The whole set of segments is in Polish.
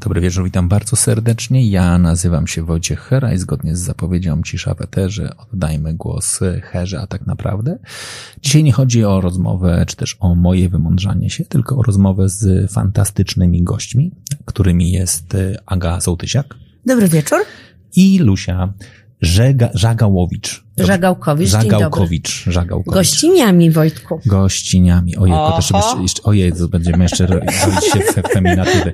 Dobry wieczór, witam bardzo serdecznie. Ja nazywam się Wojciech Hera i zgodnie z zapowiedzią Cisza w Eterze oddajmy głos Herze, a tak naprawdę dzisiaj nie chodzi o rozmowę, czy też o moje wymądrzanie się, tylko o rozmowę z fantastycznymi gośćmi, którymi jest Aga Sołtysiak. Dobry wieczór. I Lusia Żega, Żagałowicz. Żagałkowicz, Żagałkowicz, Żagałkowicz. Gościniami, Wojtku. Gościniami. Ojej, to też jeszcze, jeszcze, ojej, to będziemy jeszcze robić się w feminatywy.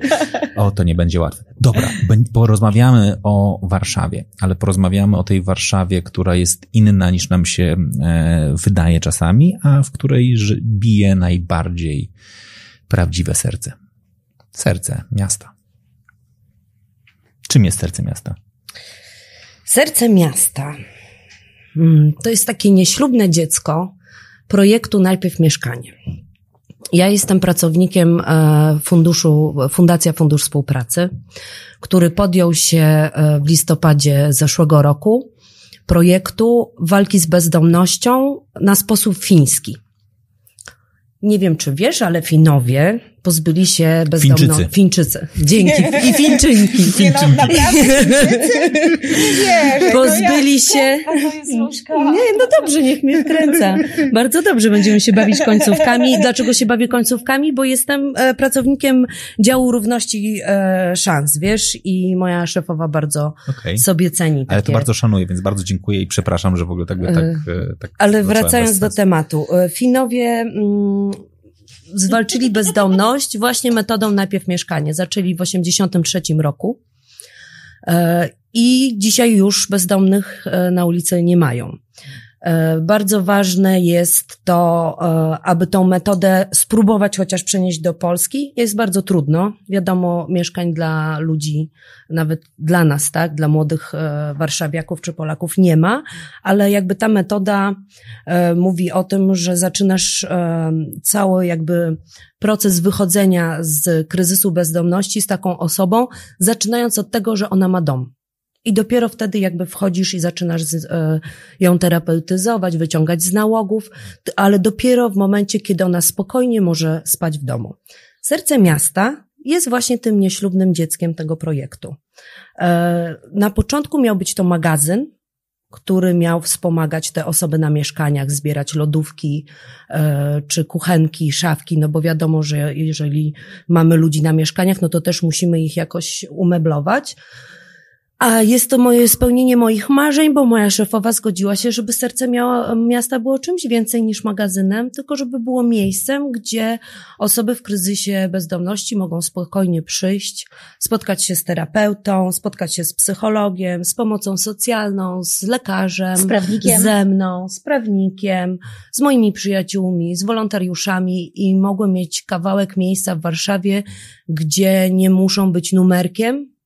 O, to nie będzie łatwe. Dobra, porozmawiamy o Warszawie, ale porozmawiamy o tej Warszawie, która jest inna niż nam się e, wydaje czasami, a w której bije najbardziej prawdziwe serce. Serce miasta. Czym jest serce miasta? Serce miasta. Hmm, to jest takie nieślubne dziecko projektu Najpierw Mieszkanie. Ja jestem pracownikiem e, funduszu, Fundacja Fundusz Współpracy, który podjął się e, w listopadzie zeszłego roku projektu walki z bezdomnością na sposób fiński. Nie wiem, czy wiesz, ale Finowie pozbyli się bezdomno... Fińczycy. Fińczycy. Dzięki. I Fińczynki. Nie no, naprawdę Fińczycy? Nie wierzę. Pozbyli ja... się... A to jest Luszka. Nie, no dobrze, niech mnie wkręca. Bardzo dobrze będziemy się bawić końcówkami. Dlaczego się bawię końcówkami? Bo jestem e, pracownikiem działu równości e, szans, wiesz, i moja szefowa bardzo okay. sobie ceni. Ale to bardzo szanuję, więc bardzo dziękuję i przepraszam, że w ogóle tak... tak, tak Ale wracając do tematu. Finowie... Mm, zwalczyli bezdomność właśnie metodą najpierw mieszkanie. Zaczęli w 83 roku i dzisiaj już bezdomnych na ulicy nie mają. Bardzo ważne jest to, aby tą metodę spróbować chociaż przenieść do Polski. Jest bardzo trudno. Wiadomo, mieszkań dla ludzi, nawet dla nas, tak, dla młodych warszawiaków czy Polaków nie ma, ale jakby ta metoda mówi o tym, że zaczynasz cały jakby proces wychodzenia z kryzysu bezdomności z taką osobą, zaczynając od tego, że ona ma dom. I dopiero wtedy jakby wchodzisz i zaczynasz z, e, ją terapeutyzować, wyciągać z nałogów, ale dopiero w momencie, kiedy ona spokojnie może spać w domu. Serce miasta jest właśnie tym nieślubnym dzieckiem tego projektu. E, na początku miał być to magazyn, który miał wspomagać te osoby na mieszkaniach, zbierać lodówki e, czy kuchenki, szafki, no bo wiadomo, że jeżeli mamy ludzi na mieszkaniach, no to też musimy ich jakoś umeblować. A jest to moje spełnienie moich marzeń, bo moja szefowa zgodziła się, żeby serce miała, miasta było czymś więcej niż magazynem, tylko żeby było miejscem, gdzie osoby w kryzysie bezdomności mogą spokojnie przyjść, spotkać się z terapeutą, spotkać się z psychologiem, z pomocą socjalną, z lekarzem, z prawnikiem. ze mną, z prawnikiem, z moimi przyjaciółmi, z wolontariuszami i mogły mieć kawałek miejsca w Warszawie, gdzie nie muszą być numerkiem,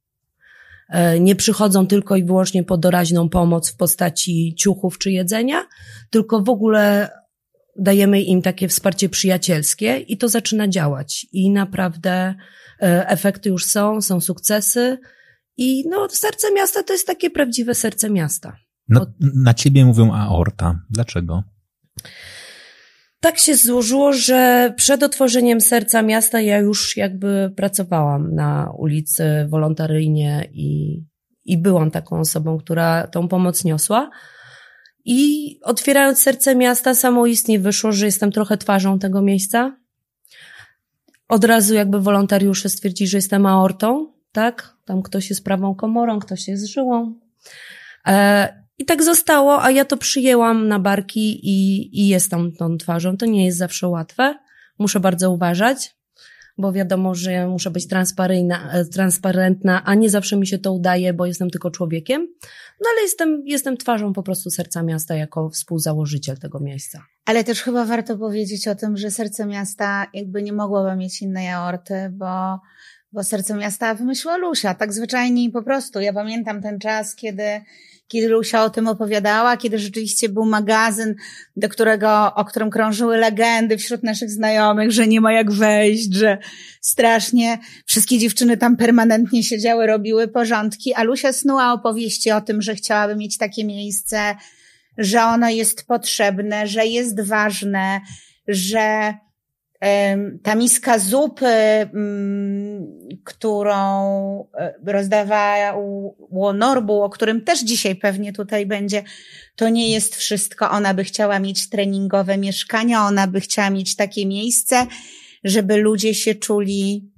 nie przychodzą tylko i wyłącznie po doraźną pomoc w postaci ciuchów czy jedzenia, tylko w ogóle dajemy im takie wsparcie przyjacielskie i to zaczyna działać. I naprawdę efekty już są, są sukcesy. I no, serce miasta to jest takie prawdziwe serce miasta. No, na ciebie mówią aorta. Dlaczego? Tak się złożyło, że przed otworzeniem serca miasta ja już jakby pracowałam na ulicy wolontaryjnie i, i byłam taką osobą, która tą pomoc niosła. I otwierając serce miasta, samoistnie wyszło, że jestem trochę twarzą tego miejsca. Od razu jakby wolontariusze stwierdzili, że jestem aortą, tak? Tam ktoś jest prawą komorą, ktoś jest żyłą. E, i tak zostało, a ja to przyjęłam na barki i, i jestem tą twarzą. To nie jest zawsze łatwe. Muszę bardzo uważać, bo wiadomo, że muszę być transparentna, a nie zawsze mi się to udaje, bo jestem tylko człowiekiem. No ale jestem, jestem twarzą po prostu serca miasta jako współzałożyciel tego miejsca. Ale też chyba warto powiedzieć o tym, że serce miasta jakby nie mogłoby mieć innej aorty, bo Bo Serce Miasta wymyśliła Lusia, tak zwyczajnie i po prostu. Ja pamiętam ten czas, kiedy, kiedy Lusia o tym opowiadała, kiedy rzeczywiście był magazyn, do którego, o którym krążyły legendy wśród naszych znajomych, że nie ma jak wejść, że strasznie wszystkie dziewczyny tam permanentnie siedziały, robiły porządki, a Lusia snuła opowieści o tym, że chciałaby mieć takie miejsce, że ono jest potrzebne, że jest ważne, że ta miska zupy, mm, którą e, rozdawało Norbu, o którym też dzisiaj pewnie tutaj będzie, to nie jest wszystko. Ona by chciała mieć treningowe mieszkania, ona by chciała mieć takie miejsce, żeby ludzie się czuli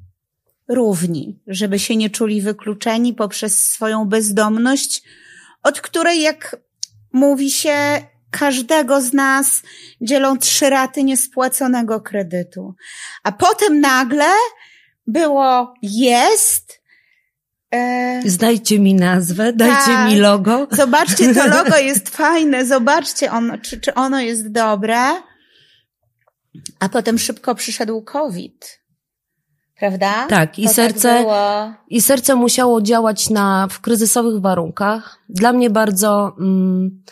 równi, żeby się nie czuli wykluczeni poprzez swoją bezdomność, od której, jak mówi się, każdego z nas dzielą trzy raty niespłaconego kredytu. A potem nagle było jest. E... Znajdźcie mi nazwę, dajcie tak. mi logo. Zobaczcie, to logo jest fajne, zobaczcie, ono, czy, czy ono jest dobre. A potem szybko przyszedł COVID prawda? Tak, i to tak serce, tak i serce musiało działać na, w kryzysowych warunkach. Dla mnie bardzo mm,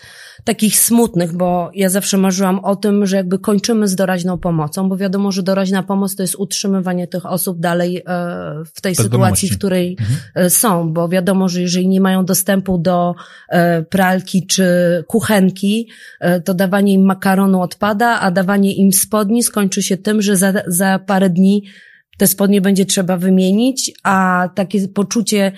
takich smutnych, bo ja zawsze marzyłam o tym, że jakby kończymy z doraźną pomocą, bo wiadomo, że doraźna pomoc to jest utrzymywanie tych osób dalej e, w tej sytuacji, w której mhm. E, są, bo wiadomo, że jeżeli nie mają dostępu do e, pralki czy kuchenki, to dawanie im makaronu odpada, a dawanie im spodni skończy się tym, że za, za parę dni te spodnie będzie trzeba wymienić, a takie poczucie,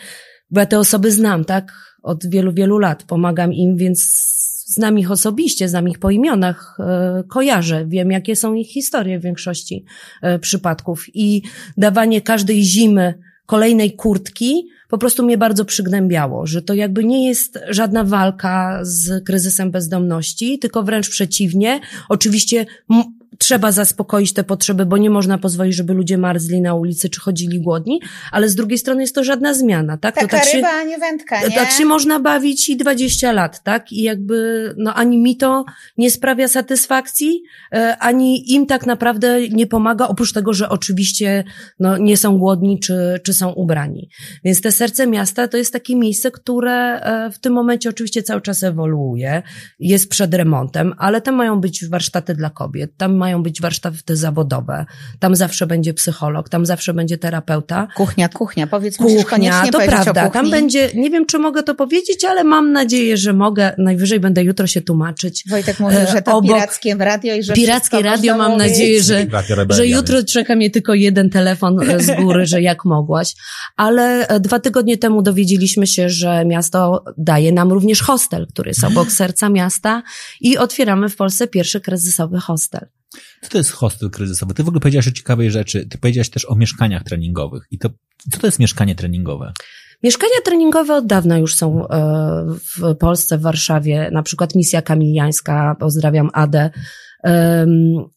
bo ja te osoby znam, tak? Od wielu, wielu lat pomagam im, więc znam ich osobiście, znam ich po imionach, e, kojarzę, wiem jakie są ich historie w większości e, przypadków i dawanie każdej zimy kolejnej kurtki po prostu mnie bardzo przygnębiało, że to jakby nie jest żadna walka z kryzysem bezdomności, tylko wręcz przeciwnie. Oczywiście trzeba zaspokoić te potrzeby, bo nie można pozwolić, żeby ludzie marzli na ulicy czy chodzili głodni, ale z drugiej strony jest to żadna zmiana, tak? Taka to tak ryba, się, a nie wędka, nie? Tak się można bawić i 20 lat, tak? I jakby, no ani mi to nie sprawia satysfakcji, e, ani im tak naprawdę nie pomaga, oprócz tego, że oczywiście, no, nie są głodni czy, czy są ubrani. Więc te serce miasta to jest takie miejsce, które e, w tym momencie oczywiście cały czas ewoluuje, jest przed remontem, ale tam mają być warsztaty dla kobiet, tam mają być warsztaty zawodowe, tam zawsze będzie psycholog, tam zawsze będzie terapeuta. Kuchnia, kuchnia, powiedz kuchnia, koniecznie to prawda, tam będzie, nie wiem czy mogę to powiedzieć, ale mam nadzieję, że mogę, najwyżej będę jutro się tłumaczyć. Wojtek mówi, że to obok, pirackie radio i że Pirackie radio, mam mówić. nadzieję, że, że jutro czeka mnie tylko jeden telefon z góry, że jak mogłaś. Ale e, dwa tygodnie temu dowiedzieliśmy się, że miasto daje nam również hostel, który jest obok serca miasta i otwieramy w Polsce pierwszy kryzysowy hostel. Co to jest hostel kryzysowy? Ty w ogóle powiedziałaś o ciekawej rzeczy. Ty powiedziałaś też o mieszkaniach treningowych. I to, co to jest mieszkanie treningowe? Mieszkania treningowe od dawna już są e, w Polsce, w Warszawie. Na przykład Misja Kamiliańska, pozdrawiam Adę,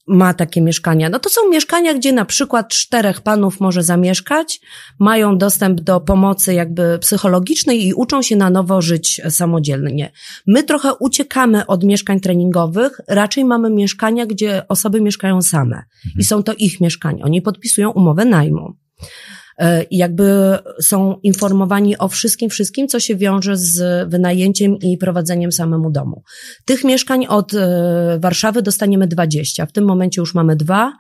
ma takie mieszkania. No to są mieszkania, gdzie na przykład czterech panów może zamieszkać, mają dostęp do pomocy jakby psychologicznej i uczą się na nowo żyć samodzielnie. My trochę uciekamy od mieszkań treningowych, raczej mamy mieszkania, gdzie osoby mieszkają same i są to ich mieszkania. Oni podpisują umowę najmu. E, i jakby są informowani o wszystkim, wszystkim, co się wiąże z wynajęciem i prowadzeniem samemu domu. Tych mieszkań od e, Warszawy dostaniemy 20. W tym momencie już mamy dwa.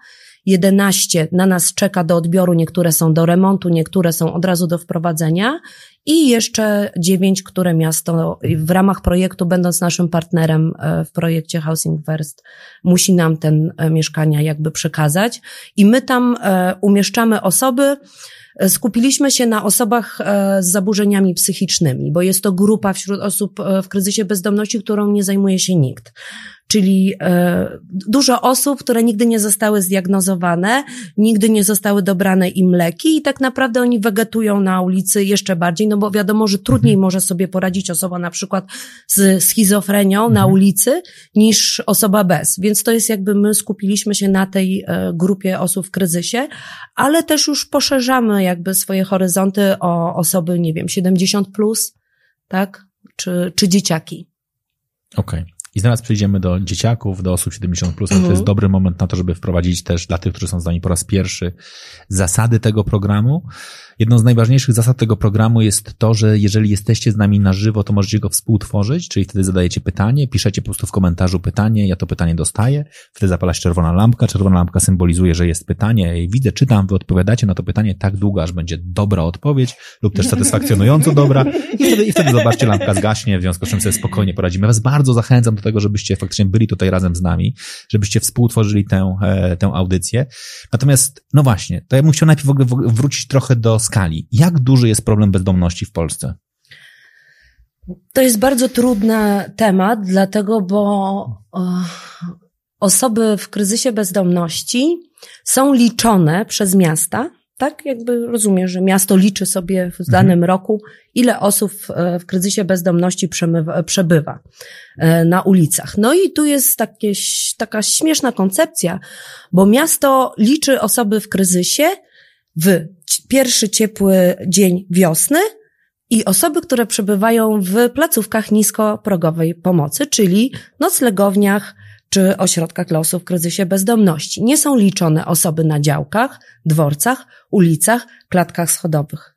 11 na nas czeka do odbioru, niektóre są do remontu, niektóre są od razu do wprowadzenia i jeszcze 9, które miasto w ramach projektu, będąc naszym partnerem e, w projekcie Housing First, musi nam ten mieszkania jakby przekazać i my tam umieszczamy osoby, Skupiliśmy się na osobach e, z zaburzeniami psychicznymi, bo jest to grupa wśród osób e, w kryzysie bezdomności, którą nie zajmuje się nikt czyli e, dużo osób, które nigdy nie zostały zdiagnozowane, nigdy nie zostały dobrane im leki i tak naprawdę oni wegetują na ulicy jeszcze bardziej, no bo wiadomo, że trudniej mhm. może sobie poradzić osoba na przykład z schizofrenią mhm. na ulicy niż osoba bez. Więc to jest jakby my skupiliśmy się na tej e, grupie osób w kryzysie, ale też już poszerzamy jakby swoje horyzonty o osoby, nie wiem, 70 plus, tak? Czy, czy dzieciaki. Okej. Okay. I zaraz przejdziemy do dzieciaków, do osób 70+, plus, ale to jest mhm. dobry moment na to, żeby wprowadzić też dla tych, którzy są z nami po raz pierwszy, zasady tego programu. Jedną z najważniejszych zasad tego programu jest to, że jeżeli jesteście z nami na żywo, to możecie go współtworzyć, czyli wtedy zadajecie pytanie, piszecie po prostu w komentarzu pytanie, ja to pytanie dostaję, wtedy zapala się czerwona lampka, czerwona lampka symbolizuje, że jest pytanie i widzę, czytam, wy odpowiadacie na to pytanie tak długo, aż będzie dobra odpowiedź lub też satysfakcjonująco dobra i wtedy, i wtedy zobaczcie, lampka zgaśnie, w związku z czym sobie spokojnie poradzimy. Ja was bardzo zachęcam do tego, żebyście faktycznie byli tutaj razem z nami, żebyście współtworzyli tę, e, tę audycję. Natomiast, no właśnie, to ja bym chciał najpierw w ogóle wrócić trochę do skali. Jak duży jest problem bezdomności w Polsce? To jest bardzo trudny temat, dlatego, bo osoby w kryzysie bezdomności są liczone przez miasta. Tak, jakby rozumiem, że miasto liczy sobie w danym mhm. roku, ile osób e, w kryzysie bezdomności przebywa e, na ulicach. No i tu jest takie, taka śmieszna koncepcja, bo miasto liczy osoby w kryzysie w pierwszy ciepły dzień wiosny i osoby, które przebywają w placówkach niskoprogowej pomocy, czyli noclegowniach czy ośrodkach dla osób w kryzysie bezdomności. Nie są liczone osoby na działkach, dworcach, ulicach, klatkach schodowych.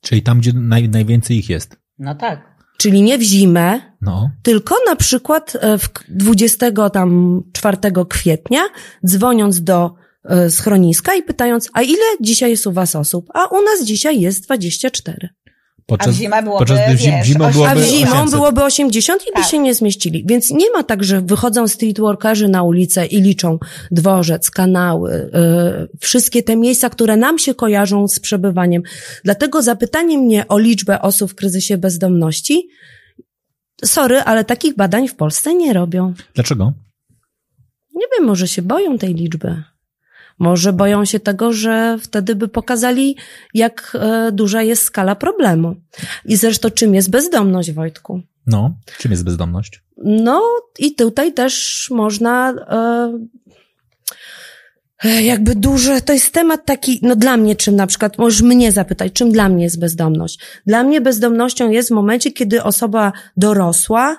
Czyli tam, gdzie naj, najwięcej ich jest. No tak. Czyli nie w zimę, no. tylko na przykład e, w 24 kwietnia, dzwoniąc do schroniska i pytając, a ile dzisiaj jest u was osób? A u nas dzisiaj jest 24. Podczas, a w zimę byłoby, podczas gdy wiesz, zimą byłoby a w zimą 800. byłoby 80 i tak. by się nie zmieścili. Więc nie ma tak, że wychodzą streetworkerzy na ulicę i liczą dworzec, kanały, yy, wszystkie te miejsca, które nam się kojarzą z przebywaniem. Dlatego zapytanie mnie o liczbę osób w kryzysie bezdomności, sorry, ale takich badań w Polsce nie robią. Dlaczego? Nie wiem, może się boją tej liczby. Może boją się tego, że wtedy by pokazali, jak e, duża jest skala problemu. I zresztą czym jest bezdomność, Wojtku? No, czym jest bezdomność? No i tutaj też można e, jakby duże, to jest temat taki, no dla mnie czym na przykład, możesz mnie zapytać, czym dla mnie jest bezdomność? Dla mnie bezdomnością jest w momencie, kiedy osoba dorosła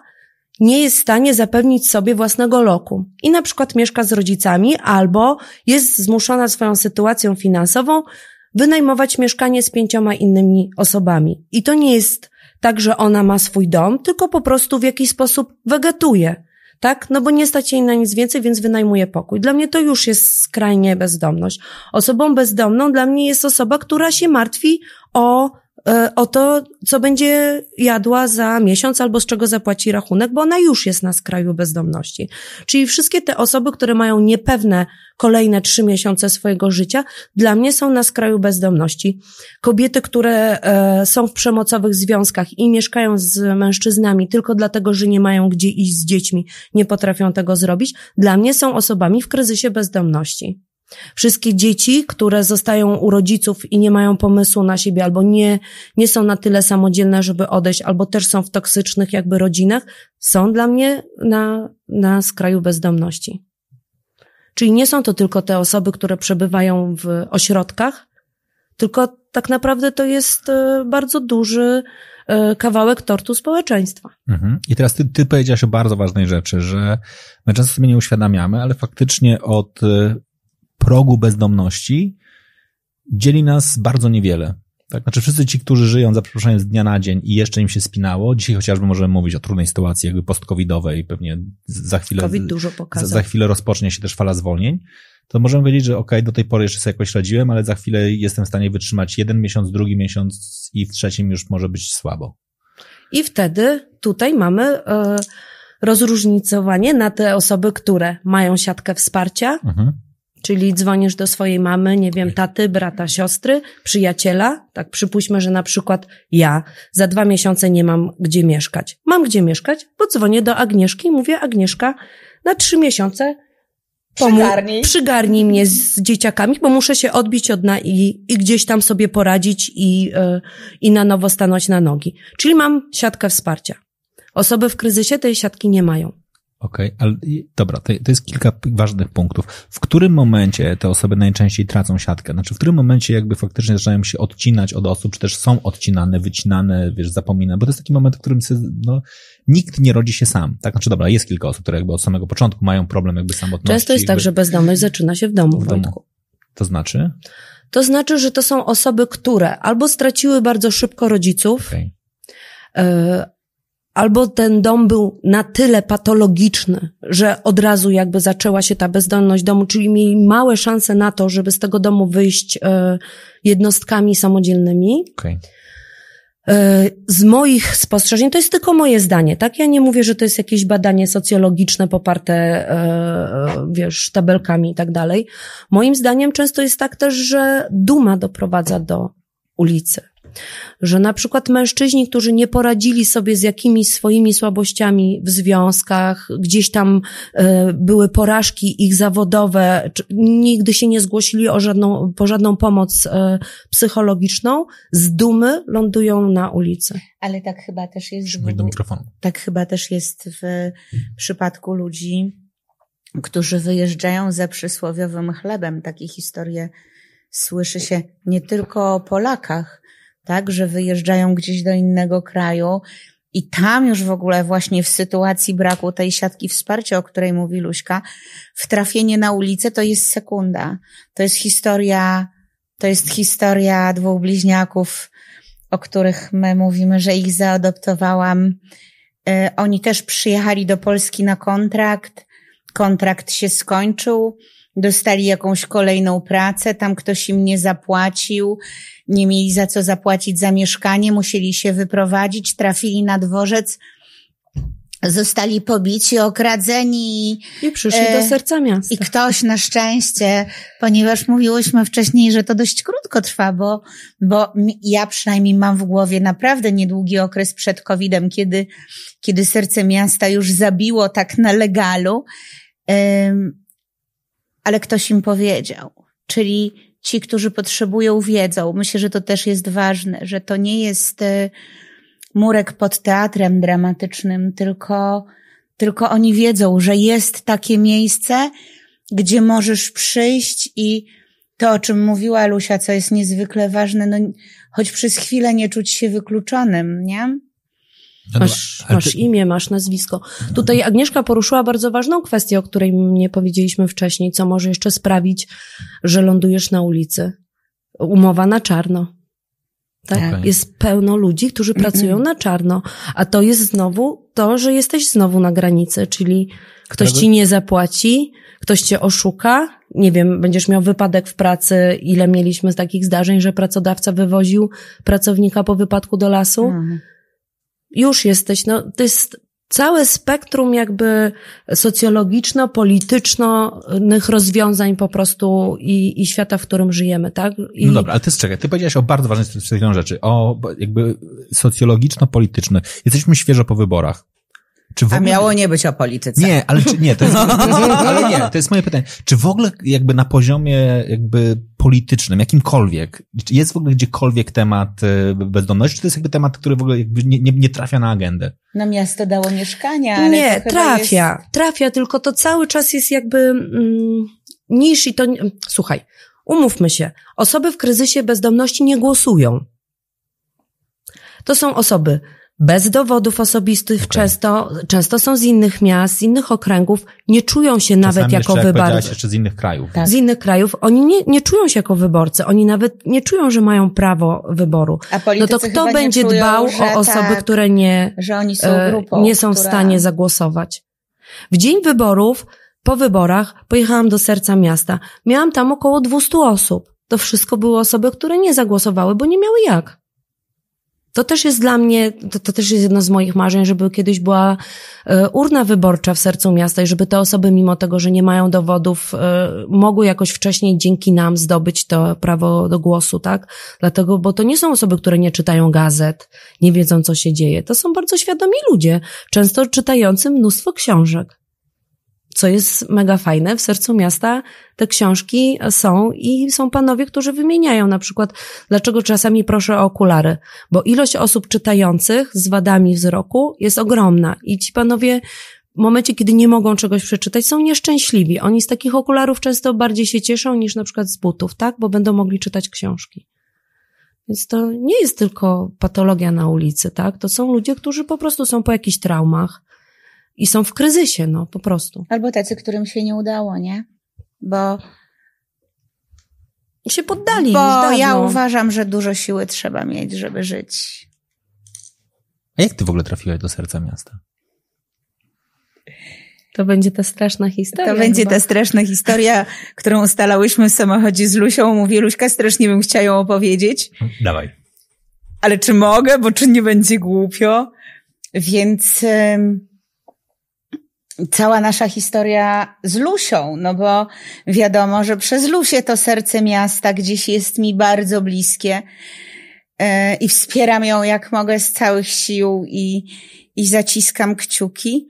nie jest w stanie zapewnić sobie własnego loku i na przykład mieszka z rodzicami albo jest zmuszona swoją sytuacją finansową wynajmować mieszkanie z pięcioma innymi osobami. I to nie jest tak, że ona ma swój dom, tylko po prostu w jakiś sposób wegetuje. Tak? No bo nie stać jej na nic więcej, więc wynajmuje pokój. Dla mnie to już jest skrajnie bezdomność. Osobą bezdomną dla mnie jest osoba, która się martwi o o to, co będzie jadła za miesiąc albo z czego zapłaci rachunek, bo ona już jest na skraju bezdomności. Czyli wszystkie te osoby, które mają niepewne kolejne trzy miesiące swojego życia, dla mnie są na skraju bezdomności. Kobiety, które e, są w przemocowych związkach i mieszkają z mężczyznami tylko dlatego, że nie mają gdzie iść z dziećmi, nie potrafią tego zrobić, dla mnie są osobami w kryzysie bezdomności. Wszystkie dzieci, które zostają u rodziców i nie mają pomysłu na siebie, albo nie, nie są na tyle samodzielne, żeby odejść, albo też są w toksycznych jakby rodzinach, są dla mnie na, na skraju bezdomności. Czyli nie są to tylko te osoby, które przebywają w ośrodkach, tylko tak naprawdę to jest e, bardzo duży e, kawałek tortu społeczeństwa. Mhm. I teraz ty, ty powiedziałaś o bardzo ważnej rzeczy, że my często sobie nie uświadamiamy, ale faktycznie od e, progu bezdomności dzieli nas bardzo niewiele. Tak? Znaczy wszyscy ci, którzy żyją za przeproszeniem z dnia na dzień i jeszcze im się spinało, dzisiaj chociażby możemy mówić o trudnej sytuacji jakby post-covidowej, pewnie za chwilę, COVID dużo pokazał. Za, za chwilę rozpocznie się też fala zwolnień, to możemy powiedzieć, że ok, do tej pory jeszcze sobie jakoś radziłem, ale za chwilę jestem w stanie wytrzymać jeden miesiąc, drugi miesiąc i w trzecim już może być słabo. I wtedy tutaj mamy e, rozróżnicowanie na te osoby, które mają siatkę wsparcia, mhm Czyli dzwonisz do swojej mamy, nie wiem, taty, brata, siostry, przyjaciela. Tak, przypuśćmy, że na przykład ja za dwa miesiące nie mam gdzie mieszkać. Mam gdzie mieszkać, bo dzwonię do Agnieszki i mówię, Agnieszka, na trzy miesiące Przygarnij. Przygarnij mnie z dzieciakami, bo muszę się odbić od na i, i gdzieś tam sobie poradzić i, yy, i na nowo stanąć na nogi. Czyli mam siatkę wsparcia. Osoby w kryzysie tej siatki nie mają. Okej, okay, ale dobra, to, to jest kilka ważnych punktów. W którym momencie te osoby najczęściej tracą siatkę? Znaczy, w którym momencie jakby faktycznie zaczynają się odcinać od osób, czy też są odcinane, wycinane, wiesz, zapominane? Bo to jest taki moment, w którym no, nikt nie rodzi się sam, tak? Znaczy, dobra, jest kilka osób, które jakby od samego początku mają problem jakby samotności. Często jest tak, jakby... tak, że bezdomność zaczyna się w domu, w domu. To znaczy? To znaczy, że to są osoby, które albo straciły bardzo szybko rodziców, okay. Albo ten dom był na tyle patologiczny, że od razu jakby zaczęła się ta bezdomność domu, czyli mieli małe szanse na to, żeby z tego domu wyjść e, jednostkami samodzielnymi. Okay. E, z moich spostrzeżeń, to jest tylko moje zdanie, tak? Ja nie mówię, że to jest jakieś badanie socjologiczne poparte, e, wiesz, tabelkami i tak dalej. Moim zdaniem często jest tak też, że duma doprowadza do ulicy że na przykład mężczyźni, którzy nie poradzili sobie z jakimiś swoimi słabościami w związkach, gdzieś tam e, były porażki ich zawodowe, nigdy się nie zgłosili o żadną, po żadną pomoc e, psychologiczną, z dumy lądują na ulicy. Ale tak chyba też jest. W, do mikrofonu. Tak chyba też jest w przypadku ludzi, którzy wyjeżdżają za przysłowiowym chlebem. Takie historie słyszy się nie tylko o Polakach, tak, że wyjeżdżają gdzieś do innego kraju i tam już w ogóle właśnie w sytuacji braku tej siatki wsparcia, o której mówi Luśka, wtrafienie na ulicę to jest sekunda. To jest historia, to jest historia dwóch bliźniaków, o których my mówimy, że ich zaadoptowałam. E, oni też przyjechali do Polski na kontrakt. Kontrakt się skończył dostali jakąś kolejną pracę, tam ktoś im nie zapłacił, nie mieli za co zapłacić za mieszkanie, musieli się wyprowadzić, trafili na dworzec, zostali pobici, okradzeni. I przyszli e, do serca miasta. I ktoś na szczęście, ponieważ mówiłyśmy wcześniej, że to dość krótko trwa, bo, bo ja przynajmniej mam w głowie naprawdę niedługi okres przed COVID-em, kiedy, kiedy serce miasta już zabiło tak na legalu ale ktoś im powiedział. Czyli ci, którzy potrzebują, wiedzą. Myślę, że to też jest ważne, że to nie jest e, murek pod teatrem dramatycznym, tylko, tylko oni wiedzą, że jest takie miejsce, gdzie możesz przyjść i to, o czym mówiła Lusia, co jest niezwykle ważne, no, choć przez chwilę nie czuć się wykluczonym, nie? Masz, masz imię, masz nazwisko. Tutaj Agnieszka poruszyła bardzo ważną kwestię, o której nie powiedzieliśmy wcześniej, co może jeszcze sprawić, że lądujesz na ulicy. Umowa na czarno. Tak? Okay. Jest pełno ludzi, którzy pracują na czarno. A to jest znowu to, że jesteś znowu na granicy, czyli ktoś ci nie zapłaci, ktoś cię oszuka, nie wiem, będziesz miał wypadek w pracy, ile mieliśmy z takich zdarzeń, że pracodawca wywoził pracownika po wypadku do lasu. Mhm już jesteś, no to jest całe spektrum jakby socjologiczno-politycznych rozwiązań po prostu i, i świata, w którym żyjemy, tak? I... No dobra, ale ty czekaj, ty powiedziałeś o bardzo ważnej rzeczy, o jakby socjologiczno-polityczne. Jesteśmy świeżo po wyborach. Czy ogóle... A miało nie być o polityce. Nie, ale czy, nie, to jest, to jest, ale nie, to jest moje pytanie. Czy w ogóle jakby na poziomie jakby politycznym, jakimkolwiek, jest w ogóle gdziekolwiek temat e, bezdomności, czy to jest jakby temat, który w ogóle jakby nie, nie, nie trafia na agendę? No miasto dało mieszkania, ale Nie, trafia, jest... trafia, tylko to cały czas jest jakby mm, niż i to, słuchaj, umówmy się, osoby w kryzysie bezdomności nie głosują. To są osoby bez dowodów osobistych, okay. często, często są z innych miast, z innych okręgów, nie czują się Czasami nawet jako wyborcy. jeszcze z innych krajów. Tak. Z innych krajów. Oni nie, nie czują się jako wyborcy, oni nawet nie czują, że mają prawo wyboru. A no to kto będzie czują, dbał o osoby, tak, które nie, że oni są e, grupą, nie są która... w stanie zagłosować? W dzień wyborów, po wyborach, pojechałam do serca miasta. Miałam tam około 200 osób. To wszystko były osoby, które nie zagłosowały, bo nie miały jak. To też jest dla mnie, to, to też jest jedno z moich marzeń, żeby kiedyś była e, urna wyborcza w sercu miasta i żeby te osoby, mimo tego, że nie mają dowodów, e, mogły jakoś wcześniej dzięki nam zdobyć to prawo do głosu, tak? Dlatego, bo to nie są osoby, które nie czytają gazet, nie wiedzą, co się dzieje. To są bardzo świadomi ludzie, często czytający mnóstwo książek co jest mega fajne, w sercu miasta te książki są i są panowie, którzy wymieniają na przykład, dlaczego czasami proszę o okulary, bo ilość osób czytających z wadami wzroku jest ogromna i ci panowie w momencie, kiedy nie mogą czegoś przeczytać, są nieszczęśliwi. Oni z takich okularów często bardziej się cieszą niż na przykład z butów, tak? Bo będą mogli czytać książki. Więc to nie jest tylko patologia na ulicy, tak? To są ludzie, którzy po prostu są po jakichś traumach i są w kryzysie, no, po prostu. Albo tacy, którym się nie udało, nie? Bo I się poddali. Bo już ja uważam, że dużo siły trzeba mieć, żeby żyć. A jak ty w ogóle trafiłaś do serca miasta? To będzie ta straszna historia. To będzie chyba. ta straszna historia, którą ustalałyśmy w samochodzie z Lusią. Mówię, Luśka, strasznie bym chciała ją opowiedzieć. Dawaj. ale czy mogę, bo czy nie będzie głupio? Więc ym, cała nasza historia z Lusią, no bo wiadomo, że przez Lusię to serce miasta gdzieś jest mi bardzo bliskie yy, i wspieram ją jak mogę z całych sił i, i zaciskam kciuki.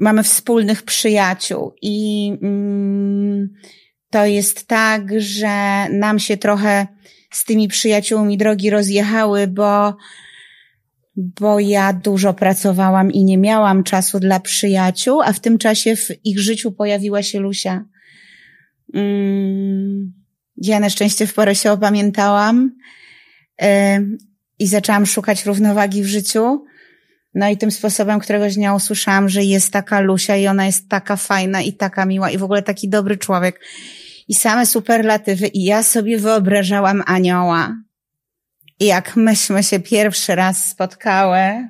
Mamy wspólnych przyjaciół i mm, to jest tak, że nam się trochę z tymi przyjaciółmi drogi rozjechały, bo, bo ja dużo pracowałam i nie miałam czasu dla przyjaciół, a w tym czasie w ich życiu pojawiła się Lusia. Mm, ja na szczęście w porę się opamiętałam i zaczęłam szukać równowagi w życiu. No i tym sposobem któregoś dnia usłyszałam, że jest taka Lusia i ona jest taka fajna i taka miła i w ogóle taki dobry człowiek. I same superlatywy. I ja sobie wyobrażałam anioła. I jak myśmy się pierwszy raz spotkały,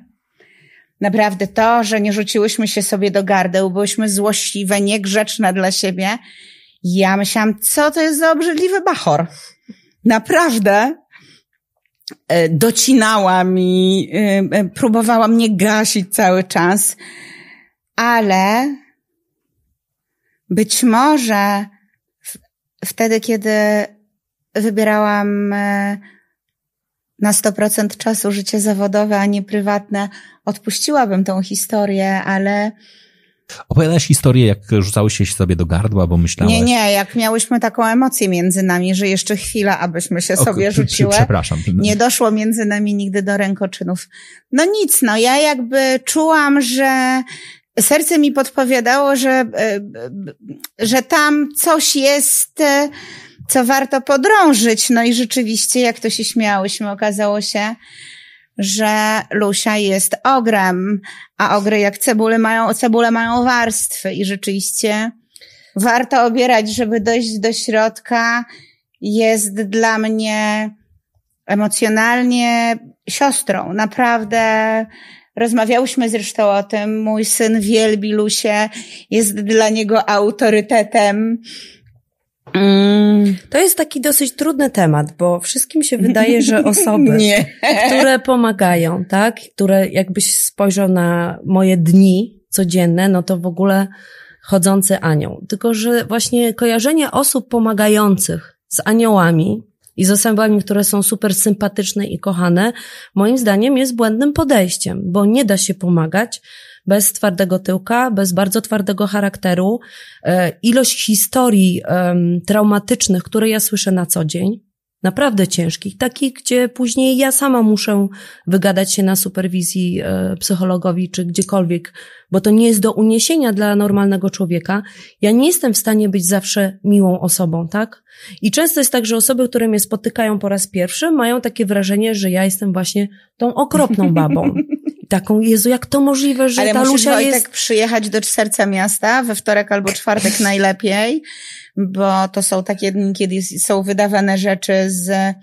naprawdę to, że nie rzuciłyśmy się sobie do gardeł, byłyśmy złośliwe, niegrzeczne dla siebie. Ja myślałam, co to jest za obrzydliwy bachor. Naprawdę e, docinała mi, e, e, próbowała mnie gasić cały czas, ale być może wtedy, kiedy wybierałam na 100% czasu życie zawodowe, a nie prywatne, odpuściłabym tą historię, ale Opowiadałaś historię, jak rzucały się sobie do gardła, bo myślałaś... nie, nie, jak miałyśmy taką emocję między nami, że jeszcze chwila, abyśmy się O, sobie przy- rzuciły. Przepraszam. Nie doszło między nami nigdy do rękoczynów. No nic, no ja jakby czułam, że serce mi podpowiadało, że, e, że tam coś jest, e, co warto podrążyć. No i rzeczywiście, jak to się śmiałyśmy, okazało się, że Lusia jest ogrem, a ogry jak cebule mają, cebule mają warstwy i rzeczywiście warto obierać, żeby dojść do środka. Jest dla mnie emocjonalnie siostrą. Naprawdę rozmawiałyśmy zresztą o tym. Mój syn wielbi Lusię, jest dla niego autorytetem. Mm, To jest taki dosyć trudny temat, bo wszystkim się wydaje, że osoby, które pomagają, tak, które jakbyś spojrzał na moje dni codzienne, no to w ogóle chodzący anioł. Tylko, że właśnie kojarzenie osób pomagających z aniołami i z osobami, które są super sympatyczne i kochane, moim zdaniem jest błędnym podejściem, bo nie da się pomagać bez twardego tyłka, bez bardzo twardego charakteru. E, Ilość historii traumatycznych, które ja słyszę na co dzień, naprawdę ciężkich, takich, gdzie później ja sama muszę wygadać się na superwizji e, psychologowi czy gdziekolwiek, bo to nie jest do uniesienia dla normalnego człowieka. Ja nie jestem w stanie być zawsze miłą osobą, tak? I często jest tak, że osoby, które mnie spotykają po raz pierwszy, mają takie wrażenie, że ja jestem właśnie tą okropną babą. Taką, Jezu, jak to możliwe, że Ale ta musisz Wojtek jest... przyjechać do serca miasta we wtorek albo czwartek najlepiej, bo to są takie dni, kiedy są wydawane rzeczy z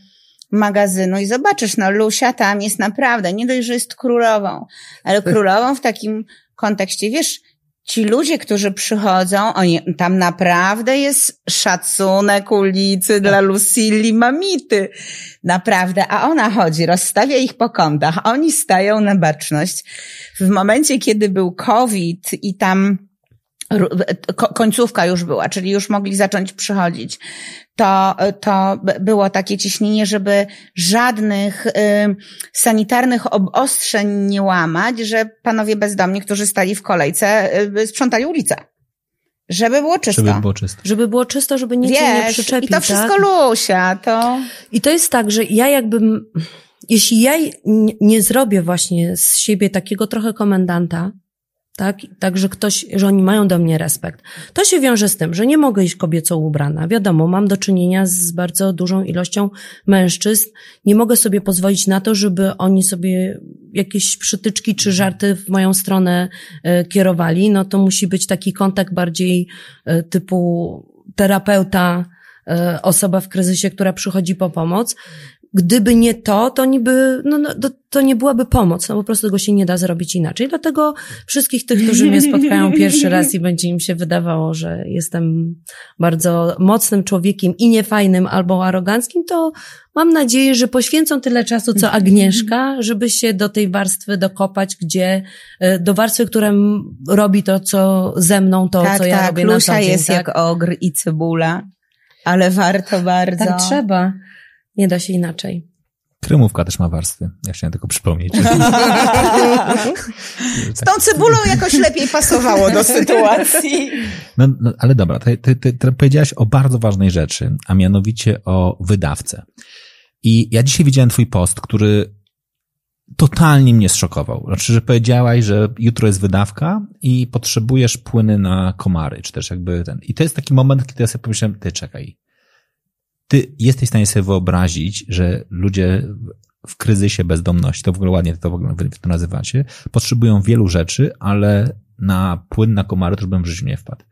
magazynu i zobaczysz, no Lusia tam jest naprawdę, nie dość, że jest królową, ale królową w takim kontekście, wiesz, ci ludzie, którzy przychodzą, oni, tam naprawdę jest szacunek ulicy dla Lucilli Mamity. Naprawdę. A ona chodzi, rozstawia ich po kątach. Oni stają na baczność. W momencie, kiedy był COVID i tam końcówka już była, czyli już mogli zacząć przychodzić, to, to było takie ciśnienie, żeby żadnych y, sanitarnych obostrzeń nie łamać, że panowie bezdomni, którzy stali w kolejce, y, sprzątali ulicę. Żeby było czysto. Żeby było czysto. Żeby było czysto, żeby nikt się nie Wiesz, przyczepił. i to wszystko tak? Lusia, to... I to jest tak, że ja jakbym, jeśli ja nie zrobię właśnie z siebie takiego trochę komendanta, tak? Tak, że ktoś, że oni mają do mnie respekt. To się wiąże z tym, że nie mogę iść kobieco ubrana. Wiadomo, mam do czynienia z bardzo dużą ilością mężczyzn. Nie mogę sobie pozwolić na to, żeby oni sobie jakieś przytyczki czy żarty w moją stronę e, kierowali. No to musi być taki kontakt bardziej e, typu terapeuta, e, osoba w kryzysie, która przychodzi po pomoc gdyby nie to, to niby, no, no, to, to nie byłaby pomoc, no po prostu tego się nie da zrobić inaczej. Dlatego wszystkich tych, którzy mnie spotkają pierwszy raz i będzie im się wydawało, że jestem bardzo mocnym człowiekiem i niefajnym albo aroganckim, to mam nadzieję, że poświęcą tyle czasu, co Agnieszka, żeby się do tej warstwy dokopać, gdzie, e, do warstwy, która robi to, co ze mną, to, tak, co ja tak, robię Lusia na co dzień, jest tak? jak ogr i cebula, ale warto bardzo. Tak trzeba. Nie da się inaczej. Kremówka też ma warstwy. Ja chciałem tylko przypomnieć. Z tą cebulą jakoś lepiej pasowało do sytuacji. No, no ale dobra, ty, ty, ty, ty powiedziałaś o bardzo ważnej rzeczy, a mianowicie o wydawcę. I ja dzisiaj widziałem twój post, który totalnie mnie zszokował. Znaczy, że powiedziałaś, że jutro jest wydawka i potrzebujesz płyny na komary, czy też jakby ten. I to jest taki moment, kiedy ja sobie pomyślałem, ty czekaj, ty jesteś w stanie sobie wyobrazić, że ludzie w kryzysie bezdomności, to w ogóle ładnie to w ogóle to nazywacie, potrzebują wielu rzeczy, ale na płyn na komary to bym w życiu nie wpadł.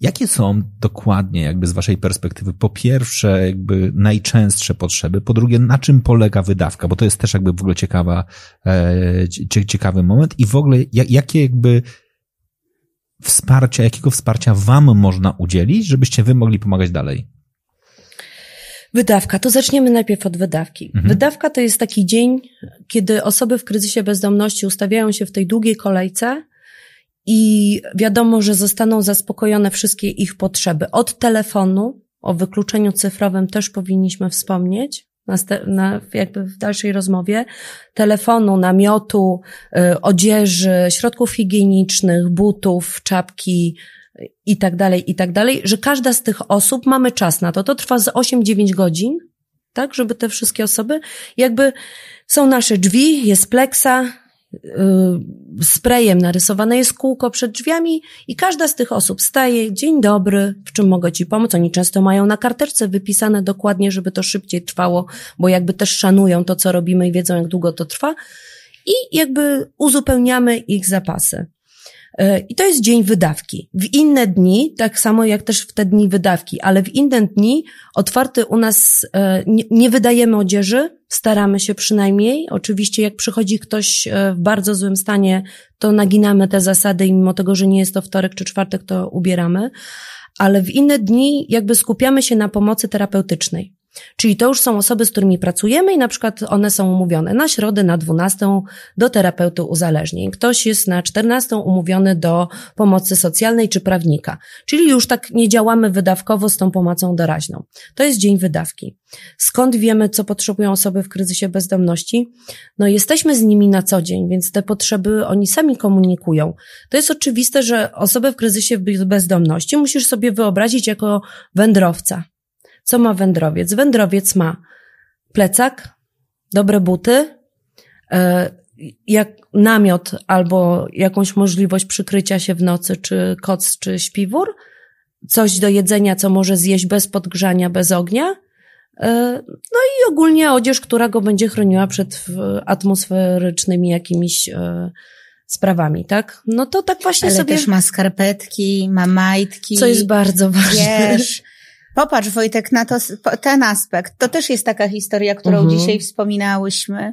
Jakie są dokładnie, jakby z waszej perspektywy, po pierwsze, jakby najczęstsze potrzeby, po drugie, na czym polega wydawka, bo to jest też jakby w ogóle ciekawa, e, ciekawy moment i w ogóle, jak, jakie jakby wsparcia, jakiego wsparcia wam można udzielić, żebyście wy mogli pomagać dalej? Wydawka. To zaczniemy najpierw od wydawki. Mhm. Wydawka to jest taki dzień, kiedy osoby w kryzysie bezdomności ustawiają się w tej długiej kolejce i wiadomo, że zostaną zaspokojone wszystkie ich potrzeby. Od telefonu, o wykluczeniu cyfrowym też powinniśmy wspomnieć, na, jakby w dalszej rozmowie, telefonu, namiotu, y, odzieży, środków higienicznych, butów, czapki i tak dalej, i tak dalej, że każda z tych osób, mamy czas na to, to trwa z 8-9 godzin, tak, żeby te wszystkie osoby, jakby są nasze drzwi, jest pleksa, Y, sprayem narysowane jest kółko przed drzwiami i każda z tych osób staje, dzień dobry, w czym mogę Ci pomóc? Oni często mają na karteczce wypisane dokładnie, żeby to szybciej trwało, bo jakby też szanują to, co robimy i wiedzą, jak długo to trwa i jakby uzupełniamy ich zapasy. E, I to jest dzień wydawki. W inne dni, tak samo jak też w te dni wydawki, ale w inne dni otwarty u nas e, nie, nie wydajemy odzieży, staramy się przynajmniej. Oczywiście jak przychodzi ktoś e, w bardzo złym stanie, to naginamy te zasady i mimo tego, że nie jest to wtorek czy czwartek, to ubieramy. Ale w inne dni jakby skupiamy się na pomocy terapeutycznej. Czyli to już są osoby, z którymi pracujemy i na przykład one są umówione na środę, na 12 do terapeuty uzależnień. Ktoś jest na 14 umówiony do pomocy socjalnej czy prawnika. Czyli już tak nie działamy wydawkowo z tą pomocą doraźną. To jest dzień wydawki. Skąd wiemy, co potrzebują osoby w kryzysie bezdomności? No jesteśmy z nimi na co dzień, więc te potrzeby oni sami komunikują. To jest oczywiste, że osobę w kryzysie bezdomności musisz sobie wyobrazić jako wędrowca co ma wędrowiec? Wędrowiec ma plecak, dobre buty, e, jak namiot albo jakąś możliwość przykrycia się w nocy, czy koc, czy śpiwór, coś do jedzenia, co może zjeść bez podgrzania, bez ognia, e, no i ogólnie odzież, która go będzie chroniła przed atmosferycznymi jakimiś e, sprawami, tak? No to tak właśnie Ale sobie... też ma skarpetki, ma majtki. Co jest bardzo ważne. Wiesz, Popatrz Wojtek na to, ten aspekt. To też jest taka historia, którą mhm. dzisiaj wspominałyśmy.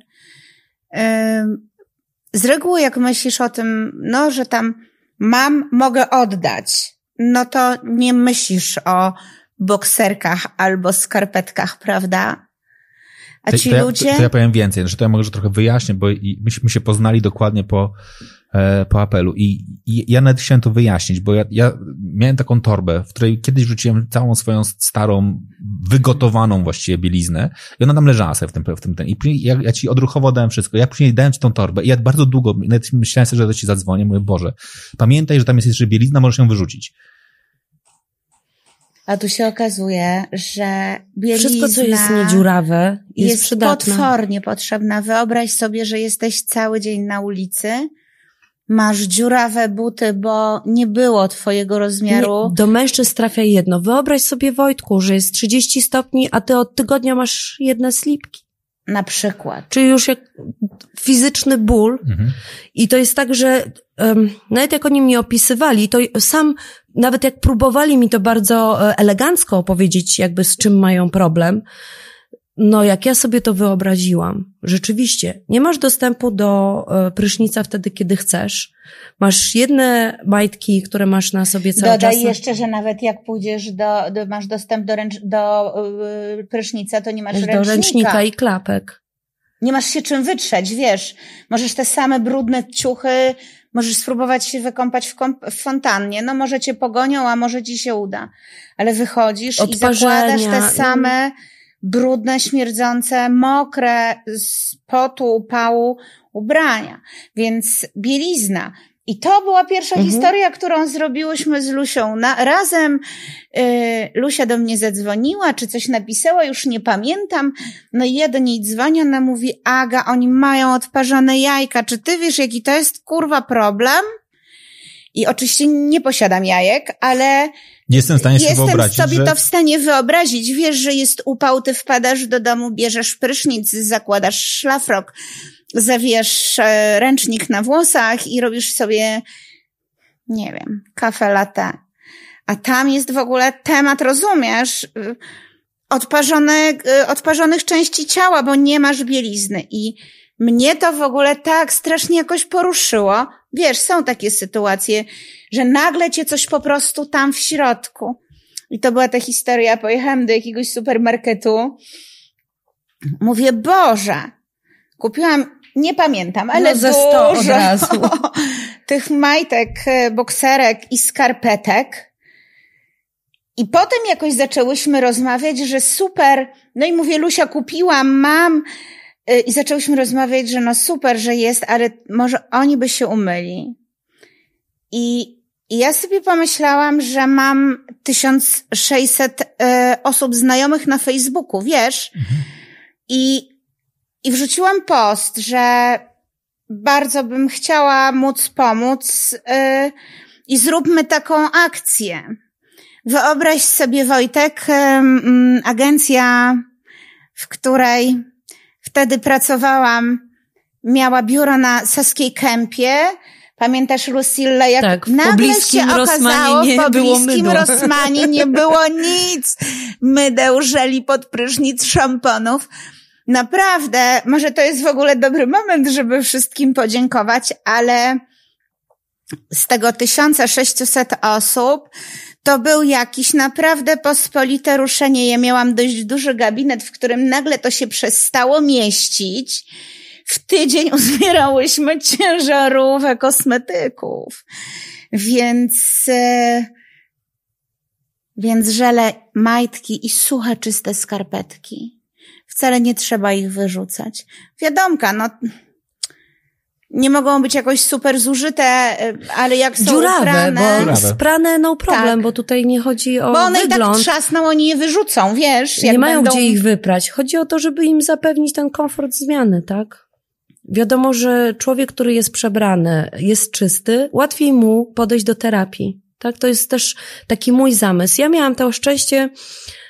Z reguły jak myślisz o tym, no, że tam mam, mogę oddać, no to nie myślisz o bokserkach albo skarpetkach, prawda? A ci to, to ludzie... Ja, to ja powiem więcej, że to ja może trochę wyjaśnię, bo myśmy się poznali dokładnie po po apelu. I, I, ja nawet chciałem to wyjaśnić, bo ja, ja miałem taką torbę, w której kiedyś rzuciłem całą swoją starą, wygotowaną właściwie bieliznę i ona tam leżała sobie w tym, w tym, ten. I później ja, ja ci odruchowo dałem wszystko. Ja później dałem ci tą torbę i ja bardzo długo, nawet myślałem sobie, że do ci zadzwonię, mówię, Boże, pamiętaj, że tam jest jeszcze bielizna, możesz ją wyrzucić. A tu się okazuje, że bielizna Wszystko, co jest niedziurawe, jest, jest potwornie potrzebna. Wyobraź sobie, że jesteś cały dzień na ulicy, masz dziurawe buty, bo nie było twojego rozmiaru. Nie, do mężczyzn trafia jedno. Wyobraź sobie, Wojtku, że jest 30 stopni, a ty od tygodnia masz jedne slipki. Na przykład. Czyli już jak fizyczny ból. Mhm. I to jest tak, że um, nawet jak oni mi opisywali, to sam, nawet jak próbowali mi to bardzo e, elegancko opowiedzieć, jakby z czym mają problem, no, jak ja sobie to wyobraziłam, rzeczywiście, nie masz dostępu do e, prysznica wtedy, kiedy chcesz. Masz jedne majtki, które masz na sobie cały Dodaj czas. Dodaj jeszcze, że nawet jak pójdziesz do, do masz dostęp do, ręcz, do yy, prysznica, to nie masz ręcznika. Do ręcznika i klapek. Nie masz się czym wytrzeć, wiesz. Możesz te same brudne ciuchy, możesz spróbować się wykąpać w, w fontannie. No może cię pogonią, a może ci się uda. Ale wychodzisz Odparzenia. i zakładasz te same brudne, śmierdzące, mokre z potu, upału ubrania. Więc bielizna. I to była pierwsza mhm. historia, którą zrobiłyśmy z Lusią. Na, razem y, Lusia do mnie zadzwoniła, czy coś napisała, już nie pamiętam. No i ja do niej dzwonię, ona mówi, Aga, oni mają odparzone jajka. Czy ty wiesz, jaki to jest kurwa problem? I oczywiście nie posiadam jajek, ale Jestem w stanie sobie Jestem wyobrazić. sobie że... to w stanie wyobrazić. Wiesz, że jest upał, ty wpadasz do domu, bierzesz prysznic, zakładasz szlafrok, zawijasz e, ręcznik na włosach i robisz sobie, nie wiem, kafe latte. A tam jest w ogóle temat, rozumiesz, odparzone, e, odparzonych części ciała, bo nie masz bielizny. I mnie to w ogóle tak strasznie jakoś poruszyło. Wiesz, są takie sytuacje, że nagle cię coś po prostu tam w środku. I to była ta historia. Pojechałam do jakiegoś supermarketu. Mówię, Boże, kupiłam, nie pamiętam, ale no, ze dużo od razu. tych majtek, e, bokserek i skarpetek. I potem jakoś zaczęłyśmy rozmawiać, że super. No i mówię, Lusia, kupiłam, mam. E, I zaczęłyśmy rozmawiać, że no super, że jest, ale może oni by się umyli. I i ja sobie pomyślałam, że mam 1600 e, osób znajomych na Facebooku, wiesz? Mhm. I, I wrzuciłam post, że bardzo bym chciała móc pomóc e, i zróbmy taką akcję. Wyobraź sobie, Wojtek, e, agencja, w której wtedy pracowałam, miała biuro na Saskiej Kępie, Pamiętasz Lucille, jak tak, nagle się okazało, w pobliskim Rosmanie nie było nic. Mydeł żeli pod prysznic szamponów. Naprawdę, może to jest w ogóle dobry moment, żeby wszystkim podziękować, ale z tego 1600 osób to był jakiś naprawdę pospolite ruszenie. Ja miałam dość duży gabinet, w którym nagle to się przestało mieścić w tydzień uzbierałyśmy ciężarówkę kosmetyków. Więc, e, więc żele majtki i suche, czyste skarpetki. Wcale nie trzeba ich wyrzucać. Wiadomka, no, nie mogą być jakoś super zużyte, e, ale jak są Dziurawe, uprane... bo sprane no problem, tak. bo tutaj nie chodzi o Bo one wygląd. i tak trzasną, oni je wyrzucą, wiesz? Nie mają będą... gdzie ich wyprać. Chodzi o to, żeby im zapewnić ten komfort zmiany, tak? Wiadomo, że człowiek, który jest przebrany, jest czysty, łatwiej mu podejść do terapii. Tak, to jest też taki mój zamysł. Ja miałam to szczęście,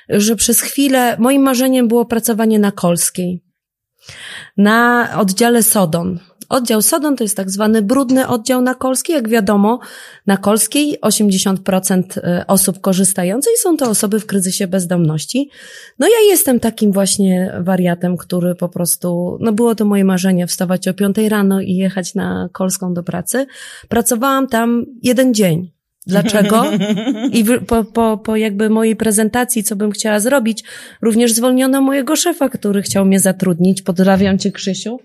że przez chwilę moim marzeniem było pracowanie na Kolskiej. Na oddziale Sodon. Oddział Sodon to jest tak zwany brudny oddział na Kolskiej. Jak wiadomo, na Kolskiej 80% e, osób korzystających są to osoby w kryzysie bezdomności. No ja jestem takim właśnie wariatem, który po prostu, no było to moje marzenie wstawać o 5 rano i jechać na Kolską do pracy. Pracowałam tam jeden dzień. Dlaczego? I po, po, po jakby mojej prezentacji, co bym chciała zrobić, również zwolniono mojego szefa, który chciał mnie zatrudnić. Pozdrawiam cię, Krzysiu.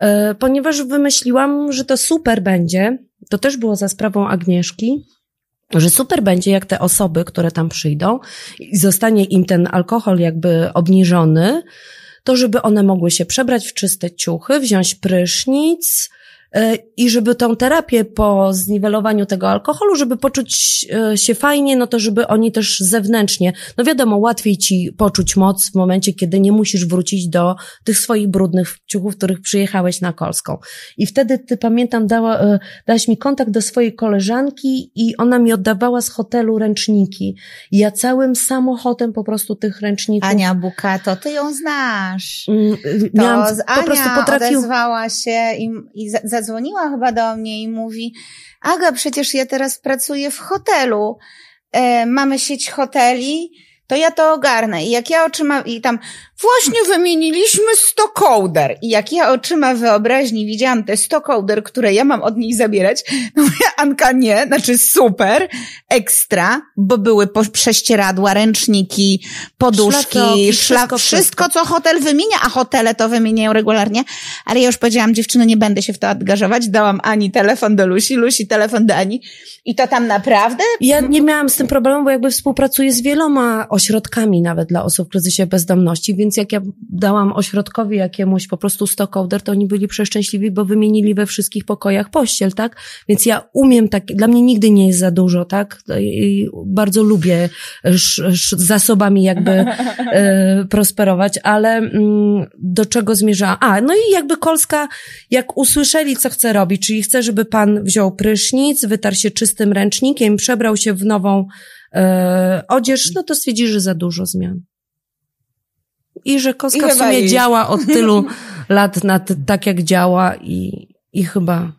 E, ponieważ wymyśliłam, że to super będzie, to też było za sprawą Agnieszki, że super będzie, jak te osoby, które tam przyjdą i zostanie im ten alkohol jakby obniżony, to żeby one mogły się przebrać w czyste ciuchy, wziąć prysznic, I żeby tą terapię po zniwelowaniu tego alkoholu, żeby poczuć e, się fajnie, no to żeby oni też zewnętrznie, no wiadomo, łatwiej ci poczuć moc w momencie, kiedy nie musisz wrócić do tych swoich brudnych ciuchów, których przyjechałeś na Kolską. I wtedy, ty pamiętam, dała, e, dałaś mi kontakt do swojej koleżanki i ona mi oddawała z hotelu ręczniki. I ja całym samochodem po prostu tych ręczników... Ania Bukato, ty ją znasz. Mm, Miałam, to Ania po prostu potrafił... odezwała się i, i za, zadzwoniła chyba do mnie i mówi, Aga, przecież ja teraz pracuję w hotelu, e, mamy sieć hoteli, to ja to ogarnę. I jak ja oczyma, i tam właśnie wymieniliśmy stokołder. I jak ja oczyma wyobraźni widziałam te stokołder, które ja mam od niej zabierać, no moja Anka nie, znaczy super, ekstra, bo były prześcieradła, ręczniki, poduszki, wszystko, wszystko, co hotel wymienia, a hotele to wymieniają regularnie. Ale ja już powiedziałam, dziewczyno, nie będę się w to angażować. Dałam Ani telefon do Lusi, Lusi telefon do Ani. I to tam naprawdę? Ja nie miałam z tym problemu, bo jakby współpracuję z wieloma ośrodkami nawet dla osób w kryzysie bezdomności, więc jak ja dałam ośrodkowi jakiemuś po prostu stokołder, to oni byli przeszczęśliwi, bo wymienili we wszystkich pokojach pościel, tak? Więc ja umiem tak, dla mnie nigdy nie jest za dużo, tak? I bardzo lubię zasobami jakby e, prosperować, ale mm, do czego zmierzałam? A, no i jakby Kolska, jak usłyszeli, co chce robić, czyli chce, żeby pan wziął prysznic, wytarł się czystym ręcznikiem, przebrał się w nową e, odzież, no to stwierdzi, że za dużo zmian. I że Koska I w sumie działa od tylu lat nad, tak, jak działa i, i chyba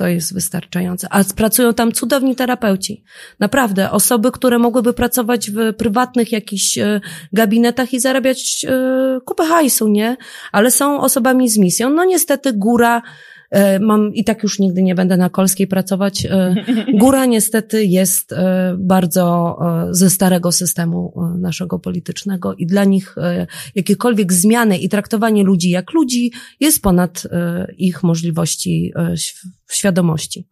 to jest wystarczające. A pracują tam cudowni terapeuci. Naprawdę. Osoby, które mogłyby pracować w prywatnych jakichś e, gabinetach i zarabiać e, kupę hajsu, nie? Ale są osobami z misją. No niestety góra mam i tak już nigdy nie będę na Kolskiej pracować. E, góra niestety jest e, bardzo ze starego systemu naszego politycznego i dla nich jakiekolwiek zmiany i traktowanie ludzi jak ludzi jest ponad ich możliwości świadomości.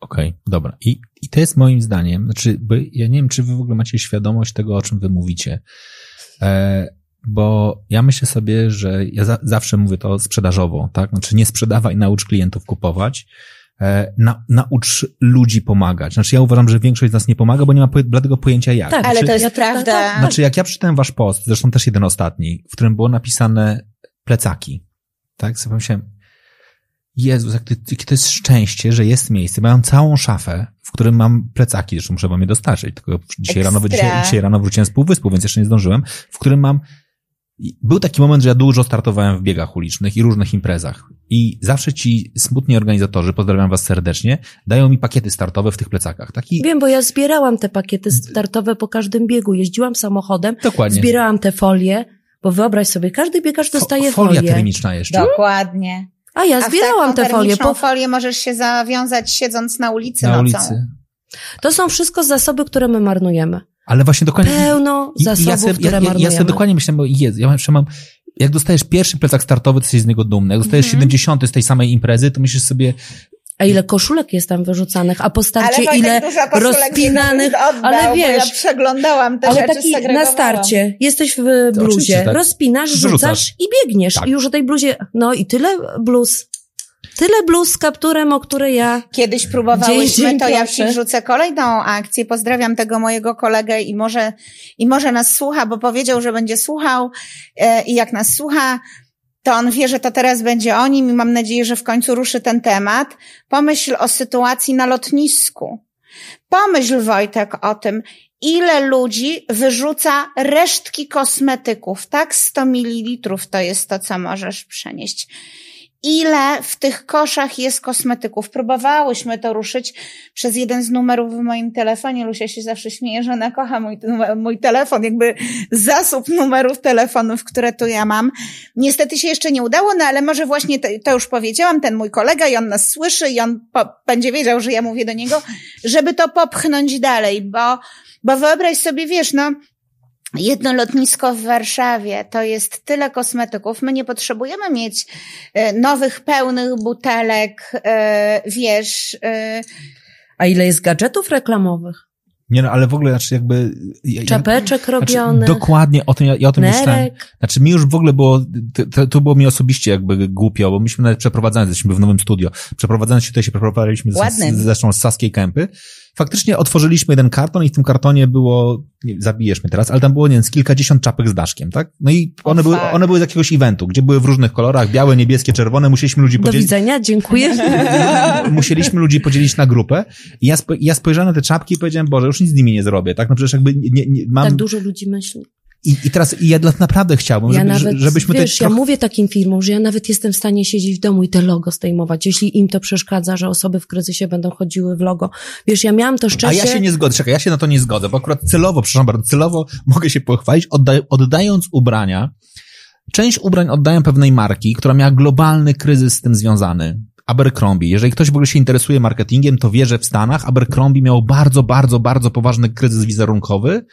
Okej, okay, dobra. I, I to jest moim zdaniem, znaczy, bo ja nie wiem, czy wy w ogóle macie świadomość tego, o czym wy mówicie. E, bo ja myślę sobie, że ja za, zawsze mówię to sprzedażowo, tak? Znaczy nie sprzedawaj, naucz klientów kupować, e, na, naucz ludzi pomagać. Znaczy ja uważam, że większość z nas nie pomaga, bo nie ma bladego pojęcia jak. Tak, znaczy, ale to jest prawda. Tak. Znaczy jak ja przeczytałem wasz post, zresztą też jeden ostatni, w którym było napisane plecaki, tak? Sobie pomyślałem, Jezus, jak to, jakie to jest szczęście, że jest miejsce. Mam całą szafę, w którym mam plecaki, zresztą muszę wam je dostarczyć, tylko dzisiaj rano, dzisiaj, dzisiaj rano wróciłem z półwyspu, więc jeszcze nie zdążyłem, w którym mam był taki moment, że ja dużo startowałem w biegach ulicznych i różnych imprezach. I zawsze ci smutni organizatorzy, pozdrawiam was serdecznie, dają mi pakiety startowe w tych plecakach. Taki... Wiem, bo ja zbierałam te pakiety startowe po każdym biegu. Jeździłam samochodem, Dokładnie. zbierałam te folie, bo wyobraź sobie, każdy biegacz dostaje Fo folia Folia termiczna jeszcze. Dokładnie. A ja zbierałam te folie. Po folię możesz się zawiązać siedząc na ulicy na nocą. Ulicy. To są wszystko zasoby, które my marnujemy. Ale właśnie dokładnie. Pełno zasobów, ja sobie, które ja, ja, ja sobie dokładnie myślę, bo jest, ja jeszcze mam, jak dostajesz pierwszy plecak startowy, to jesteś z niego dumny. Jak dostajesz mm 70 z tej samej imprezy, to myślisz sobie, a ile koszulek jest tam wyrzucanych, a po starcie ale ile rozpinanych, oddał, ale wiesz, ja przeglądam te ale taki na starcie, jesteś w bluzie, tak. rozpinasz, rzucasz i biegniesz tak. i już o tej bluzie, no i tyle bluz. Tyle bluz z kapturem, o które ja. Kiedyś próbowałyśmy, dzień, to ja ci wrzucę kolejną akcję. Pozdrawiam tego mojego kolegę i może, i może nas słucha, bo powiedział, że będzie słuchał e, i jak nas słucha, to on wie, że to teraz będzie o nim i mam nadzieję, że w końcu ruszy ten temat. Pomyśl o sytuacji na lotnisku. Pomyśl, Wojtek, o tym, ile ludzi wyrzuca resztki kosmetyków, tak? 100 mililitrów to jest to, co możesz przenieść ile w tych koszach jest kosmetyków. Próbowałyśmy to ruszyć przez jeden z numerów w moim telefonie. Lucia się zawsze śmieje, że ona kocha mój, mój telefon, jakby zasób numerów telefonów, które tu ja mam. Niestety się jeszcze nie udało, no ale może właśnie to, to już powiedziałam, ten mój kolega i on nas słyszy i on po, będzie wiedział, że ja mówię do niego, żeby to popchnąć dalej, bo, bo wyobraź sobie, wiesz, no, Jedno lotnisko w Warszawie to jest tyle kosmetyków. My nie potrzebujemy mieć e, nowych, pełnych butelek, e, wiesz. E, A ile jest gadżetów reklamowych? Nie no, ale w ogóle, znaczy jakby... Czapeczek znaczy, robiony. Dokładnie, o tym, ja, ja o tym nerek. myślałem. Znaczy mi już w ogóle było, to, to było mi osobiście jakby głupio, bo myśmy nawet przeprowadzając, jesteśmy w nowym studio, przeprowadzając się tutaj się przeprowadziliśmy z, zresztą z Saskiej Kępy faktycznie otworzyliśmy jeden karton i w tym kartonie było, nie, zabijesz mnie teraz, ale tam było, nie wiem, z kilkadziesiąt czapek z daszkiem, tak? No i one, były, one były z jakiegoś eventu, gdzie były w różnych kolorach, białe, niebieskie, czerwone, musieliśmy ludzi podzielić. Do widzenia, dziękuję. musieliśmy ludzi podzielić na grupę i ja, spo, ja spojrzałem na te czapki i powiedziałem, Boże, już nic z nimi nie zrobię, tak? No przecież jakby nie, nie, mam... Tak dużo ludzi myśli. I, I teraz ja naprawdę chciałbym, ja żeby, nawet, żebyśmy wiesz, trochę... ja mówię takim firmom, że ja nawet jestem w stanie siedzieć w domu i te logo zdejmować, jeśli im to przeszkadza, że osoby w kryzysie będą chodziły w logo. Wiesz, ja miałam to szczęście... A ja się nie zgodzę, czekaj, ja się na to nie zgodzę, bo akurat celowo, przepraszam bardzo, celowo mogę się pochwalić, oddaj, oddając ubrania, część ubrań oddaję pewnej marki, która miała globalny kryzys z tym związany. Abercrombie. Jeżeli ktoś w ogóle się interesuje marketingiem, to wie, że w Stanach Abercrombie miał bardzo, bardzo, bardzo poważny kryzys wizerunkowy,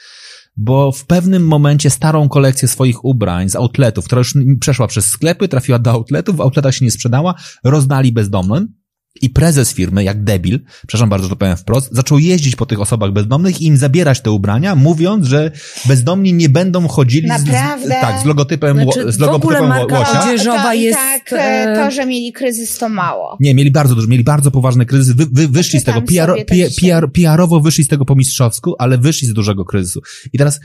bo w pewnym momencie starą kolekcję swoich ubrań z outletów, która już przeszła przez sklepy, trafiła do outletów, w outletach się nie sprzedała, rozdali bezdomnym. I prezes firmy, jak debil, przepraszam bardzo, że to powiem wprost, zaczął jeździć po tych osobach bezdomnych i im zabierać te ubrania, mówiąc, że bezdomni nie będą chodzili Naprawdę? Z, tak, z logotypem, znaczy, z logotypem w ogóle marka łosia. odzieżowa to, jest... tak, e, to, że mieli kryzys, to mało. Nie, mieli bardzo dużo, mieli bardzo poważny kryzys, wy, wy, wyszli z tego, PR, PR, PR-owo wyszli z tego po mistrzowsku, ale wyszli z dużego kryzysu. I teraz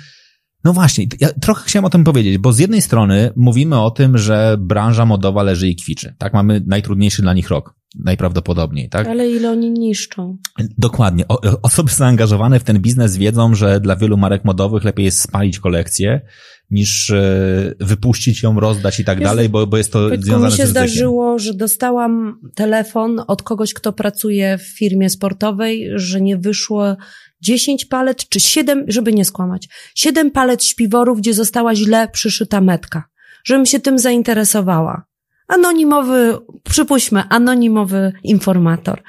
no właśnie, ja trochę chciałem o tym powiedzieć, bo z jednej strony mówimy o tym, że branża modowa leży i kwiczy. Tak, mamy najtrudniejszy dla nich rok. Najprawdopodobniej, tak? Ale ile oni niszczą? Dokładnie. O, osoby zaangażowane w ten biznes wiedzą, że dla wielu marek modowych lepiej jest spalić kolekcję, niż e, wypuścić ją, rozdać i tak Wiesz, dalej, bo, bo jest to związane z mi się zdarzyło, że dostałam telefon od kogoś, kto pracuje w firmie sportowej, że nie wyszło 10 palet czy 7, żeby nie skłamać, 7 palet śpiworów, gdzie została źle przyszyta metka. Żebym się tym zainteresowała anonimowy, przypuśćmy, anonimowy informator.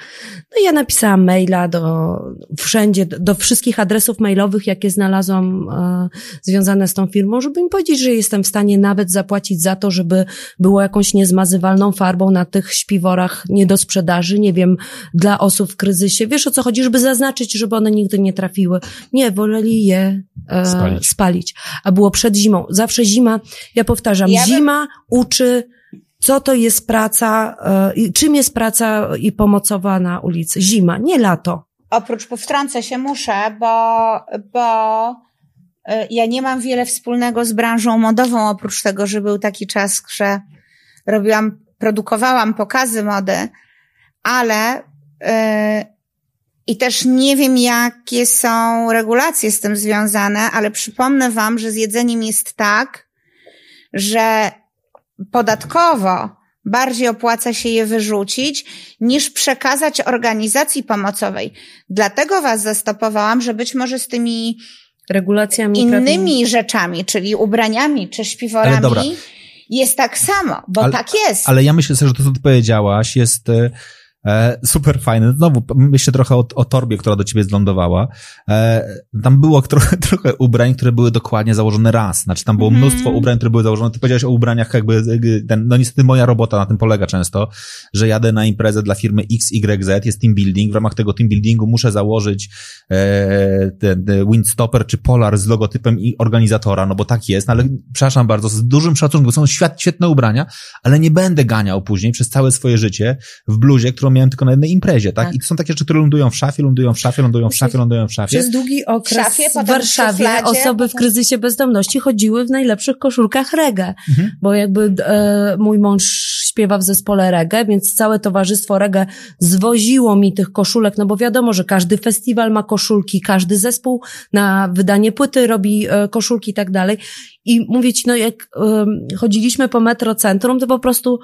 No i ja napisałam maila do wszędzie, do wszystkich adresów mailowych, jakie znalazłam e, związane z tą firmą, żeby im powiedzieć, że jestem w stanie nawet zapłacić za to, żeby było jakąś niezmazywalną farbą na tych śpiworach nie do sprzedaży, nie wiem, dla osób w kryzysie. Wiesz o co chodzi, żeby zaznaczyć, żeby one nigdy nie trafiły. Nie, woleli je e, spalić. spalić. A było przed zimą. Zawsze zima, ja powtarzam, ja zima uczy co to jest praca, y, czym jest praca i pomocowa na ulicy? Zima, nie lato. Oprócz, powtrącę się muszę, bo, bo y, ja nie mam wiele wspólnego z branżą modową, oprócz tego, że był taki czas, że robiłam, produkowałam pokazy mody, ale yy, i też nie wiem, jakie są regulacje z tym związane, ale przypomnę Wam, że z jedzeniem jest tak, że podatkowo bardziej opłaca się je wyrzucić, niż przekazać organizacji pomocowej. Dlatego was zastopowałam, że być może z tymi regulacjami innymi rzeczami, czyli ubraniami czy śpiworami, jest tak samo, bo ale, tak jest. Ale ja myślę że to, co ty powiedziałaś, jest e, E, super fajne. Znowu myślę trochę o, o torbie, która do ciebie zlądowała. E, tam było trochę, trochę ubrań, które były dokładnie założone raz. Znaczy tam było mm. mnóstwo ubrań, które były założone. Ty powiedziałeś o ubraniach jakby, ten, no niestety moja robota na tym polega często, że jadę na imprezę dla firmy XYZ, jest team building. W ramach tego team buildingu muszę założyć e, ten, ten windstopper czy polar z logotypem i organizatora, no bo tak jest, no ale przepraszam bardzo, z dużym szacunkiem, są świat, świetne ubrania, ale nie będę ganiał później przez całe swoje życie w bluzie, którą miałem tylko na jednej imprezie, tak? tak? I to są takie rzeczy, które lądują w szafie, lądują w szafie, lądują w szafie, lądują w szafie. Przez długi okres w, szafie, w Warszawie w osoby w kryzysie bezdomności chodziły w najlepszych koszulkach reggae, mhm. bo jakby e, mój mąż śpiewa w zespole reggae, więc całe towarzystwo reggae zwoziło mi tych koszulek, no bo wiadomo, że każdy festiwal ma koszulki, każdy zespół na wydanie płyty robi e, koszulki i tak dalej. I mówię ci, no jak e, chodziliśmy po metrocentrum, to po prostu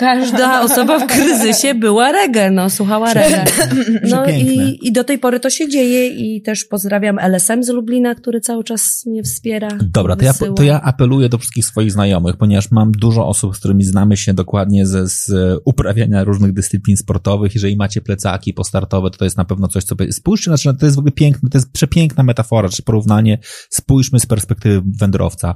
Każda osoba w kryzysie była reggae, no, słuchała reggae. No i, i do tej pory to się dzieje i też pozdrawiam LSM z Lublina, który cały czas mnie wspiera. Dobra, to ja, to ja apeluję do wszystkich swoich znajomych, ponieważ mam dużo osób, z którymi znamy się dokładnie ze z uprawiania różnych dyscyplin sportowych. Jeżeli macie plecaki postartowe, to to jest na pewno coś, co... Spójrzcie, znaczy, to jest w ogóle piękne, to jest przepiękna metafora, czy porównanie. Spójrzmy z perspektywy wędrowca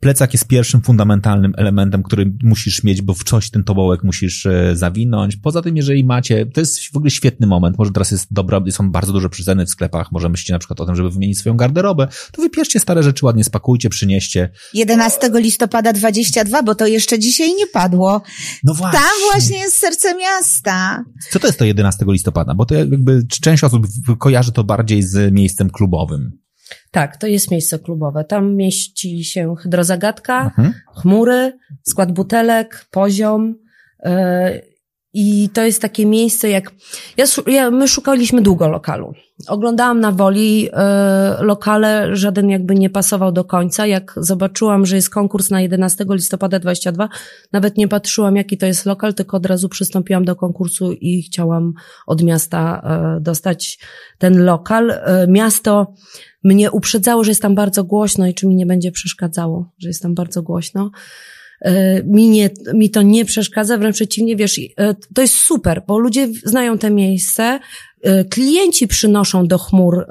Plecak jest pierwszym fundamentalnym elementem, który musisz mieć, bo w coś ten tobołek musisz e, zawinąć. Poza tym, jeżeli macie, to jest w ogóle świetny moment, może teraz jest dobra, są bardzo duże przyceny w sklepach, może myślicie na przykład o tym, żeby wymienić swoją garderobę, to wypierzcie stare rzeczy, ładnie spakujcie, przynieście. 11 listopada 22, bo to jeszcze dzisiaj nie padło. No właśnie. Tam właśnie jest serce miasta. Co to jest to 11 listopada? Bo to jakby część osób kojarzy to bardziej z miejscem klubowym. Tak, to jest miejsce klubowe. Tam mieści się hydrozagadka, mhm. chmury, skład butelek, poziom. Yy, I to jest takie miejsce, jak. Ja, ja, my szukaliśmy długo lokalu. Oglądałam na woli yy, lokale, żaden jakby nie pasował do końca. Jak zobaczyłam, że jest konkurs na 11 listopada 22, nawet nie patrzyłam, jaki to jest lokal, tylko od razu przystąpiłam do konkursu i chciałam od miasta yy, dostać ten lokal. Miasto mnie uprzedzało, że jest tam bardzo głośno i czy mi nie będzie przeszkadzało, że jest tam bardzo głośno. E, mi, nie, mi to nie przeszkadza, wręcz przeciwnie, wiesz, e, to jest super, bo ludzie znają te miejsce, e, klienci przynoszą do chmur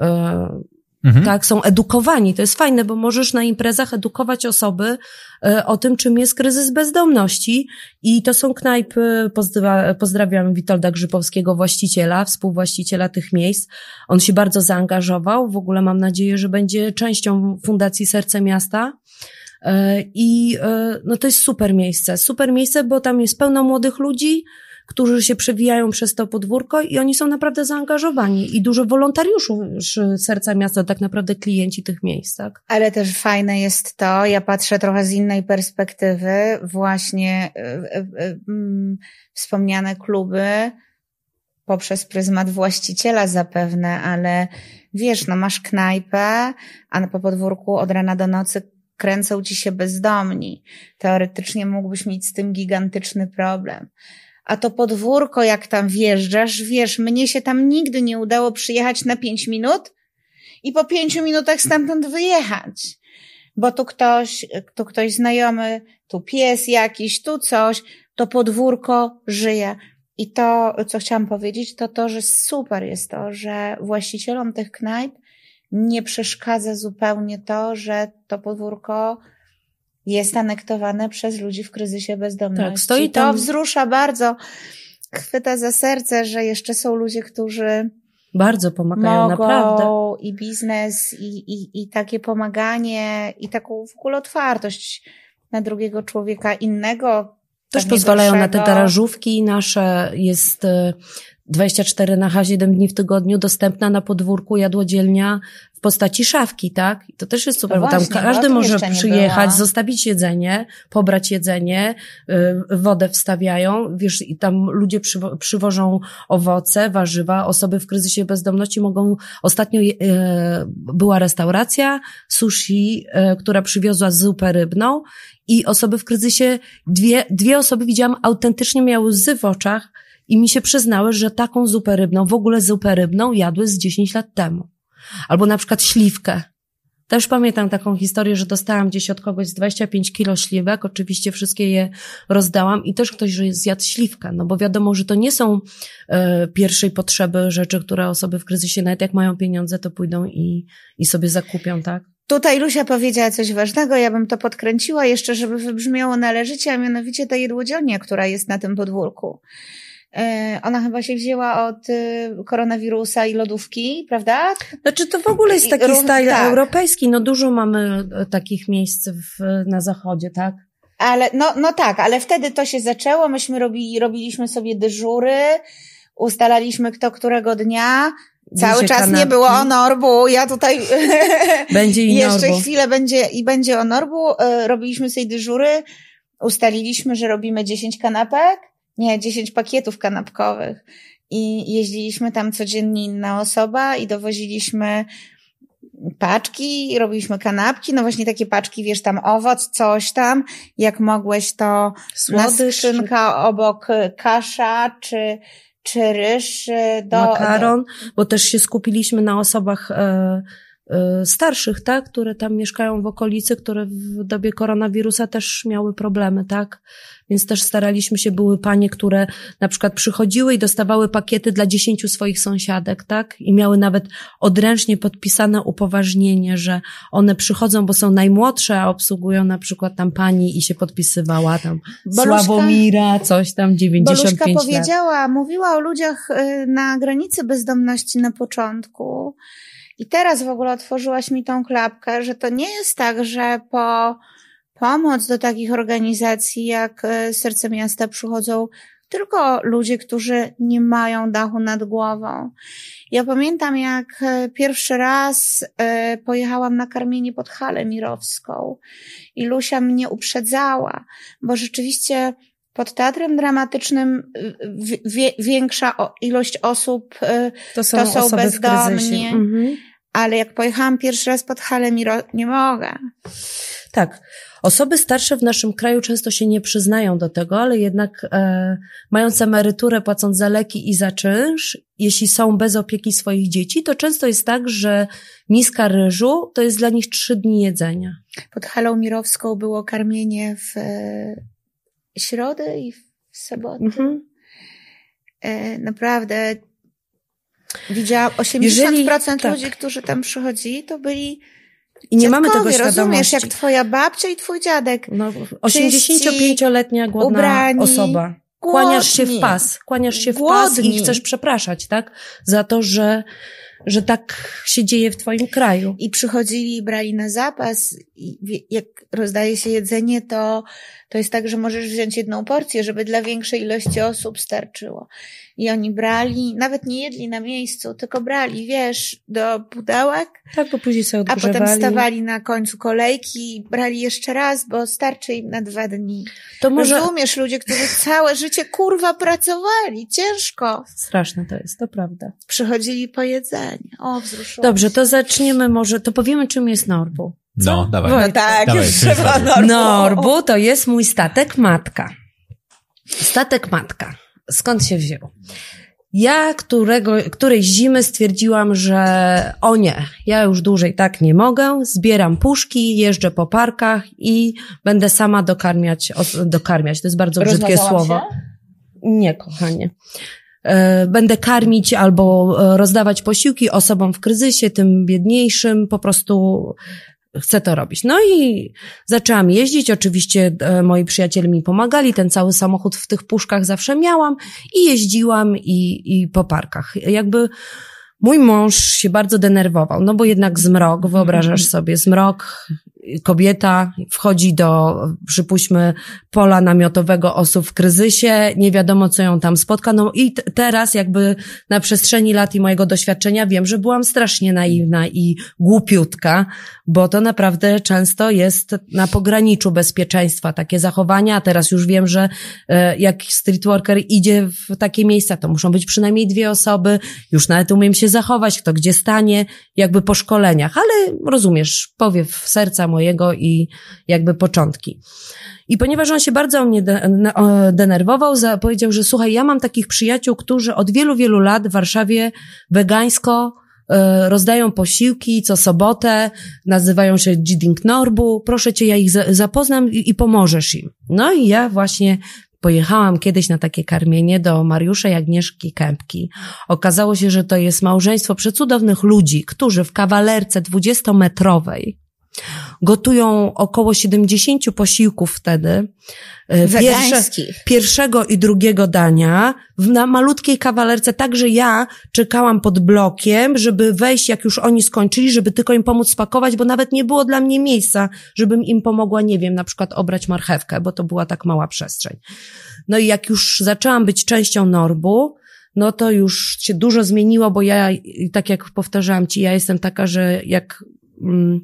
Mhm. Tak, są edukowani. To jest fajne, bo możesz na imprezach edukować osoby e, o tym, czym jest kryzys bezdomności. I to są knajpy, pozdra pozdrawiam Witolda Grzybowskiego, właściciela, współwłaściciela tych miejsc. On się bardzo zaangażował. W ogóle mam nadzieję, że będzie częścią Fundacji Serce Miasta. E, I e, no to jest super miejsce. Super miejsce, bo tam jest pełno młodych ludzi, którzy się przewijają przez to podwórko i oni są naprawdę zaangażowani i dużo wolontariuszy serca miasta, tak naprawdę klienci tych miejsc, tak? Ale też fajne jest to, ja patrzę trochę z innej perspektywy, właśnie y, y, y, wspomniane kluby poprzez pryzmat właściciela zapewne, ale wiesz, no masz knajpę, a po podwórku od rana do nocy kręcą ci się bezdomni. Teoretycznie mógłbyś mieć z tym gigantyczny problem a to podwórko, jak tam wjeżdżasz, wiesz, mnie się tam nigdy nie udało przyjechać na pięć minut i po pięciu minutach stamtąd wyjechać. Bo tu ktoś, tu ktoś znajomy, tu pies jakiś, tu coś, to podwórko żyje. I to, co chciałam powiedzieć, to to, że super jest to, że właścicielom tych knajp nie przeszkadza zupełnie to, że to podwórko jest anektowane przez ludzi w kryzysie bezdomności. Tak, stoi tam... To wzrusza bardzo, chwyta za serce, że jeszcze są ludzie, którzy bardzo pomagają, mogą, naprawdę. I biznes, i, i, i takie pomaganie, i taką w ogóle otwartość na drugiego człowieka innego. Też pozwalają na te tarażówki nasze. Jest 24 na H, 7 dni w tygodniu dostępna na podwórku jadłodzielnia w postaci szafki, tak? I to też jest super, no bo tam każdy może przyjechać, zostawić jedzenie, pobrać jedzenie, y, wodę wstawiają, wiesz, i tam ludzie przywożą owoce, warzywa, osoby w kryzysie bezdomności mogą, ostatnio y, była restauracja sushi, y, która przywiozła zupę rybną i osoby w kryzysie, dwie, dwie osoby widziałam autentycznie miały łzy w oczach, i mi się przyznały, że taką zupę rybną, w ogóle zupę rybną jadły z 10 lat temu. Albo na przykład śliwkę. Też pamiętam taką historię, że dostałam gdzieś od kogoś z 25 kilo śliwek, oczywiście wszystkie je rozdałam i też ktoś, zjadł śliwkę, no bo wiadomo, że to nie są e, pierwszej potrzeby rzeczy, które osoby w kryzysie, nawet jak mają pieniądze, to pójdą i, i sobie zakupią, tak? Tutaj Lusia powiedziała coś ważnego, ja bym to podkręciła jeszcze, żeby wybrzmiało należycie, a mianowicie ta jedłodzielnia, która jest na tym podwórku. E, ona chyba się wzięła od y, koronawirusa i lodówki, prawda? Znaczy to w ogóle jest taki style tak. europejski. No dużo mamy e, takich miejsc w, na zachodzie, tak? Ale, no, no tak, ale wtedy to się zaczęło. Myśmy robili, robiliśmy sobie dyżury, ustalaliśmy kto którego dnia. Cały czas kanapki. nie było onorbu. Ja tutaj będzie i jeszcze chwilę będzie i będzie onorbu. E, robiliśmy sobie dyżury. Ustaliliśmy, że robimy 10 kanapek nie, 10 pakietów kanapkowych. I jeździliśmy tam codziennie inna osoba i dowoziliśmy paczki, robiliśmy kanapki, no właśnie takie paczki, wiesz, tam owoc, coś tam, jak mogłeś to Słodycz, na skrzynka obok kasza, czy, czy ryż. Do, Makaron, do... bo też się skupiliśmy na osobach e, y, starszych, tak, które tam mieszkają w okolicy, które w dobie koronawirusa też miały problemy, tak. Więc też staraliśmy się, były panie, które na przykład przychodziły i dostawały pakiety dla dziesięciu swoich sąsiadek, tak? I miały nawet odręcznie podpisane upoważnienie, że one przychodzą, bo są najmłodsze, a obsługują na przykład tam pani i się podpisywała tam Boluszka, Sławomira, coś tam, 95 Boluszka lat. powiedziała, mówiła o ludziach y, na granicy bezdomności na początku. I teraz w ogóle otworzyłaś mi tą klapkę, że to nie jest tak, że po pomoc do takich organizacji jak e, Serce Miasta przychodzą tylko ludzie, którzy nie mają dachu nad głową. Ja pamiętam, jak e, pierwszy raz e, pojechałam na karmienie pod Halę Mirowską i Lusia mnie uprzedzała, bo rzeczywiście pod teatrem dramatycznym większa ilość osób to są, to są bezdomni. Mhm. Ale jak pojechałam pierwszy raz pod Halę Mirowską, nie mogę. Tak. Osoby starsze w naszym kraju często się nie przyznają do tego, ale jednak e, mając emeryturę, płacąc za leki i za czynsz, jeśli są bez opieki swoich dzieci, to często jest tak, że miska ryżu to jest dla nich trzy dni jedzenia. Pod Halą Mirowską było karmienie w środę i w sobotę. Mhm. E, naprawdę widziałam 80% Jeżeli, tak. ludzi, którzy tam przychodzili, to byli i nie mamy tego świadomości. rozumiesz, jak twoja babcia i twój dziadek. No, 85-letnia głodna ubrani, osoba. Kłaniasz głodni, się w pas, kłaniasz się w głodni. pas i chcesz przepraszać, tak? Za to, że, że tak się dzieje w twoim kraju. I przychodzili i brali na zapas. I jak rozdaje się jedzenie, to, to jest tak, że możesz wziąć jedną porcję, żeby dla większej ilości osób starczyło. I oni brali, nawet nie jedli na miejscu, tylko brali, wiesz, do pudełek. Tak, bo później sobie odgrzewali. A potem stawali na końcu kolejki i brali jeszcze raz, bo starczy im na dwa dni. To może... Rozumiesz, ludzie, którzy całe życie kurwa pracowali, ciężko. Straszne to jest, to prawda. Przychodzili po jedzenie. O, wzruszyło Dobrze, to zaczniemy może, to powiemy czym jest Norbu. Co? No, dawaj. No tak, dawaj, już trzeba Norbu. Norbu to jest mój statek matka. Statek matka skąd się wziął? Ja którego, którejś zimy stwierdziłam, że o nie, ja już dłużej tak nie mogę, zbieram puszki, jeżdżę po parkach i będę sama dokarmiać, dokarmiać. To jest bardzo brzydkie słowo. Się? Nie, kochanie. E, będę karmić albo e, rozdawać posiłki osobom w kryzysie, tym biedniejszym, po prostu chcę to robić. No i zaczęłam jeździć, oczywiście e, moi przyjaciele mi pomagali, ten cały samochód w tych puszkach zawsze miałam i jeździłam i, i po parkach. Jakby mój mąż się bardzo denerwował, no bo jednak zmrok, wyobrażasz sobie, zmrok, kobieta wchodzi do, przypuśćmy, pola namiotowego osób w kryzysie, nie wiadomo, co ją tam spotka. No i teraz jakby na przestrzeni lat i mojego doświadczenia wiem, że byłam strasznie naiwna i głupiutka, bo to naprawdę często jest na pograniczu bezpieczeństwa takie zachowania, a teraz już wiem, że e, jak streetworker idzie w takie miejsca, to muszą być przynajmniej dwie osoby, już nawet umiem się zachować, kto gdzie stanie, jakby po szkoleniach, ale rozumiesz, powiew serca mojego i jakby początki. I ponieważ on się bardzo o mnie denerwował, powiedział, że słuchaj, ja mam takich przyjaciół, którzy od wielu, wielu lat w Warszawie wegańsko e, rozdają posiłki co sobotę, nazywają się Jiding Norbu, proszę cię, ja ich zapoznam i, i pomożesz im. No i ja właśnie Pojechałam kiedyś na takie karmienie do Mariusza i Agnieszki Kępki. Okazało się, że to jest małżeństwo przecudownych ludzi, którzy w kawalerce dwudziestometrowej Gotują około 70 posiłków wtedy. E, pierwsze, pierwszego i drugiego dania na malutkiej kawalerce, tak że ja czekałam pod blokiem, żeby wejść, jak już oni skończyli, żeby tylko im pomóc spakować, bo nawet nie było dla mnie miejsca, żebym im pomogła, nie wiem, na przykład obrać marchewkę, bo to była tak mała przestrzeń. No i jak już zaczęłam być częścią Norbu, no to już się dużo zmieniło, bo ja, tak jak powtarzałam ci, ja jestem taka, że jak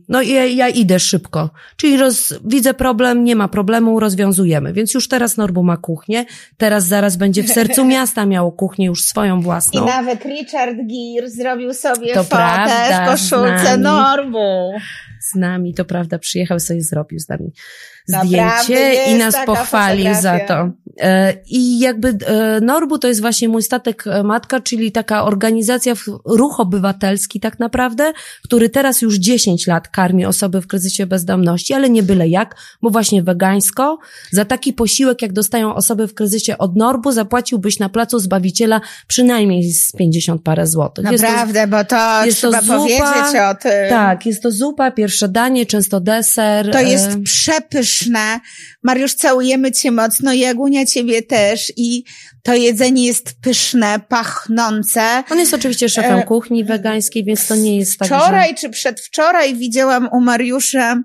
no i ja, ja, idę szybko. Czyli roz, widzę problem, nie ma problemu, rozwiązujemy. Więc już teraz Norbu ma kuchnię, teraz zaraz będzie w sercu miasta miało kuchnię już swoją własną. I nawet Richard Gere zrobił sobie to fotę prawda, w koszulce Norbu. Z nami, to prawda, przyjechał sobie zrobił z nami zdjęcie i nas pochwalił za to. E, I jakby e, Norbu to jest właśnie mój statek e, matka, czyli taka organizacja, ruch obywatelski tak naprawdę, który teraz już 10 lat karmi osoby w kryzysie bezdomności, ale nie byle jak, bo właśnie wegańsko. Za taki posiłek, jak dostają osoby w kryzysie od Norbu, zapłaciłbyś na placu Zbawiciela przynajmniej z 50 parę złotych. Naprawdę, to, bo to jest trzeba zupa, powiedzieć o tym. Tak, jest to zupa, pierwsze danie, często deser. To jest przepyszne. Mariusz, całujemy cię mocno, Jagunia ciebie też i to jedzenie jest pyszne, pachnące. On jest oczywiście szefem e... kuchni wegańskiej, więc to nie jest tak, Wczoraj że... czy przedwczoraj widziałam u Mariusza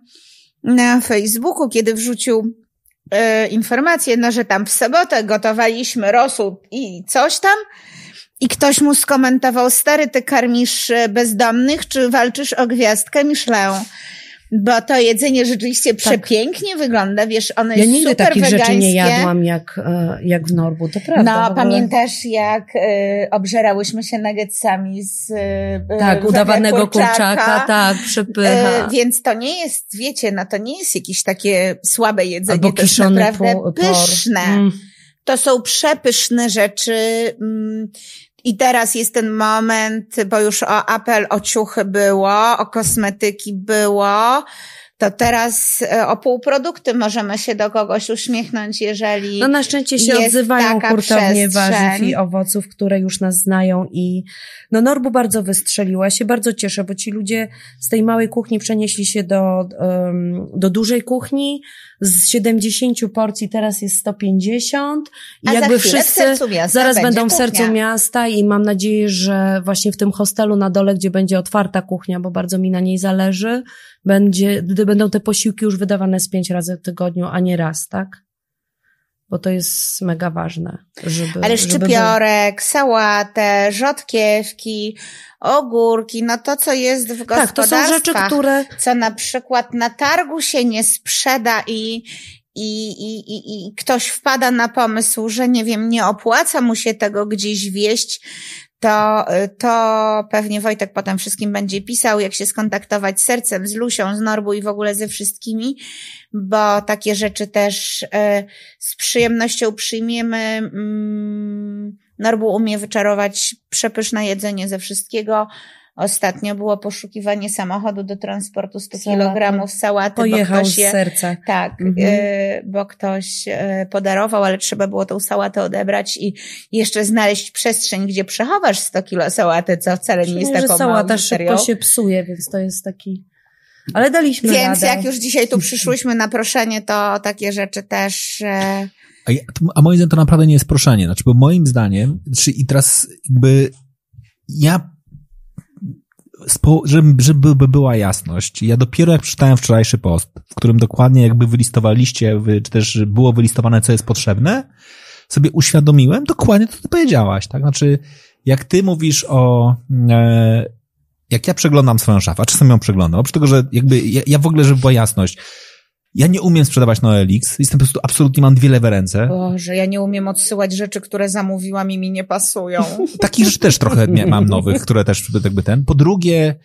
na Facebooku, kiedy wrzucił e, informację, no, że tam w sobotę gotowaliśmy rosół i coś tam. I ktoś mu skomentował, stary, ty karmisz e, bezdomnych, czy walczysz o gwiazdkę Michelin? Bo to jedzenie rzeczywiście tak. przepięknie wygląda, wiesz, one ja jest nigdy super takich wegańskie. rzeczy nie jadłam jak, e, jak w Norbu, to prawda. No, pamiętasz jak y, obżerałyśmy się nuggetsami z y, Tak, udawanego kurczaka, kurczaka tak, przepycha. Y, więc to nie jest, wiecie, no to nie jest jakieś takie słabe jedzenie, Albo to jest naprawdę por. pyszne. Mm. To są przepyszne rzeczy. Mm, i teraz jest ten moment, bo już o apel o ciuchy było, o kosmetyki było, to teraz e, o półprodukty możemy się do kogoś uśmiechnąć, jeżeli. No na szczęście się odzywają hurtownie warzyw i owoców, które już nas znają i no Norbu bardzo wystrzeliła. Się bardzo cieszę, bo ci ludzie z tej małej kuchni przenieśli się do, um, do dużej kuchni. Z 70 porcji teraz jest 150. I A jakby wszyscy zaraz będą w sercu miasta i mam nadzieję, że właśnie w tym hostelu na dole, gdzie będzie otwarta kuchnia, bo bardzo mi na niej zależy, będzie, gdy będą te posiłki już wydawane z pięć razy w tygodniu, a nie raz, tak? Bo to jest mega ważne. Żeby, Ale szczypiorek, żeby... sałatę, rzodkiewki, ogórki, no to, co jest w gospodarstwach. Tak, to są rzeczy, które... Co na przykład na targu się nie sprzeda i, i, i, i, i ktoś wpada na pomysł, że nie wiem, nie opłaca mu się tego gdzieś wieść, to, to pewnie Wojtek potem wszystkim będzie pisał, jak się skontaktować z sercem, z Lusią, z Norbu i w ogóle ze wszystkimi, bo takie rzeczy też e, z przyjemnością przyjmiemy. Mm, Norbu umie wyczarować przepyszne jedzenie ze wszystkiego. Ostatnio było poszukiwanie samochodu do transportu 100 kg sałaty. Pojechał bo ktoś je, z serca. Tak, mhm. y, bo ktoś y, podarował, ale trzeba było tą sałatę odebrać i jeszcze znaleźć przestrzeń, gdzie przechowasz 100 kg sałaty, co wcale nie jest taką sałata szybko się psuje, więc to jest taki... Ale daliśmy Więc radę. jak już dzisiaj tu przyszłyśmy na proszenie, to takie rzeczy też... Y... A, ja, a moim zdaniem to naprawdę nie jest proszenie. Znaczy, bo moim zdaniem, czy i teraz jakby ja żeby, żeby była jasność, ja dopiero jak przeczytałem wczorajszy post, w którym dokładnie jakby wylistowaliście, czy też było wylistowane, co jest potrzebne, sobie uświadomiłem dokładnie to, co ty powiedziałaś, tak? Znaczy, jak ty mówisz o, e, jak ja przeglądam swoją szafę, a czasem ją przeglądam, oprócz tego, że jakby, ja, ja w ogóle, żeby była jasność, ja nie umiem sprzedawać na OLX. Jestem po prostu absolutnie mam dwie lewe ręce. Boże, ja nie umiem odsyłać rzeczy, które zamówiłam i mi nie pasują. Takich rzeczy też trochę mam nowych, które też jakby ten. Po drugie,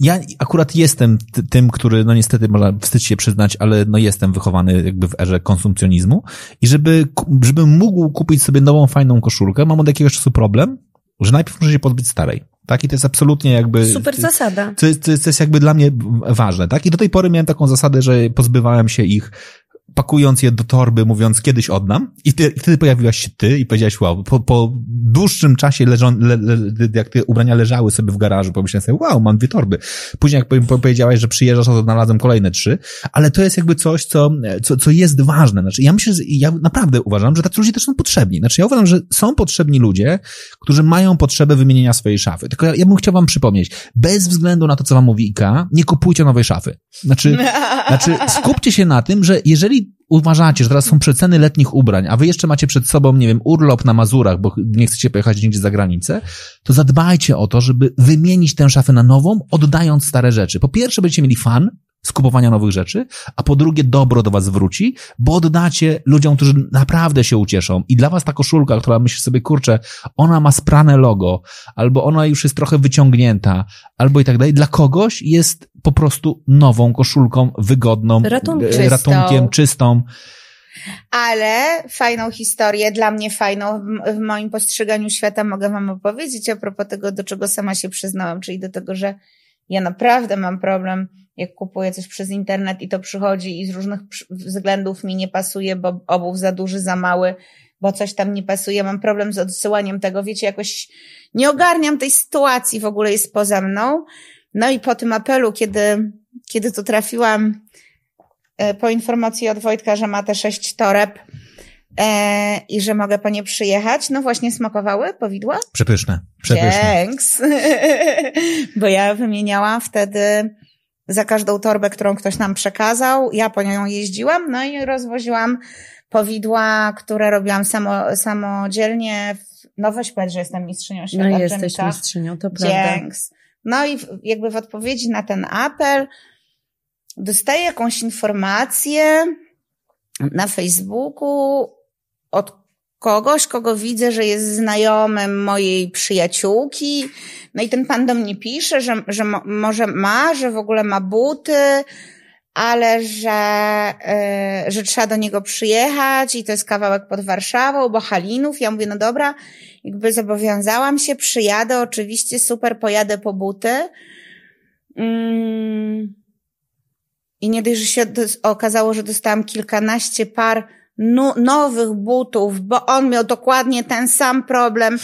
ja akurat jestem tym, który, no niestety można wstyd się przyznać, ale no jestem wychowany jakby w erze konsumpcjonizmu i żeby, żebym mógł kupić sobie nową, fajną koszulkę, mam od jakiegoś czasu problem, że najpierw muszę się pozbyć starej. Tak? I to jest absolutnie jakby... Super zasada. To, to, to jest jakby dla mnie ważne, tak? I do tej pory miałem taką zasadę, że pozbywałem się ich pakując je do torby, mówiąc kiedyś oddam i, ty, i wtedy pojawiłaś się ty i powiedziałaś wow, po, po dłuższym czasie leżą, le, le, jak te ubrania leżały sobie w garażu, pomyślałem sobie wow, mam dwie torby. Później jak powiedziałaś, że przyjeżdżasz, to znalazłem kolejne trzy, ale to jest jakby coś, co, co, co jest ważne. Znaczy ja myślę, ja naprawdę uważam, że tacy ludzie też są potrzebni. Znaczy ja uważam, że są potrzebni ludzie, którzy mają potrzebę wymienienia swojej szafy. Tylko ja, ja bym chciał wam przypomnieć, bez względu na to, co wam mówi IKA, nie kupujcie nowej szafy. Znaczy, znaczy skupcie się na tym, że jeżeli uważacie, że teraz są przeceny letnich ubrań, a wy jeszcze macie przed sobą, nie wiem, urlop na Mazurach, bo nie chcecie pojechać nigdzie za granicę, to zadbajcie o to, żeby wymienić tę szafę na nową, oddając stare rzeczy. Po pierwsze będziecie mieli fan, z kupowania nowych rzeczy, a po drugie dobro do was wróci, bo oddacie ludziom, którzy naprawdę się ucieszą. I dla was ta koszulka, która myśli sobie, kurczę, ona ma sprane logo, albo ona już jest trochę wyciągnięta, albo i tak dalej, dla kogoś jest po prostu nową koszulką, wygodną, ratunkiem, ratunkiem czystą. Ale fajną historię, dla mnie fajną w, w moim postrzeganiu świata mogę wam opowiedzieć a propos tego, do czego sama się przyznałam, czyli do tego, że ja naprawdę mam problem, jak kupuję coś przez internet i to przychodzi i z różnych względów mi nie pasuje, bo obuw za duży, za mały, bo coś tam nie pasuje, mam problem z odsyłaniem tego, wiecie, jakoś nie ogarniam tej sytuacji, w ogóle jest poza mną. No i po tym apelu, kiedy, kiedy tu trafiłam e, po informacji od Wojtka, że ma te sześć toreb e, i że mogę po nie przyjechać, no właśnie smakowały powidła? Przepyszne, przepyszne. Thanks. Bo ja wymieniałam wtedy za każdą torbę, którą ktoś nam przekazał, ja po nią jeździłam, no i rozwoziłam powidła, które robiłam samo, samodzielnie. No weź powiedz, że jestem mistrzynią świata. No jesteś mistrzynią, to prawda. Dzięks. No i jakby w odpowiedzi na ten apel dostaję jakąś informację na Facebooku od kogoś, kogo widzę, że jest znajomym mojej przyjaciółki. No i ten pan do mnie pisze, że, że może ma, że w ogóle ma buty, ale że, yy, że trzeba do niego przyjechać i to jest kawałek pod Warszawą, bo Halinów. Ja mówię, no dobra, jakby zobowiązałam się, przyjadę, oczywiście, super, pojadę po buty. Mm. I nie dość, że się okazało, że dostałam kilkanaście par nowych butów, bo on miał dokładnie ten sam problem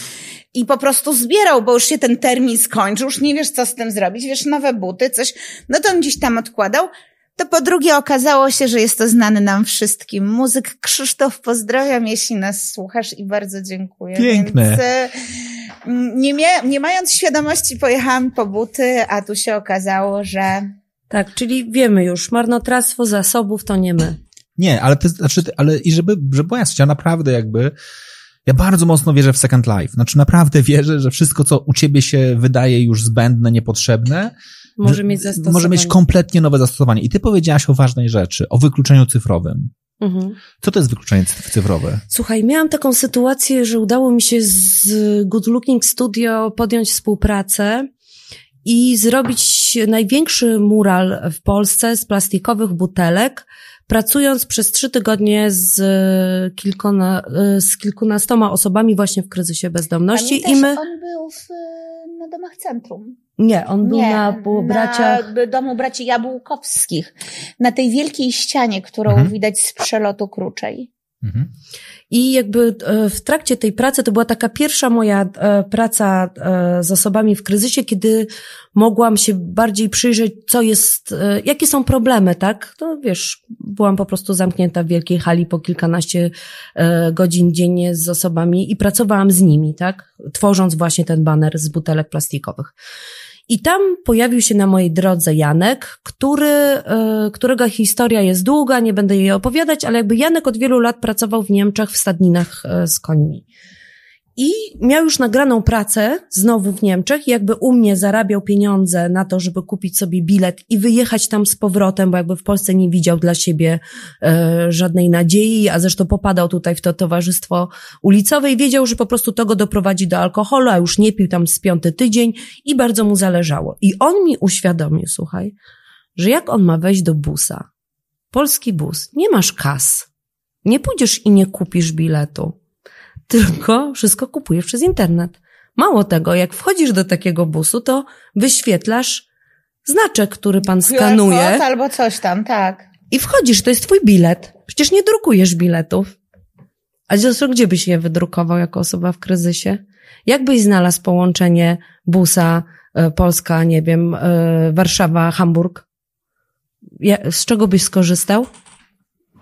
i po prostu zbierał, bo już się ten termin skończył, już nie wiesz, co z tym zrobić, wiesz, nowe buty, coś, no to on gdzieś tam odkładał. To po drugie okazało się, że jest to znany nam wszystkim muzyk Krzysztof. Pozdrawiam, jeśli nas słuchasz i bardzo dziękuję. Piękne. Więc, e, nie, mia nie mając świadomości pojechałam po buty, a tu się okazało, że... Tak, czyli wiemy już, marnotrawstwo zasobów to nie my. Nie, ale to znaczy, ale i żeby, żeby była jasność, ja naprawdę jakby, ja bardzo mocno wierzę w Second Life. Znaczy naprawdę wierzę, że wszystko, co u ciebie się wydaje już zbędne, niepotrzebne, może mieć zastosowanie. Może mieć kompletnie nowe zastosowanie. I ty powiedziałaś o ważnej rzeczy, o wykluczeniu cyfrowym. Mhm. Co to jest wykluczenie cyfrowe? Słuchaj, miałam taką sytuację, że udało mi się z Good Looking Studio podjąć współpracę i zrobić największy mural w Polsce z plastikowych butelek, pracując przez trzy tygodnie z, kilkona, z kilkunastoma osobami właśnie w kryzysie bezdomności. I my... on był w, na domach centrum. Nie, on był Nie, na braciach... Na domu braci Jabłkowskich. Na tej wielkiej ścianie, którą mhm. widać z przelotu Kruczej. Mhm. I jakby e, w trakcie tej pracy, to była taka pierwsza moja e, praca e, z osobami w kryzysie, kiedy mogłam się bardziej przyjrzeć, co jest, jakie są problemy, tak? To wiesz, byłam po prostu zamknięta w wielkiej hali po kilkanaście godzin dziennie z osobami i pracowałam z nimi, tak? Tworząc właśnie ten baner z butelek plastikowych. I tam pojawił się na mojej drodze Janek, który, e, którego historia jest długa, nie będę jej opowiadać, ale jakby Janek od wielu lat pracował w Niemczech w stadninach e, z końmi. I miał już nagraną pracę znowu w Niemczech jakby u mnie zarabiał pieniądze na to, żeby kupić sobie bilet i wyjechać tam z powrotem, bo jakby w Polsce nie widział dla siebie e, żadnej nadziei, a zresztą popadał tutaj w to towarzystwo ulicowe i wiedział, że po prostu to go doprowadzi do alkoholu, a już nie pił tam z piąty tydzień i bardzo mu zależało. I on mi uświadomił, słuchaj, że jak on ma wejść do busa, polski bus, nie masz kas, nie pójdziesz i nie kupisz biletu tylko wszystko kupujesz przez internet. Mało tego, jak wchodzisz do takiego busu, to wyświetlasz znaczek, który pan skanuje. albo coś tam, tak. I wchodzisz, to jest twój bilet. Przecież nie drukujesz biletów. A gdzie byś je wydrukował jako osoba w kryzysie? Jak byś znalazł połączenie busa e, Polska, nie wiem, e, Warszawa, Hamburg? Z czego byś skorzystał?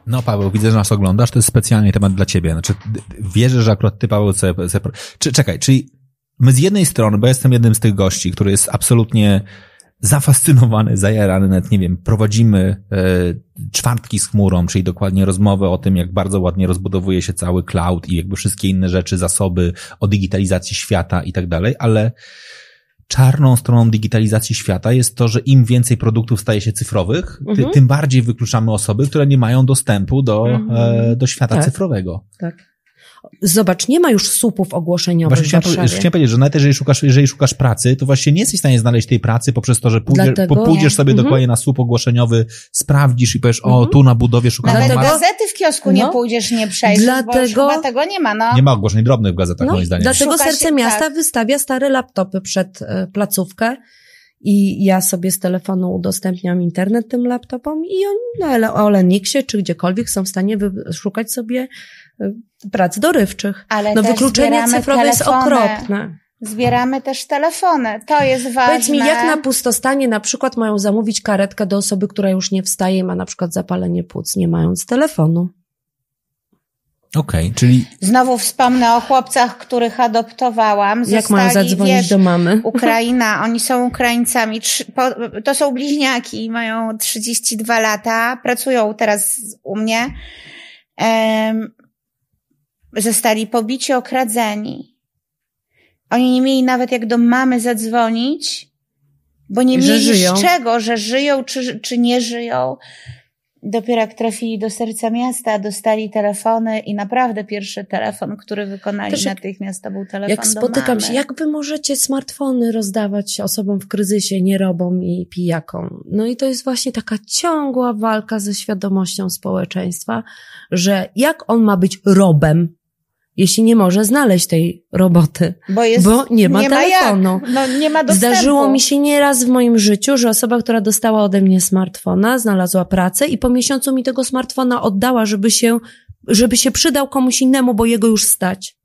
No Paweł, widzę, że nas oglądasz, to jest specjalnie temat dla ciebie. Znaczy, wierzę, że akurat ty, Paweł, sobie, sobie... Czy, czekaj, czyli my z jednej strony, bo jestem jednym z tych gości, który jest absolutnie zafascynowany, zajarany, nawet nie wiem, prowadzimy e, czwartki z chmurą, czyli dokładnie rozmowę o tym, jak bardzo ładnie rozbudowuje się cały cloud i jakby wszystkie inne rzeczy, zasoby o digitalizacji świata i tak dalej, ale czarną stroną digitalizacji świata jest to, że im więcej produktów staje się cyfrowych, ty, mhm. tym bardziej wykluczamy osoby, które nie mają dostępu do, mhm. e, do świata tak. cyfrowego. Tak. Zobacz, nie ma już słupów ogłoszeniowych Właśnie w chciałem, Warszawie. chciałem powiedzieć, że nawet jeżeli szukasz, jeżeli szukasz pracy, to właśnie nie jesteś w stanie znaleźć tej pracy poprzez to, że pójdziesz, Dlatego- po- pójdziesz sobie Mhm. dokładnie na słup ogłoszeniowy, sprawdzisz i powiesz, o, Mhm. tu na budowie szukam Nawet Dlatego- Dlatego... gazety w kiosku nie No. pójdziesz, nie przejdziesz, Dlatego- bo tego nie ma, no. Nie ma ogłoszeń drobnych w gazetach, No, moim zdaniem. dlatego Szuka się- Serce Miasta tak. wystawia stare laptopy przed e, placówkę i ja sobie z telefonu udostępniam internet tym laptopom i oni na Ele- Oleniksie czy gdziekolwiek są w stanie wy- szukać sobie prac dorywczych. Ale No wykluczenie cyfrowe jest telefony. okropne. Zbieramy też telefony. To jest ważne. Powiedz mi, jak na pustostanie na przykład mają zamówić karetkę do osoby, która już nie wstaje i ma na przykład zapalenie płuc, nie mając telefonu. Okej, czyli Znowu wspomnę o chłopcach, których adoptowałam. jak mają Zostali, zadzwonić wiesz, do mamy? Ukraina, oni są Ukraińcami. To są bliźniaki, mają 32 lata, pracują teraz u mnie. Zostali pobici, okradzeni. Oni nie mieli nawet jak do mamy zadzwonić, bo nie Że mieli żyją. z czego, że żyją czy, czy nie żyją. Dopiero jak trafili do serca miasta, dostali telefony i naprawdę pierwszy telefon, który wykonali Też jak- natychmiast, to był telefon Jak spotykam się, jak wy możecie smartfony rozdawać osobom w kryzysie, nierobom i pijakom? No i to jest właśnie taka ciągła walka ze świadomością społeczeństwa, że jak on ma być robem, jeśli nie może znaleźć tej roboty? Bo, jest, Bo nie ma telefonu. jak. No, nie ma dostępu. Zdarzyło mi się nieraz w moim życiu, że osoba, która dostała ode mnie smartfona, znalazła pracę i po miesiącu mi tego smartfona oddała, żeby się, żeby się przydał komuś innemu, bo jego już stać.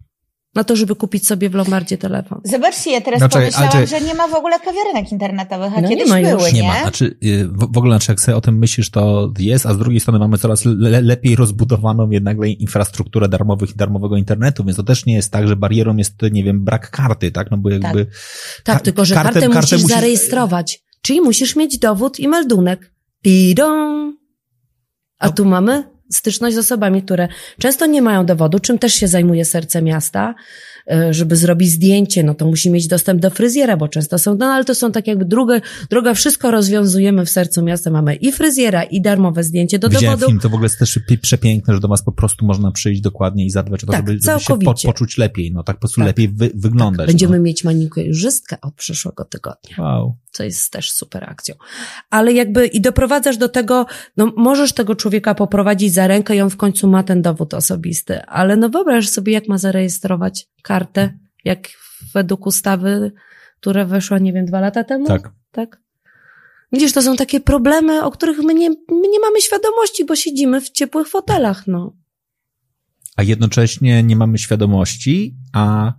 Na to, żeby kupić sobie w Lombardzie telefon. Zobaczcie, ja teraz czekaj, pomyślałam, ale- że nie ma w ogóle kawiarenek internetowych, a No nie kiedyś ma już. były, nie? nie ma. Znaczy, y, w, ogóle, znaczy, jak sobie o tym myślisz, to jest, a z drugiej strony mamy coraz le, lepiej rozbudowaną jednak infrastrukturę darmowych i darmowego internetu, więc to też nie jest tak, że barierą jest, nie wiem, brak karty, tak? No bo jakby... Tak, Ka- tylko że kartę- kartę, kartę musisz musisz- zarejestrować. Czyli musisz mieć dowód i meldunek. Pidą. A No. tu mamy styczność z osobami, które często nie mają dowodu, czym też się zajmuje serce miasta. E, Żeby zrobić zdjęcie, no to musi mieć dostęp do fryzjera, bo często są, no ale to są tak jakby droga, droga wszystko rozwiązujemy w sercu miasta. Mamy i fryzjera, i darmowe zdjęcie do Widziałem dowodu. film, to w ogóle jest też przepiękne, że do was po prostu można przyjść dokładnie i zadbać o to, Tak, żeby, żeby się po, poczuć lepiej, no tak po prostu Tak. lepiej wy, wyglądać. Będziemy no. mieć manikurzystkę od przyszłego tygodnia. Wow. co jest też super akcją. Ale jakby i doprowadzasz do tego, no możesz tego człowieka poprowadzić za rękę i on w końcu ma ten dowód osobisty, ale no wyobraź sobie, jak ma zarejestrować kartę, jak według ustawy, która weszła, nie wiem, dwa lata temu? Tak. Tak. Widzisz, to są takie problemy, o których my nie, my nie mamy świadomości, bo siedzimy w ciepłych fotelach, no. A jednocześnie nie mamy świadomości, a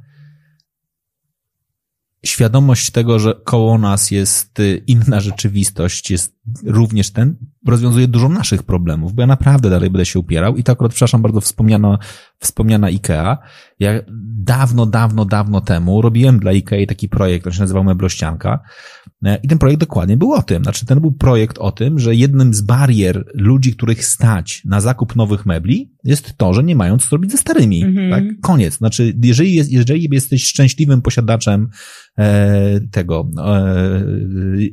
świadomość tego, że koło nas jest y, inna rzeczywistość, jest również ten, rozwiązuje dużo naszych problemów, bo ja naprawdę dalej będę się upierał i to akurat, przepraszam bardzo, wspomniano, wspomniana IKEA. Ja dawno, dawno, dawno temu robiłem dla IKEA taki projekt, który się nazywał Meblościanka e, i ten projekt dokładnie był o tym. Znaczy, ten był projekt o tym, że jednym z barier ludzi, których stać na zakup nowych mebli jest to, że nie mają co zrobić ze starymi. Mhm. Tak? Koniec. Znaczy, jeżeli, jest, jeżeli jesteś szczęśliwym posiadaczem e, tego e,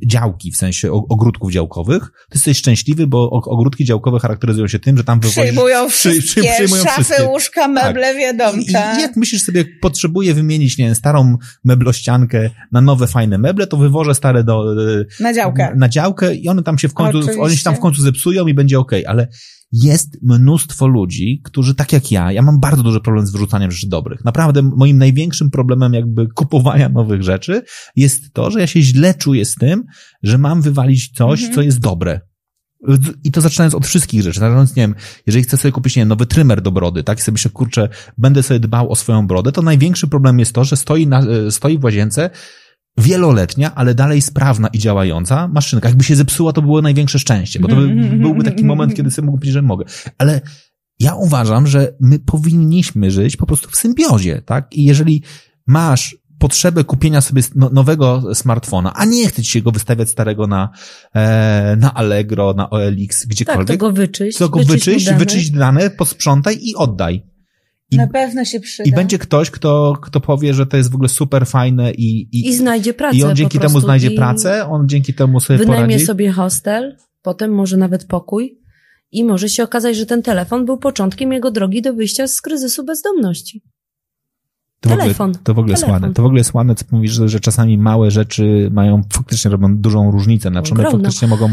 działki, w sensie ogródków działkowych, to jesteś szczęśliwy, bo ogródki działkowe charakteryzują się tym, że tam wywozisz... Przyjmują przy- przy- wszystkie przyjmują szafy, wszystkie. łóżka, meble, I, wiadomcze. I jak myślisz sobie, potrzebuję wymienić, nie wiem, starą meblościankę na nowe, fajne meble, to wywożę stare do, e, Na działkę. na działkę i one tam się w końcu, Oczywiście. one się tam w końcu zepsują i będzie okej, ale jest mnóstwo ludzi, którzy tak jak ja, ja mam bardzo duży problem z wyrzucaniem rzeczy dobrych. Naprawdę moim największym problemem jakby kupowania nowych rzeczy jest to, że ja się źle czuję z tym, że mam wywalić coś, Mhm. co jest dobre. I to zaczynając od wszystkich rzeczy. Zaczynając, nie wiem, jeżeli chcę sobie kupić, nie wiem, nowy trymer do brody, tak, i sobie myślę, kurczę, będę sobie dbał o swoją brodę, to największy problem jest to, że stoi, na, e, stoi w łazience wieloletnia, ale dalej sprawna i działająca maszynka. Jakby się zepsuła, to było największe szczęście, bo to by, byłby taki moment, kiedy sobie mógł powiedzieć, że mogę. Ale ja uważam, że my powinniśmy żyć po prostu w symbiozie, tak? I jeżeli masz potrzebę kupienia sobie no, nowego smartfona, a nie chce ci się go wystawiać starego na, e, na Allegro, na OLX, Tak, gdziekolwiek, to go wyczyść. to go wyczyść wyczyść, dane. wyczyść dane, posprzątaj i oddaj. I, Na pewno się przyda. I będzie ktoś, kto, kto powie, że to jest w ogóle super fajne i, i, I znajdzie pracę i on dzięki temu znajdzie pracę, on dzięki temu sobie Wynajmie poradzi. sobie hostel, potem może nawet pokój I może się okazać, że ten telefon był początkiem jego drogi do wyjścia z kryzysu bezdomności. To telefon. W ogóle, to w ogóle telefon. ładne. To w ogóle jest ładne, co mówisz, że, że czasami małe rzeczy mają, faktycznie robią dużą różnicę. Znaczy one faktycznie mogą...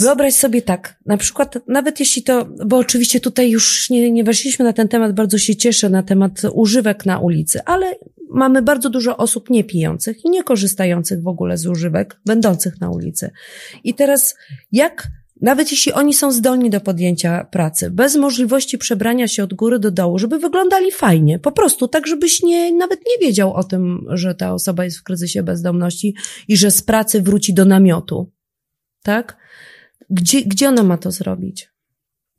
Wyobraź sobie tak, na przykład, nawet jeśli to, bo oczywiście tutaj już nie, nie weszliśmy na ten temat, bardzo się cieszę na temat używek na ulicy, ale mamy bardzo dużo osób niepijących i nie korzystających w ogóle z używek, będących na ulicy. I teraz, jak, nawet jeśli oni są zdolni do podjęcia pracy, bez możliwości przebrania się od góry do dołu, żeby wyglądali fajnie, po prostu tak, żebyś nie, nawet nie wiedział o tym, że ta osoba jest w kryzysie bezdomności i że z pracy wróci do namiotu. Tak? Gdzie, gdzie ona ma to zrobić?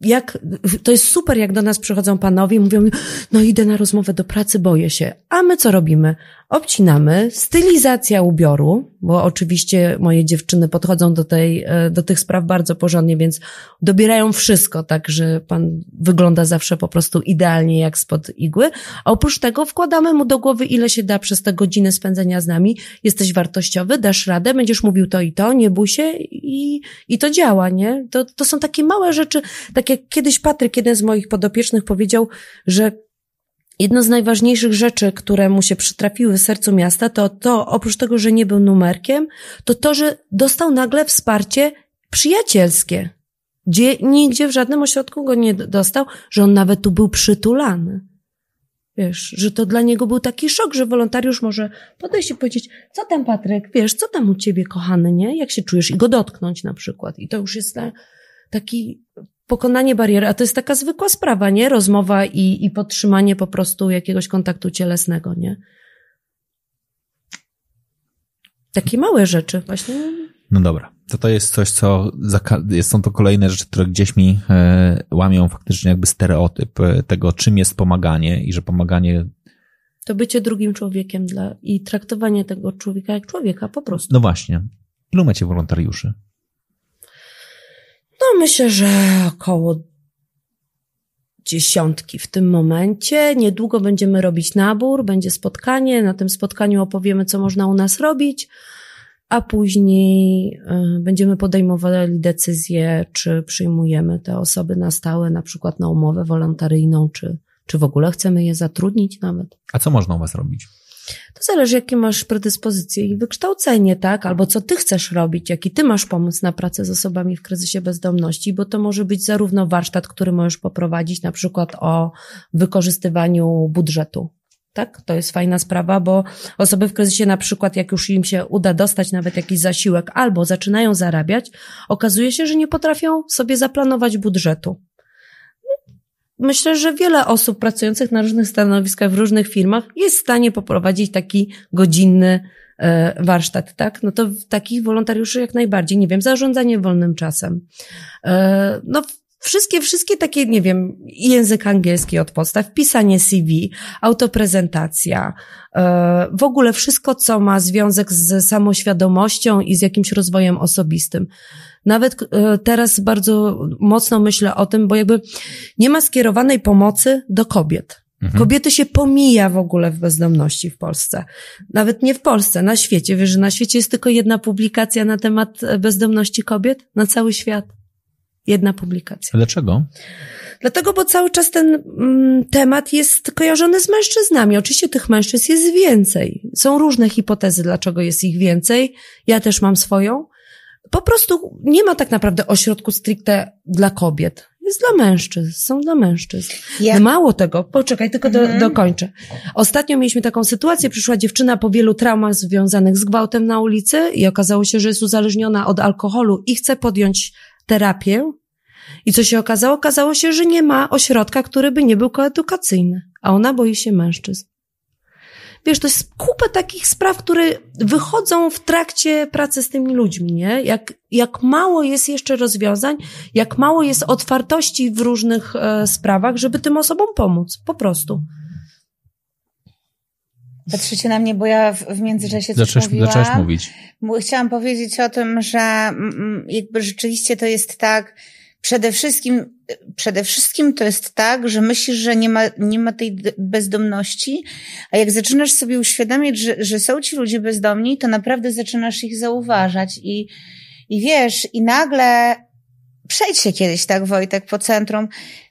Jak, to jest super, jak do nas przychodzą panowie i mówią, no idę na rozmowę do pracy, boję się. A my co robimy? Obcinamy, stylizacja ubioru, bo oczywiście moje dziewczyny podchodzą do tej, e, do tych spraw bardzo porządnie, więc dobierają wszystko, tak, że pan wygląda zawsze po prostu idealnie jak spod igły. A oprócz tego wkładamy mu do głowy, ile się da przez te godziny spędzenia z nami. Jesteś wartościowy, dasz radę, będziesz mówił to i to, nie bój się i, i to działa, nie? To, to są takie małe rzeczy, tak jak kiedyś Patryk, jeden z moich podopiecznych powiedział, że Jedno z najważniejszych rzeczy, które mu się przytrafiły w sercu miasta, to to, oprócz tego, że nie był numerkiem, to to, że dostał nagle wsparcie przyjacielskie, gdzie nigdzie w żadnym ośrodku go nie dostał, że on nawet tu był przytulany. Wiesz, że to dla niego był taki szok, że wolontariusz może podejść i powiedzieć, co tam Patryk, wiesz, co tam u ciebie kochany, nie? Jak się czujesz? I go dotknąć na przykład. I to już jest taki pokonanie bariery, a to jest taka zwykła sprawa, nie? Rozmowa i, i podtrzymanie po prostu jakiegoś kontaktu cielesnego, nie? Takie małe rzeczy właśnie. No dobra, to to jest coś, co są to kolejne rzeczy, które gdzieś mi e, łamią faktycznie jakby stereotyp e, tego, czym jest pomaganie i że pomaganie to bycie drugim człowiekiem dla, i traktowanie tego człowieka jak człowieka po prostu. No właśnie. Ilu macie wolontariuszy? No myślę, że około dziesiątki w tym momencie. Niedługo będziemy robić nabór, będzie spotkanie. Na tym spotkaniu opowiemy, co można u nas robić, a później y, będziemy podejmowali decyzję, czy przyjmujemy te osoby na stałe, na przykład na umowę wolontaryjną, czy, czy w ogóle chcemy je zatrudnić nawet. A co można u Was robić? To zależy, jakie masz predyspozycje i wykształcenie, tak? Albo co ty chcesz robić, jaki ty masz pomysł na pracę z osobami w kryzysie bezdomności, bo to może być zarówno warsztat, który możesz poprowadzić, na przykład o wykorzystywaniu budżetu. Tak, to jest fajna sprawa, bo osoby w kryzysie, na przykład, jak już im się uda dostać nawet jakiś zasiłek albo zaczynają zarabiać, okazuje się, że nie potrafią sobie zaplanować budżetu myślę, że wiele osób pracujących na różnych stanowiskach w różnych firmach jest w stanie poprowadzić taki godzinny e, warsztat, tak? No to takich wolontariuszy jak najbardziej, nie wiem, zarządzanie wolnym czasem. E, no wszystkie, wszystkie takie, nie wiem, język angielski od podstaw, pisanie CV, autoprezentacja, e, w ogóle wszystko, co ma związek z samoświadomością i z jakimś rozwojem osobistym. Nawet e, teraz bardzo mocno myślę o tym, bo jakby nie ma skierowanej pomocy do kobiet. Mhm. Kobiety się pomija w ogóle w bezdomności w Polsce. Nawet nie w Polsce, na świecie. Wiesz, że na świecie jest tylko jedna publikacja na temat bezdomności kobiet na cały świat. Jedna publikacja. Dlaczego? Dlatego, bo cały czas ten mm, temat jest kojarzony z mężczyznami. Oczywiście tych mężczyzn jest więcej. Są różne hipotezy, dlaczego jest ich więcej. Ja też mam swoją po prostu nie ma tak naprawdę ośrodku stricte dla kobiet. Jest dla mężczyzn, są dla mężczyzn. Mało tego, poczekaj, tylko do, mhm. dokończę. Ostatnio mieliśmy taką sytuację, przyszła dziewczyna po wielu traumach związanych z gwałtem na ulicy i okazało się, że jest uzależniona od alkoholu i chce podjąć terapię. I co się okazało? Okazało się, że nie ma ośrodka, który by nie był koedukacyjny, a ona boi się mężczyzn. Wiesz, to jest kupę takich spraw, które wychodzą w trakcie pracy z tymi ludźmi, nie? Jak, jak mało jest jeszcze rozwiązań, jak mało jest otwartości w różnych e, sprawach, żeby tym osobom pomóc. Po prostu. Patrzycie na mnie, bo ja w, w międzyczasie coś zaczęłaś, mówiłam. Zaczęłaś mówić. Chciałam powiedzieć o tym, że jakby rzeczywiście to jest tak, przede wszystkim, przede wszystkim to jest tak, że myślisz, że nie ma, nie ma tej bezdomności, a jak zaczynasz sobie uświadamiać, że, że są ci ludzie bezdomni, to naprawdę zaczynasz ich zauważać i, i wiesz, i nagle Przejdź się kiedyś tak, Wojtek, po centrum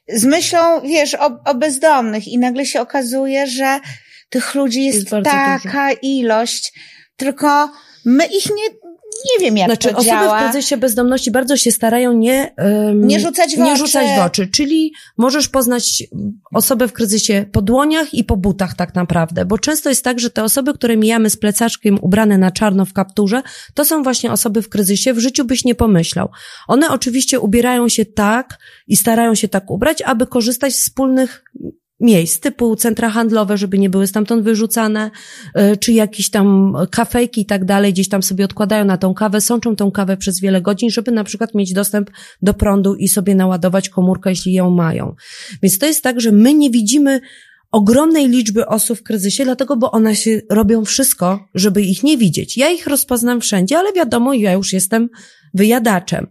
z myślą, wiesz, o, o bezdomnych i nagle się okazuje, że tych ludzi jest, jest taka dużo. ilość, tylko my ich nie, nie wiem, jak znaczy, to osoby działa. Osoby w kryzysie bezdomności bardzo się starają nie, um, nie, rzucać w, nie rzucać w oczy. Czyli możesz poznać osobę w kryzysie po dłoniach i po butach tak naprawdę. Bo często jest tak, że te osoby, które mijamy z plecaczkiem ubrane na czarno w kapturze, to są właśnie osoby w kryzysie. W życiu byś nie pomyślał. One oczywiście ubierają się tak i starają się tak ubrać, aby korzystać z wspólnych miejsc, typu centra handlowe, żeby nie były stamtąd wyrzucane, y, czy jakieś tam kafejki i tak dalej, gdzieś tam sobie odkładają na tą kawę, sączą tą kawę przez wiele godzin, żeby na przykład mieć dostęp do prądu i sobie naładować komórkę, jeśli ją mają. Więc to jest tak, że my nie widzimy ogromnej liczby osób w kryzysie, dlatego, bo one się robią wszystko, żeby ich nie widzieć. Ja ich rozpoznam wszędzie, ale wiadomo, ja już jestem wyjadaczem.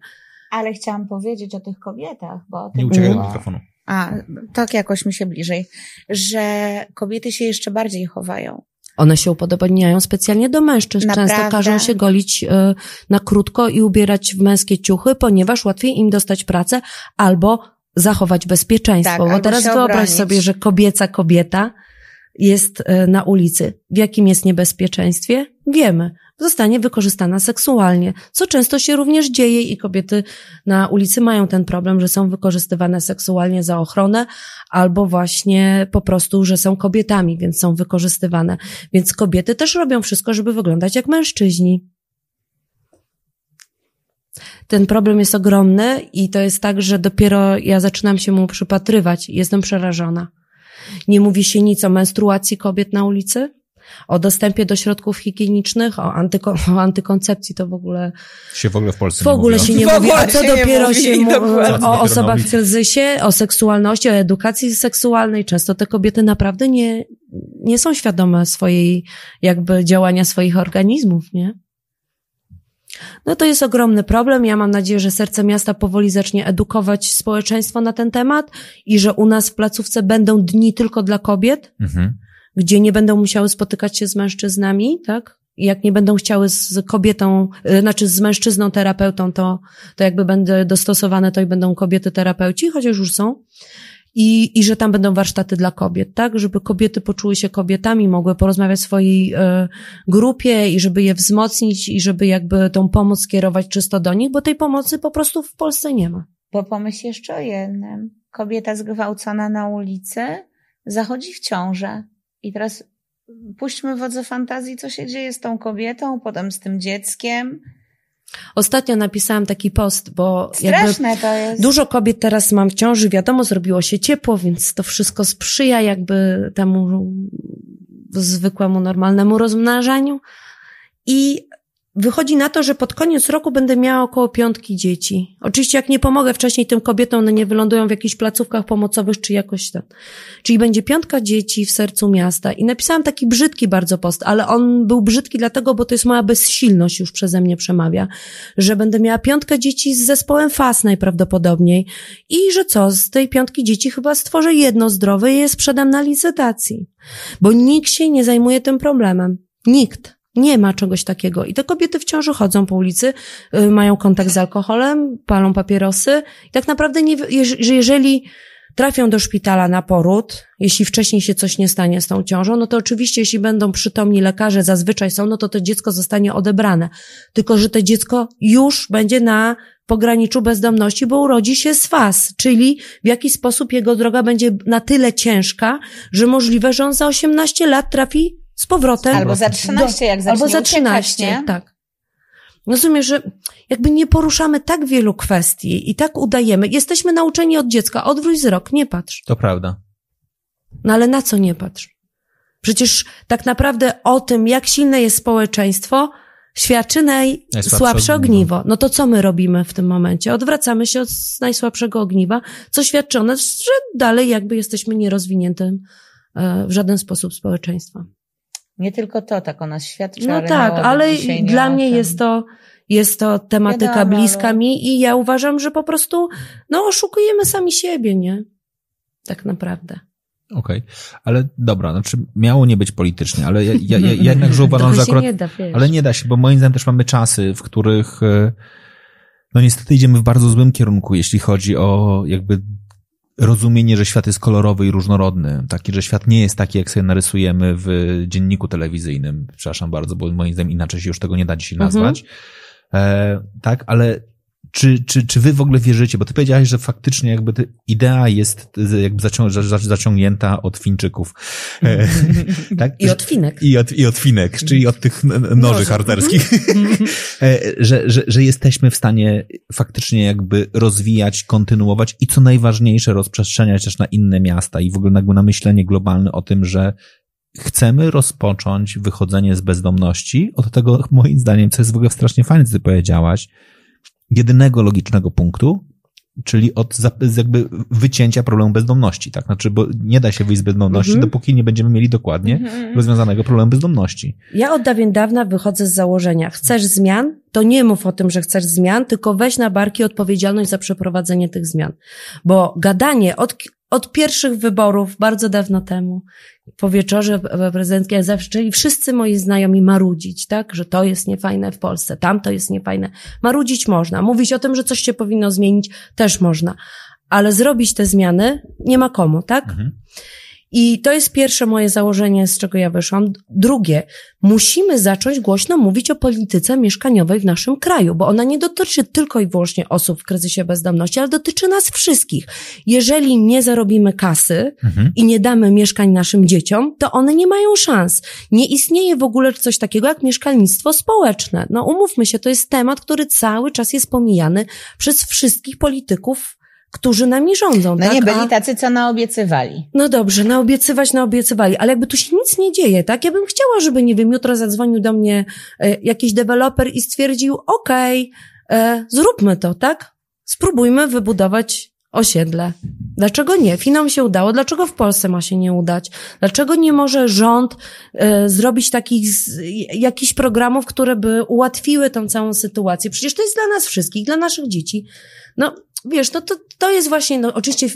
Ale chciałam powiedzieć o tych kobietach, bo... Nie uciekaj do mikrofonu a tak jakoś mi się bliżej, że kobiety się jeszcze bardziej chowają. One się upodobniają specjalnie do mężczyzn. Naprawdę? Często każą się golić y, na krótko i ubierać w męskie ciuchy, ponieważ łatwiej im dostać pracę albo zachować bezpieczeństwo. Tak, Bo teraz wyobraź sobie, że kobieca kobieta jest y, na ulicy. W jakim jest niebezpieczeństwie? Wiemy zostanie wykorzystana seksualnie, co często się również dzieje i kobiety na ulicy mają ten problem, że są wykorzystywane seksualnie za ochronę albo właśnie po prostu, że są kobietami, więc są wykorzystywane. Więc kobiety też robią wszystko, żeby wyglądać jak mężczyźni. Ten problem jest ogromny i to jest tak, że dopiero ja zaczynam się mu przypatrywać i jestem przerażona. Nie mówi się nic o menstruacji kobiet na ulicy, o dostępie do środków higienicznych, o, antyko, o antykoncepcji to w ogóle... Się w ogóle w Polsce w ogóle nie się nie mówi. A co dopiero się mówi o osobach w kryzysie, o seksualności, o edukacji seksualnej. Często te kobiety naprawdę nie, nie są świadome swojej, jakby działania swoich organizmów, nie? No to jest ogromny problem. Ja mam nadzieję, że Serce Miasta powoli zacznie edukować społeczeństwo na ten temat i że u nas w placówce będą dni tylko dla kobiet. Mhm gdzie nie będą musiały spotykać się z mężczyznami, tak? Jak nie będą chciały z kobietą, y, znaczy z mężczyzną terapeutą, to, to jakby będą dostosowane, to i będą kobiety terapeuci, chociaż już są. I, I że tam będą warsztaty dla kobiet, tak? Żeby kobiety poczuły się kobietami, mogły porozmawiać w swojej y, grupie i żeby je wzmocnić i żeby jakby tą pomoc skierować czysto do nich, bo tej pomocy po prostu w Polsce nie ma. Bo pomyśl jeszcze o jednym. Kobieta zgwałcona na ulicy zachodzi w ciążę. I teraz puśćmy wodze fantazji, co się dzieje z tą kobietą, potem z tym dzieckiem. Ostatnio napisałam taki post, bo Straszne to jest. dużo kobiet teraz mam w ciąży, wiadomo, zrobiło się ciepło, więc to wszystko sprzyja jakby temu zwykłemu, normalnemu rozmnażaniu. I Wychodzi na to, że pod koniec roku będę miała około piątki dzieci. Oczywiście jak nie pomogę wcześniej tym kobietom, one nie wylądują w jakichś placówkach pomocowych czy jakoś tam. Czyli będzie piątka dzieci w sercu miasta. I napisałam taki brzydki bardzo post, ale on był brzydki dlatego, bo to jest moja bezsilność już przeze mnie przemawia, że będę miała piątkę dzieci z zespołem FAS najprawdopodobniej i że co, z tej piątki dzieci chyba stworzę jedno zdrowe i je sprzedam na licytacji. Bo nikt się nie zajmuje tym problemem. Nikt. Nie ma czegoś takiego. I te kobiety w ciąży chodzą po ulicy, y, mają kontakt z alkoholem, palą papierosy. I tak naprawdę, nie, że jeżeli trafią do szpitala na poród, jeśli wcześniej się coś nie stanie z tą ciążą, no to oczywiście, jeśli będą przytomni lekarze, zazwyczaj są, no to to dziecko zostanie odebrane. Tylko, że to dziecko już będzie na pograniczu bezdomności, bo urodzi się z FAS, czyli w jaki sposób jego droga będzie na tyle ciężka, że możliwe, że on za 18 lat trafi z powrotem. Albo za 13, jak zacznie Albo za 13, uciekać, tak. Rozumiem, że jakby nie poruszamy tak wielu kwestii i tak udajemy. Jesteśmy nauczeni od dziecka, odwróć wzrok, nie patrz. To prawda. No ale na co nie patrz? Przecież tak naprawdę o tym, jak silne jest społeczeństwo, świadczy najsłabsze ogniwo. No to co my robimy w tym momencie? Odwracamy się od najsłabszego ogniwa, co świadczy o nas, że dalej jakby jesteśmy nierozwiniętym e, w żaden sposób społeczeństwa. Nie tylko to tak o nas świadczy, no ale tak, ale dla mnie jest to, jest to tematyka Wiadomo, bliska ale... mi i ja uważam, że po prostu, no, oszukujemy sami siebie, nie? Tak naprawdę. Okej, okay. ale dobra, znaczy miało nie być politycznie, ale ja, ja, ja jednakże uważam, że akurat... Nie da, ale nie da się, bo moim zdaniem też mamy czasy, w których e, No niestety idziemy w bardzo złym kierunku, jeśli chodzi o jakby rozumienie, że świat jest kolorowy i różnorodny. Taki, że świat nie jest taki, jak sobie narysujemy w dzienniku telewizyjnym. Przepraszam bardzo, bo moim zdaniem inaczej się już tego nie da dzisiaj nazwać. Mhm. E, tak, ale czy, czy, czy wy w ogóle wierzycie? Bo ty powiedziałeś, że faktycznie jakby idea jest jakby zaciągnięta od Fińczyków. E, tak? I od Finek. I od, I od Finek, czyli od tych noży harcerskich. E, że, że, że jesteśmy w stanie faktycznie jakby rozwijać, kontynuować i co najważniejsze rozprzestrzeniać też na inne miasta i w ogóle jakby na myślenie globalne o tym, że chcemy rozpocząć wychodzenie z bezdomności od tego, moim zdaniem, co jest w ogóle strasznie fajne, co ty powiedziałaś, jedynego logicznego punktu, czyli od jakby wycięcia problemu bezdomności, tak? Znaczy, bo nie da się wyjść z bezdomności, mhm. dopóki nie będziemy mieli dokładnie mhm. rozwiązanego problemu bezdomności. Ja od dawien dawna wychodzę z założenia, chcesz zmian, to nie mów o tym, że chcesz zmian, tylko weź na barki odpowiedzialność za przeprowadzenie tych zmian. Bo gadanie od, od pierwszych wyborów, bardzo dawno temu, po wieczorze prezydenckiej zaczęli wszyscy moi znajomi marudzić, tak, że to jest niefajne w Polsce, tam to jest niefajne. Marudzić można, mówić o tym, że coś się powinno zmienić, też można, ale zrobić te zmiany nie ma komu, tak? Mhm. I to jest pierwsze moje założenie, z czego ja wyszłam. Drugie, musimy zacząć głośno mówić o polityce mieszkaniowej w naszym kraju, bo ona nie dotyczy tylko i wyłącznie osób w kryzysie bezdomności, ale dotyczy nas wszystkich. Jeżeli nie zarobimy kasy mhm. i nie damy mieszkań naszym dzieciom, to one nie mają szans. Nie istnieje w ogóle coś takiego jak mieszkalnictwo społeczne. No umówmy się, to jest temat, który cały czas jest pomijany przez wszystkich polityków którzy nami rządzą. No tak? nie byli tacy, co naobiecywali. No dobrze, naobiecywać, naobiecywali, ale jakby tu się nic nie dzieje, tak? Ja bym chciała, żeby, nie wiem, jutro zadzwonił do mnie e, jakiś deweloper i stwierdził, okej, okay, e, zróbmy to, tak? Spróbujmy wybudować osiedle. Dlaczego nie? Finom się udało, dlaczego w Polsce ma się nie udać? Dlaczego nie może rząd e, zrobić takich, jakichś programów, które by ułatwiły tą całą sytuację? Przecież to jest dla nas wszystkich, dla naszych dzieci. No, wiesz, no to, to jest właśnie, no oczywiście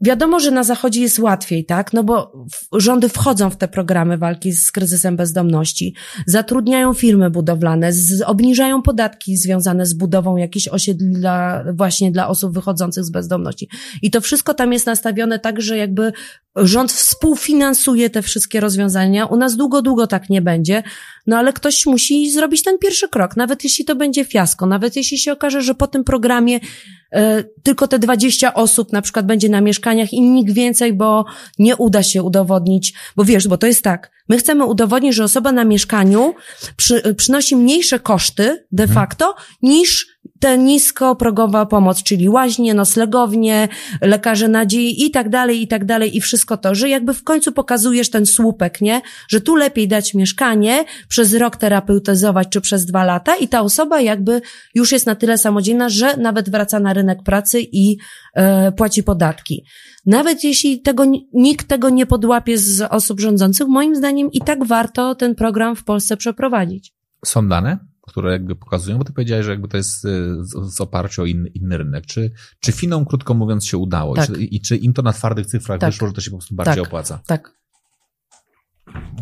Wiadomo, że na Zachodzie jest łatwiej, tak? No bo rządy wchodzą w te programy walki z kryzysem bezdomności, zatrudniają firmy budowlane, z, obniżają podatki związane z budową jakichś osiedli dla, właśnie dla osób wychodzących z bezdomności. I to wszystko tam jest nastawione tak, że jakby rząd współfinansuje te wszystkie rozwiązania. U nas długo, długo tak nie będzie, no ale ktoś musi zrobić ten pierwszy krok, nawet jeśli to będzie fiasko, nawet jeśli się okaże, że po tym programie y, tylko te 20 osób na przykład będzie na mieszkaniu, mieszkaniach i nikt więcej, bo nie uda się udowodnić, bo wiesz, bo to jest tak, my chcemy udowodnić, że osoba na mieszkaniu przy, przynosi mniejsze koszty de mhm. facto niż ta niskoprogowa pomoc, czyli łaźnie, noclegownie, lekarze nadziei i tak dalej, i tak dalej, i wszystko to, że jakby w końcu pokazujesz ten słupek, nie? Że tu lepiej dać mieszkanie, przez rok terapeutyzować, czy przez dwa lata i ta osoba jakby już jest na tyle samodzielna, że nawet wraca na rynek pracy i e, płaci podatki. Nawet jeśli tego, nikt tego nie podłapie z osób rządzących, moim zdaniem i tak warto ten program w Polsce przeprowadzić. Są dane? Które jakby pokazują, bo ty powiedziałeś, że jakby to jest z, z oparciu o inny, inny rynek. Czy, czy Finom, krótko mówiąc, się udało? Tak. I, czy, I czy im to na twardych cyfrach tak. wyszło, że to się po prostu bardziej tak. opłaca? Tak.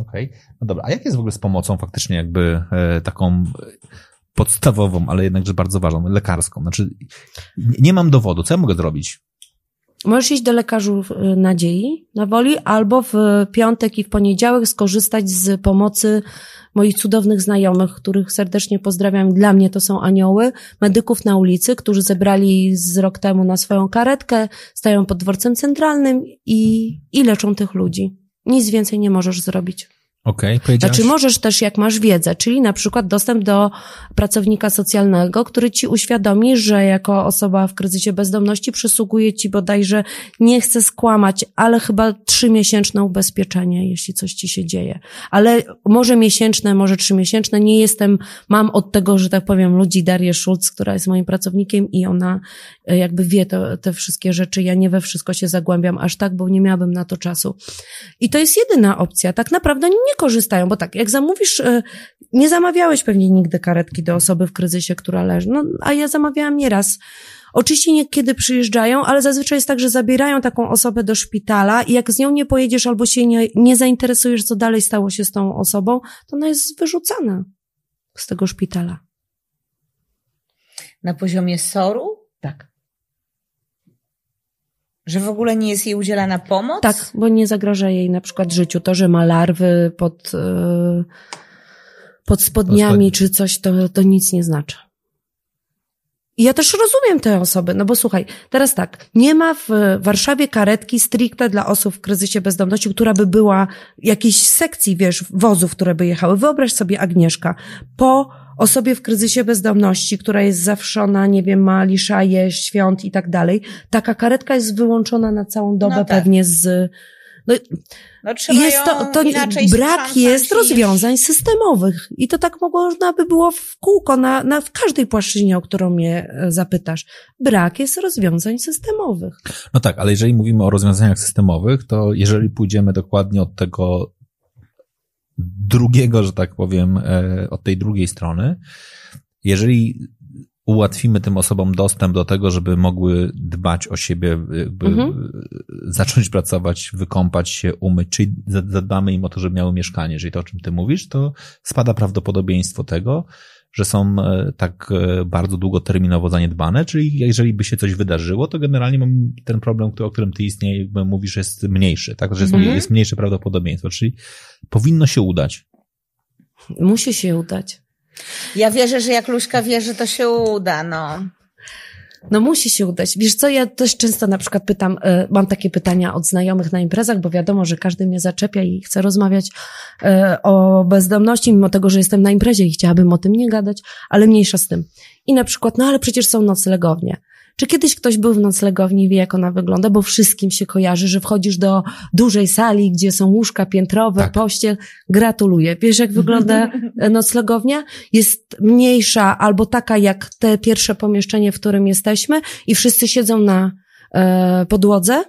Okej. Okay. No dobra, a jak jest w ogóle z pomocą faktycznie jakby e, taką podstawową, ale jednakże bardzo ważną, lekarską? Znaczy, nie mam dowodu, co ja mogę zrobić? Możesz iść do lekarzów e, nadziei na woli, albo w piątek i w poniedziałek skorzystać z pomocy moich cudownych znajomych, których serdecznie pozdrawiam. Dla mnie to są anioły, medyków na ulicy, którzy zebrali z rok temu na swoją karetkę, stają pod dworcem centralnym i, i leczą tych ludzi. Nic więcej nie możesz zrobić. Okej, okay, Znaczy możesz też, jak masz wiedzę, czyli na przykład dostęp do pracownika socjalnego, który ci uświadomi, że jako osoba w kryzysie bezdomności przysługuje ci bodajże, nie chcę skłamać, ale chyba trzymiesięczne ubezpieczenie, jeśli coś ci się dzieje. Ale może miesięczne, może trzymiesięczne, nie jestem, mam od tego, że tak powiem, ludzi Darię Schulz, która jest moim pracownikiem i ona e, jakby wie to, te wszystkie rzeczy. Ja nie we wszystko się zagłębiam aż tak, bo nie miałabym na to czasu. I to jest jedyna opcja. Tak naprawdę nie nie korzystają, bo tak, jak zamówisz, e, nie zamawiałeś pewnie nigdy karetki do osoby w kryzysie, która leży, no, a ja zamawiałam nieraz. Oczywiście niekiedy przyjeżdżają, ale zazwyczaj jest tak, że zabierają taką osobę do szpitala i jak z nią nie pojedziesz albo się nie, nie zainteresujesz, co dalej stało się z tą osobą, to ona jest wyrzucana z tego szpitala. na poziomie soru? Tak. Że w ogóle nie jest jej udzielana pomoc? Tak, bo nie zagraża jej na przykład życiu. To, że ma larwy pod, yy, pod spodniami czy coś, to, to nic nie znaczy. I ja też rozumiem te osoby, no bo słuchaj, teraz tak, nie ma w Warszawie karetki stricte dla osób w kryzysie bezdomności, która by była jakiejś sekcji, wiesz, wozów, które by jechały. Wyobraź sobie Agnieszka, po osobie w kryzysie bezdomności, która jest zawszona, nie wiem, ma liszaje, świąt i tak dalej, taka karetka jest wyłączona na całą dobę no tak. pewnie z no, no jest to, to brak jest rozwiązań systemowych i to tak można by było w kółko na, na w każdej płaszczyźnie, o którą mnie e, zapytasz. Brak jest rozwiązań systemowych. No tak, ale jeżeli mówimy o rozwiązaniach systemowych, to jeżeli pójdziemy dokładnie od tego drugiego, że tak powiem, e, od tej drugiej strony, jeżeli ułatwimy tym osobom dostęp do tego, żeby mogły dbać o siebie, jakby mhm. zacząć pracować, wykąpać się, umyć, czyli zadbamy im o to, żeby miały mieszkanie. Jeżeli to, o czym ty mówisz, to spada prawdopodobieństwo tego, że są e, tak e, bardzo długoterminowo zaniedbane, czyli jeżeli by się coś wydarzyło, to generalnie mam ten problem, o którym ty istnieje, jakby mówisz, jest mniejszy, tak? Że jest, mhm. jest mniejsze prawdopodobieństwo, czyli powinno się udać. Musi się udać. Ja wierzę, że jak Luśka wierzy, to się uda, no. No musi się udać. Wiesz co, ja też często na przykład pytam, y, mam takie pytania od znajomych na imprezach, bo wiadomo, że każdy mnie zaczepia i chce rozmawiać y, o bezdomności, mimo tego, że jestem na imprezie i chciałabym o tym nie gadać, ale mniejsza z tym. I na przykład, no ale przecież są noclegownie. Czy kiedyś ktoś był w noclegowni i wie, jak ona wygląda? Bo wszystkim się kojarzy, że wchodzisz do dużej sali, gdzie są łóżka piętrowe, tak. pościel. Gratuluję. Wiesz, jak wygląda noclegownia? Jest mniejsza albo taka jak te pierwsze pomieszczenie, w którym jesteśmy i wszyscy siedzą na e, podłodze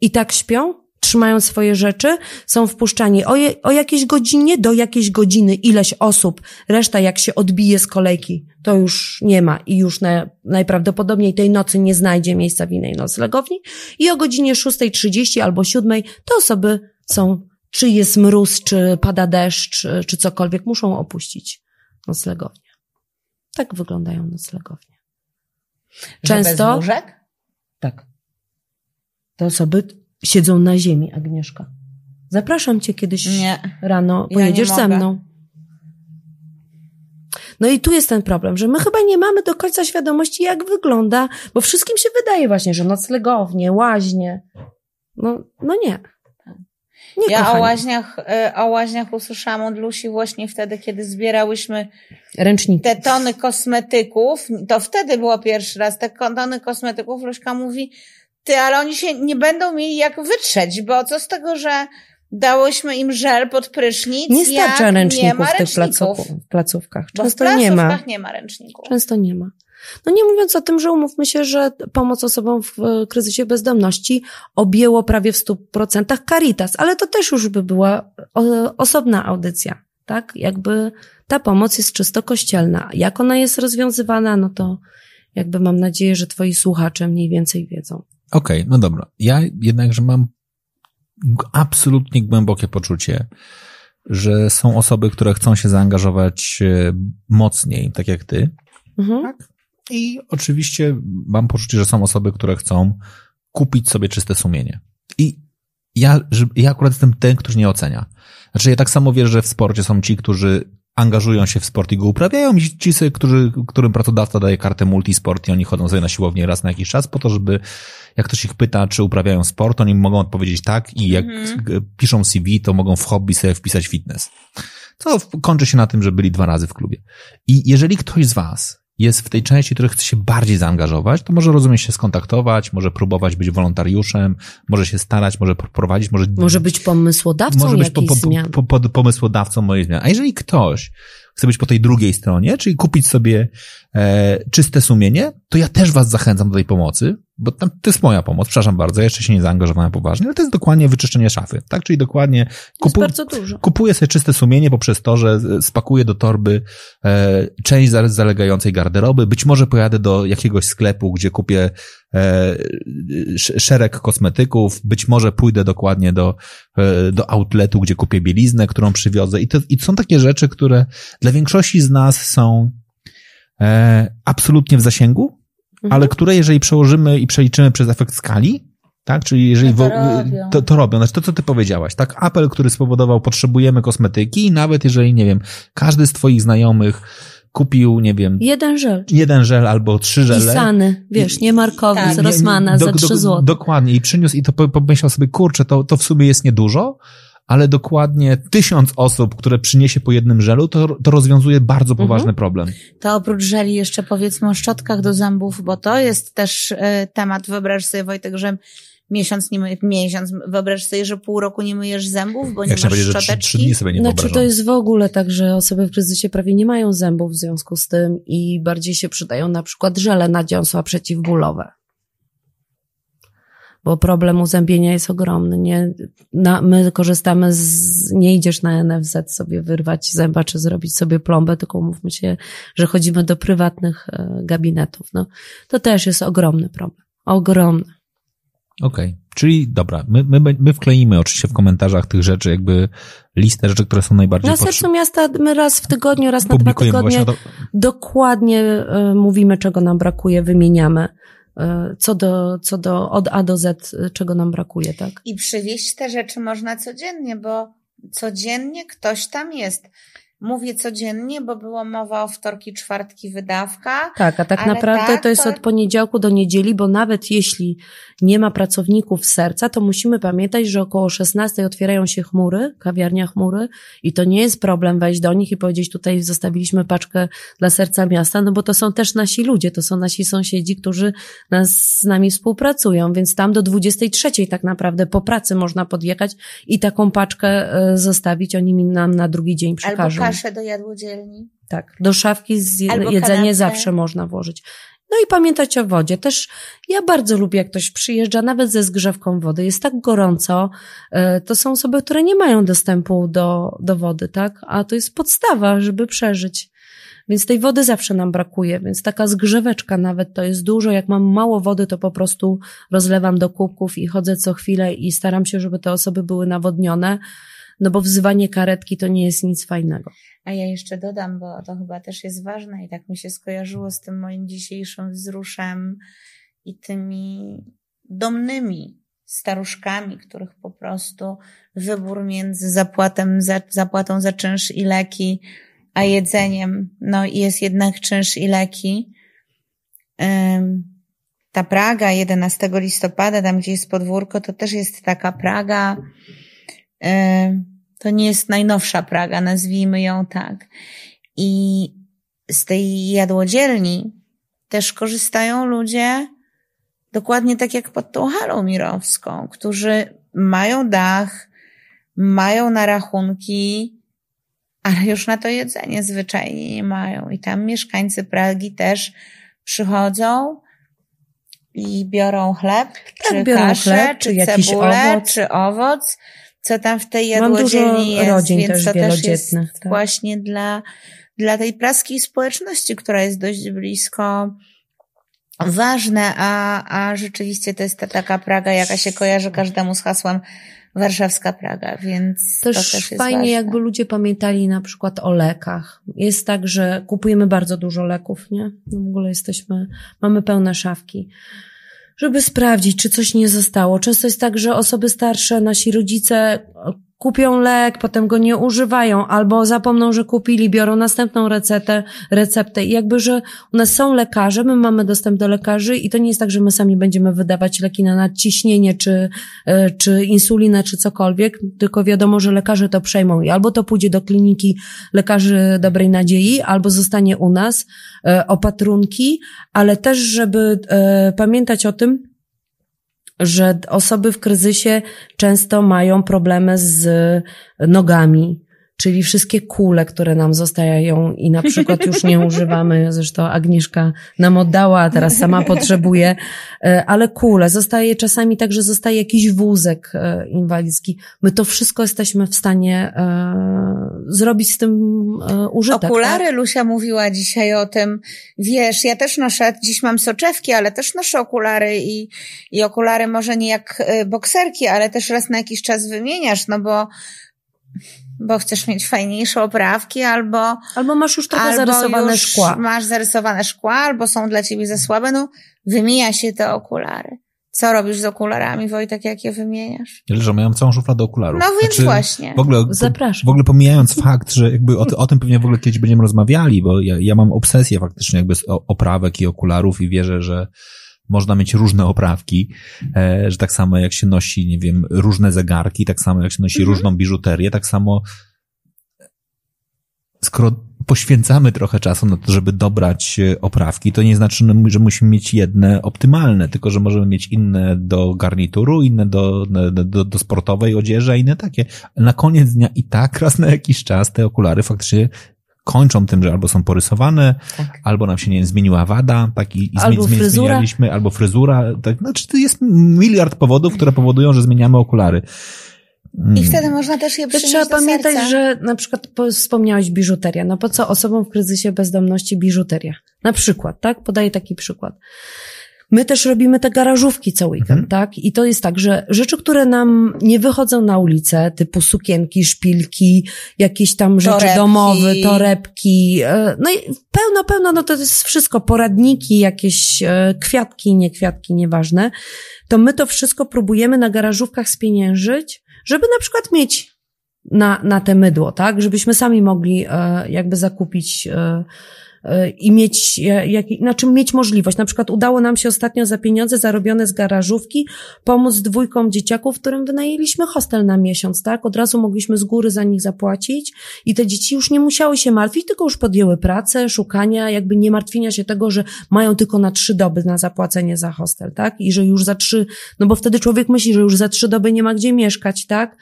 i tak śpią? Trzymają swoje rzeczy, są wpuszczani o, je, o jakiejś godzinie do jakiejś godziny ileś osób, reszta jak się odbije z kolejki, to już nie ma i już na, najprawdopodobniej tej nocy nie znajdzie miejsca w innej noclegowni i o godzinie 6.30 albo 7 te osoby są, czy jest mróz, czy pada deszcz, czy, czy cokolwiek, muszą opuścić noclegownię. Tak wyglądają noclegownie. Często. Że bez łóżek? Tak. Te osoby siedzą na ziemi, Agnieszka. Zapraszam cię kiedyś nie. rano, pojedziesz ja ze mną. No i tu jest ten problem, że my chyba nie mamy do końca świadomości, jak wygląda, bo wszystkim się wydaje właśnie, że noclegownie, łaźnie. No, no nie. nie ja o łaźniach, e, o łaźniach usłyszałam od Lusi właśnie wtedy, kiedy zbierałyśmy Ręczniki. te tony kosmetyków. To wtedy było pierwszy raz. Te tony kosmetyków Luśka mówi, ty, ale oni się nie będą mieli jak wytrzeć, bo co z tego, że dałyśmy im żel pod prysznic, nie starcza ręczników w tych placówkach. Często w nie ma. nie ma ręczników. Często nie ma. No nie mówiąc o tym, że umówmy się, że pomoc osobom w kryzysie bezdomności objęło prawie w stu procentach Caritas, ale to też już by była osobna audycja, tak? Jakby ta pomoc jest czysto kościelna. Jak ona jest rozwiązywana, no to jakby mam nadzieję, że twoi słuchacze mniej więcej wiedzą. Okej, okay, no dobra. Ja jednakże mam absolutnie głębokie poczucie, że są osoby, które chcą się zaangażować e, mocniej, tak jak ty. Mhm. Tak? I oczywiście mam poczucie, że są osoby, które chcą kupić sobie czyste sumienie. I ja, ja akurat jestem ten, który nie ocenia. Znaczy, ja tak samo wierzę, że w sporcie są ci, którzy angażują się w sport i go uprawiają i ci, którzy, którym pracodawca daje kartę multisport i oni chodzą sobie na siłownię raz na jakiś czas po to, żeby jak ktoś ich pyta, czy uprawiają sport, oni mogą odpowiedzieć tak i jak mhm. piszą CV, to mogą w hobby sobie wpisać fitness. Co kończy się na tym, że byli dwa razy w klubie. I jeżeli ktoś z was jest w tej części, który chce się bardziej zaangażować, to może rozumie się skontaktować, może próbować być wolontariuszem, może się starać, może prowadzić, może... Może być pomysłodawcą może być po, po, zmian. Po, po, pomysłodawcą mojej zmiany. A jeżeli ktoś chce być po tej drugiej stronie, czyli kupić sobie e, czyste sumienie, to ja też was zachęcam do tej pomocy, bo tam, to jest moja pomoc, przepraszam bardzo, ja jeszcze się nie zaangażowałem poważnie, ale to jest dokładnie wyczyszczenie szafy, tak? Czyli dokładnie kupu, kupuję sobie czyste sumienie poprzez to, że spakuję do torby e, część zalegającej garderoby, być może pojadę do jakiegoś sklepu, gdzie kupię e, szereg kosmetyków, być może pójdę dokładnie do, e, do outletu, gdzie kupię bieliznę, którą przywiozę. I to, i są takie rzeczy, które dla większości z nas są e, absolutnie w zasięgu, mhm. ale które jeżeli przełożymy i przeliczymy przez efekt skali, tak? Czyli jeżeli no to, robią. To, to robią. Znaczy to, co ty powiedziałaś, tak? Apel, który spowodował, potrzebujemy kosmetyki i nawet jeżeli, nie wiem, każdy z twoich znajomych kupił, nie wiem... Jeden żel. Jeden żel albo trzy żele. Pisany, wiesz, nie markowy tak. z Rossmana do, za trzy zł. Dokładnie. I przyniósł i to pomyślał sobie, kurczę, to, to w sumie jest niedużo, ale dokładnie tysiąc osób, które przyniesie po jednym żelu, to, to rozwiązuje bardzo mhm. poważny mhm. problem. To oprócz żeli jeszcze powiedzmy o szczotkach do zębów, bo to jest też y, temat, wyobraź sobie Wojtek, że miesiąc nie myjesz, miesiąc, wyobraź sobie, że pół roku nie myjesz zębów, bo nie Jak masz szczoteczki. Że trzy, dni sobie nie Znaczy to jest w ogóle tak, że osoby w kryzysie prawie nie mają zębów w związku z tym i bardziej się przydają na przykład żele na dziąsła przeciwbólowe. Bo problem uzębienia jest ogromny. Nie, na, my korzystamy z, nie idziesz na NFZ sobie wyrwać zęba, czy zrobić sobie plombę, tylko mówmy się, że chodzimy do prywatnych e, gabinetów. No, to też jest ogromny problem. Ogromny. Okej, okay. czyli dobra, my, my, my wkleimy oczywiście w komentarzach tych rzeczy, jakby listę rzeczy, które są najbardziej Na sercu miasta my raz w tygodniu, raz na dwa tygodnie to... dokładnie y, mówimy, czego nam brakuje, wymieniamy. Y, co do, co do od A do Z, y, czego nam brakuje, tak? I przywieźć te rzeczy można codziennie, bo codziennie ktoś tam jest. Mówię codziennie, bo była mowa o wtorki, czwartki wydawka. Tak, a tak naprawdę tak, to jest to... od poniedziałku do niedzieli, bo nawet jeśli nie ma pracowników serca, to musimy pamiętać, że około 16 otwierają się chmury, kawiarnia chmury i to nie jest problem wejść do nich i powiedzieć tutaj zostawiliśmy paczkę dla serca miasta, no bo to są też nasi ludzie, to są nasi sąsiedzi, którzy nas, z nami współpracują, więc tam do 23 tak naprawdę po pracy można podjechać i taką paczkę e, zostawić, oni nam na drugi dzień przekażą. Albo kaszę do jadłodzielni. Tak, do szafki z jedzenie kanapę. zawsze można włożyć. No i pamiętać o wodzie. Też ja bardzo lubię, jak ktoś przyjeżdża, nawet ze zgrzewką wody. Jest tak gorąco. E, to są osoby, które nie mają dostępu do, do wody, tak? A to jest podstawa, żeby przeżyć. Więc tej wody zawsze nam brakuje, więc taka zgrzeweczka nawet to jest dużo. Jak mam mało wody, to po prostu rozlewam do kubków i chodzę co chwilę i staram się, żeby te osoby były nawodnione, no bo wzywanie karetki to nie jest nic fajnego. A ja jeszcze dodam, bo to chyba też jest ważne i tak mi się skojarzyło z tym moim dzisiejszym wzruszem i tymi domnymi staruszkami, których po prostu wybór między zapłatem za, zapłatą za czynsz i leki, a jedzeniem, no jest jednak czynsz i leki. Ta Praga 11 listopada, tam gdzie jest podwórko, to też jest taka Praga, to nie jest najnowsza Praga, nazwijmy ją tak. I z tej jadłodzielni też korzystają ludzie dokładnie tak jak pod tą halą mirowską, którzy mają dach, mają na rachunki, ale już na to jedzenie zwyczajnie nie mają. I tam mieszkańcy Pragi też przychodzą i biorą chleb, tak, czy biorą kaszę, chleb, czy, czy cebulę, owoc. czy owoc co tam w tej jadłodzielni jest, rodzin więc też to też jest tak. właśnie dla, dla tej praskiej społeczności, która jest dość blisko ważne, a, a rzeczywiście to jest ta taka Praga, jaka się kojarzy każdemu z hasłem warszawska Praga, więc też, to też jest fajnie ważne. jakby ludzie pamiętali na przykład o lekach. Jest tak, że kupujemy bardzo dużo leków, nie? No w ogóle jesteśmy, mamy pełne szafki żeby sprawdzić, czy coś nie zostało. Często jest tak, że osoby starsze, nasi rodzice kupią lek, potem go nie używają, albo zapomną, że kupili, biorą następną receptę, receptę. I jakby, że u nas są lekarze, my mamy dostęp do lekarzy i to nie jest tak, że my sami będziemy wydawać leki na nadciśnienie, czy, e, czy insulinę, czy cokolwiek, tylko wiadomo, że lekarze to przejmą. I albo to pójdzie do kliniki lekarzy dobrej nadziei, albo zostanie u nas e, opatrunki, ale też, żeby e, pamiętać o tym, że osoby w kryzysie często mają problemy z nogami, czyli wszystkie kule, które nam zostają i na przykład już nie używamy, zresztą Agnieszka nam oddała, a teraz sama potrzebuje, e, ale kule, zostaje czasami tak, że zostaje jakiś wózek e, inwalidzki. My to wszystko jesteśmy w stanie e, zrobić z tym użytek. Okulary, tak? Lusia mówiła dzisiaj o tym, wiesz, ja też noszę, dziś mam soczewki, ale też noszę okulary i, i okulary może nie jak bokserki, ale też raz na jakiś czas wymieniasz, no bo bo chcesz mieć fajniejsze oprawki, albo... Albo masz już trochę zarysowane już szkła. masz zarysowane szkła, albo są dla ciebie za słabe, no wymija się te okulary. Co robisz z okularami, Wojtek, jak je wymieniasz? Ja leżę, miałem całą szufladę okularów. No więc znaczy, właśnie. W ogóle, Zapraszam. W ogóle pomijając fakt, że jakby o, o, tym pewnie w ogóle kiedyś będziemy rozmawiali, bo ja, ja mam obsesję faktycznie jakby z oprawek i okularów i wierzę, że można mieć różne oprawki, e, że tak samo jak się nosi, nie wiem, różne zegarki, tak samo jak się nosi mhm. różną biżuterię, tak samo skoro poświęcamy trochę czasu na to, żeby dobrać e, oprawki, to nie znaczy, że musimy mieć jedne optymalne, tylko że możemy mieć inne do garnituru, inne do, do, do sportowej odzieży, a inne takie. Na koniec dnia i tak raz na jakiś czas te okulary faktycznie kończą tym, że albo są porysowane, tak. albo nam się nie zmieniła wada, tak i, i albo zmieni, zmienialiśmy, albo fryzura, tak, znaczy to jest miliard powodów, które powodują, że zmieniamy okulary. I mm. wtedy można też je przynieść Trzeba do pamiętać, serca. że na przykład wspomniałeś biżuteria. No po co osobom w kryzysie bezdomności biżuteria? Na przykład, tak? Podaję taki przykład. My też robimy te garażówki co weekend, mhm. tak? I to jest tak, że rzeczy, które nam nie wychodzą na ulicę, typu sukienki, szpilki, jakieś tam rzeczy torebki. domowe, torebki, e, no i pełno, pełno, no to jest wszystko, poradniki, jakieś e, kwiatki, nie kwiatki, nieważne. To my to wszystko próbujemy na garażówkach spieniężyć, żeby na przykład mieć na, na te mydło, tak? Żebyśmy sami mogli e, jakby zakupić e, i mieć, jak, znaczy mieć możliwość. Na przykład udało nam się ostatnio za pieniądze zarobione z garażówki pomóc dwójkom dzieciaków, którym wynajęliśmy hostel na miesiąc, tak? Od razu mogliśmy z góry za nich zapłacić i te dzieci już nie musiały się martwić, tylko już podjęły pracę, szukania, jakby nie martwienia się tego, że mają tylko na trzy doby na zapłacenie za hostel, tak? I że już za trzy, no bo wtedy człowiek myśli, że już za trzy doby nie ma gdzie mieszkać, tak?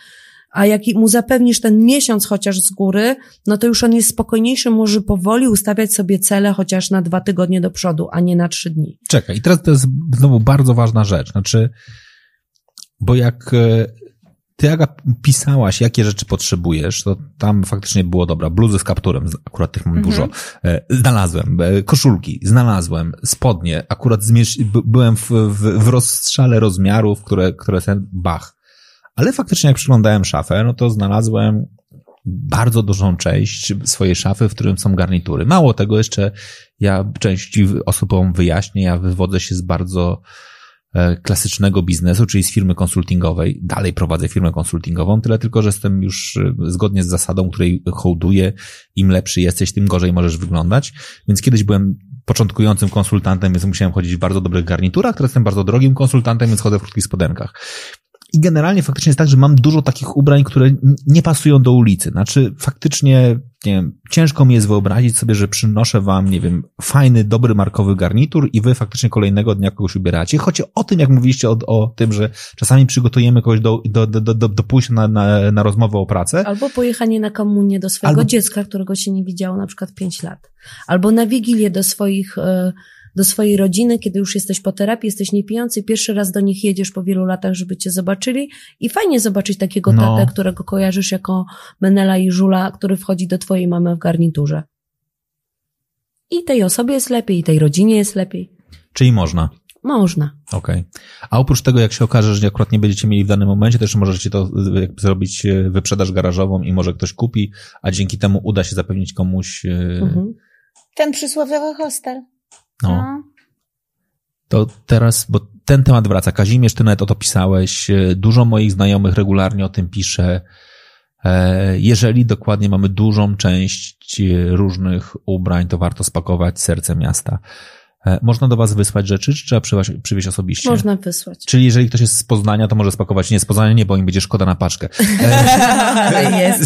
A jak mu zapewnisz ten miesiąc chociaż z góry, no to już on jest spokojniejszy, może powoli ustawiać sobie cele chociaż na dwa tygodnie do przodu, a nie na trzy dni. Czekaj, i teraz to jest znowu bardzo ważna rzecz, znaczy, bo jak e, ty, Aga, pisałaś, jakie rzeczy potrzebujesz, to tam faktycznie było dobra. Bluzy z kapturem, akurat tych mam mhm. dużo. E, znalazłem. E, koszulki, znalazłem. Spodnie, akurat zmierz... byłem w, w, w rozstrzale rozmiarów, które, które ten bach. Ale faktycznie jak przyglądałem szafę, no to znalazłem bardzo dużą część swojej szafy, w którym są garnitury. Mało tego, jeszcze ja części osobom wyjaśnię, ja wywodzę się z bardzo e, klasycznego biznesu, czyli z firmy konsultingowej. Dalej prowadzę firmę konsultingową, tyle tylko, że jestem już e, zgodnie z zasadą, której hołduję, im lepszy jesteś, tym gorzej możesz wyglądać. Więc kiedyś byłem początkującym konsultantem, więc musiałem chodzić w bardzo dobrych garniturach, teraz jestem bardzo drogim konsultantem, więc chodzę w krótkich spodenkach. I generalnie faktycznie jest tak, że mam dużo takich ubrań, które nie pasują do ulicy. Znaczy, faktycznie, nie wiem, ciężko mi jest wyobrazić sobie, że przynoszę wam, nie wiem, fajny, dobry markowy garnitur i wy faktycznie kolejnego dnia kogoś ubieracie. Chodzi o tym, jak mówiliście o, o tym, że czasami przygotujemy kogoś do, do, do, do, do pójścia na, na, na rozmowę o pracę. Albo pojechanie na komunię do swojego Albo... dziecka, którego się nie widziało na przykład pięć lat. Albo na wigilię do swoich... Yy do swojej rodziny, kiedy już jesteś po terapii, jesteś niepijący, pierwszy raz do nich jedziesz po wielu latach, żeby cię zobaczyli i fajnie zobaczyć takiego no. tatę, którego kojarzysz jako Menela i Żula, który wchodzi do twojej mamy w garniturze. I tej osobie jest lepiej, i tej rodzinie jest lepiej. Czyli można. Można. Okej. Okay. A oprócz tego, jak się okaże, że akurat nie będziecie mieli w danym momencie, też możecie to zrobić e, wyprzedaż garażową i może ktoś kupi, a dzięki temu uda się zapewnić komuś. E, mhm. Ten przysłowiowy hostel. No. no. To teraz, bo ten temat wraca. Kazimierz, ty nawet o to pisałeś. Dużo moich znajomych regularnie o tym pisze. E, jeżeli dokładnie mamy dużą część różnych ubrań, to warto spakować serce miasta. E, można do Was wysłać rzeczy, czy trzeba przywieźć, przywieźć osobiście? Można wysłać. Czyli jeżeli ktoś jest z Poznania, to może spakować nie z Poznania, nie, bo im będzie szkoda na paczkę. E,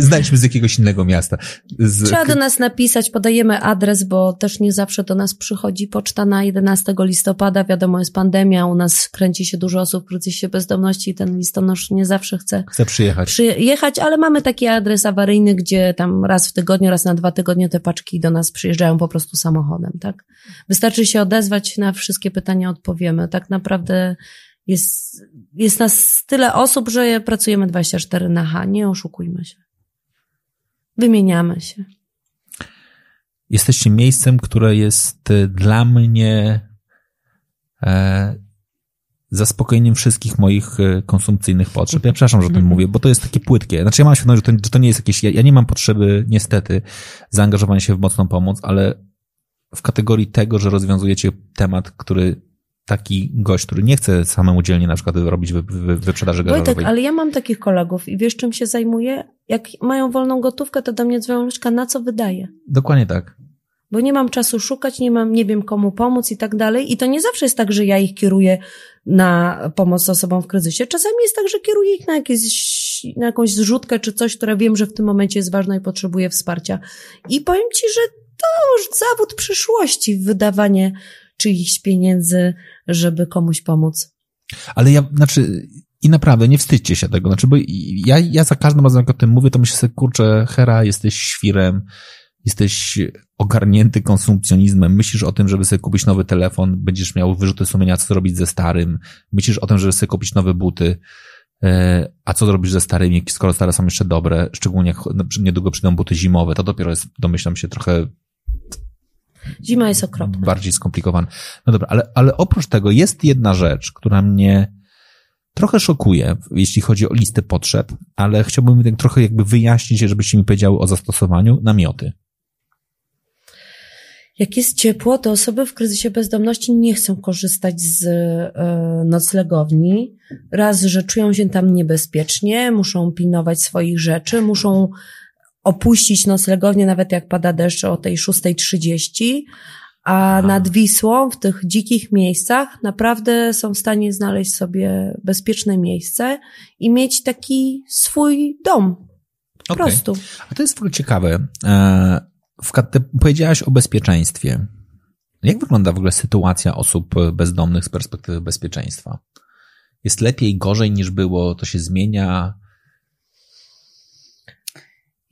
znajdźmy z jakiegoś innego miasta. Z... Trzeba do nas napisać, podajemy adres, bo też nie zawsze do nas przychodzi poczta na 11 listopada. Wiadomo, jest pandemia, u nas kręci się dużo osób w kryzysie bezdomności i ten listonosz nie zawsze chce, chce przyjechać. przyjechać, ale mamy taki adres awaryjny, gdzie tam raz w tygodniu, raz na dwa tygodnie te paczki do nas przyjeżdżają po prostu samochodem, tak? Wystarczy się odezwać, na wszystkie pytania odpowiemy. Tak naprawdę jest, jest nas tyle osób, że pracujemy 24 na H. Nie oszukujmy się. Wymieniamy się. Jesteście miejscem, które jest e, dla mnie e, zaspokojeniem wszystkich moich e, konsumpcyjnych potrzeb. Ja przepraszam, że o tym mhm. mówię, bo to jest takie płytkie. Znaczy ja mam świadomość, że to, że to nie jest jakieś, ja, ja nie mam potrzeby, niestety, zaangażowania się w mocną pomoc, ale w kategorii tego, że rozwiązujecie temat, który taki gość, który nie chce samemu dzielnie na przykład robić wy, wy, wyprzedaży garażowej. Wojtek, ale ja mam takich kolegów i wiesz czym się zajmuję? Jak mają wolną gotówkę, to do mnie dzwonią, na co wydaje? Dokładnie tak bo nie mam czasu szukać, nie mam, nie wiem komu pomóc i tak dalej. I to nie zawsze jest tak, że ja ich kieruję na pomoc osobom w kryzysie. Czasami jest tak, że kieruję ich na, jakieś, na jakąś zrzutkę czy coś, które wiem, że w tym momencie jest ważne i potrzebuje wsparcia. I powiem ci, że to już zawód przyszłości, wydawanie czyichś pieniędzy, żeby komuś pomóc. Ale ja, znaczy, i naprawdę, nie wstydźcie się tego, znaczy, bo ja, ja za każdym razem, jak o tym mówię, to myślę sobie, kurczę, Hera, jesteś świrem, jesteś ogarnięty konsumpcjonizmem, myślisz o tym, żeby sobie kupić nowy telefon, będziesz miał wyrzuty sumienia, co zrobić ze starym, myślisz o tym, żeby sobie kupić nowe buty, e, a co zrobisz ze starymi, skoro stare są jeszcze dobre, szczególnie jak niedługo przyjdą buty zimowe, to dopiero jest, domyślam się, trochę Zima jest okropna. Bardziej skomplikowana. No dobra, ale, ale oprócz tego jest jedna rzecz, która mnie trochę szokuje, jeśli chodzi o listę potrzeb, ale chciałbym tak trochę jakby wyjaśnić, żebyście mi powiedziały o zastosowaniu namioty. Jak jest ciepło, to osoby w kryzysie bezdomności nie chcą korzystać z e, noclegowni. Raz, że czują się tam niebezpiecznie, muszą pilnować swoich rzeczy, muszą opuścić noclegownię, nawet jak pada deszcz o tej 6.30, a nad Wisłą, w tych dzikich miejscach, naprawdę są w stanie znaleźć sobie bezpieczne miejsce i mieć taki swój dom. Po okay. prostu. A to jest w ogóle ciekawe. E, w, powiedziałaś o bezpieczeństwie. Jak wygląda w ogóle sytuacja osób bezdomnych z perspektywy bezpieczeństwa? Jest lepiej, gorzej niż było? To się zmienia?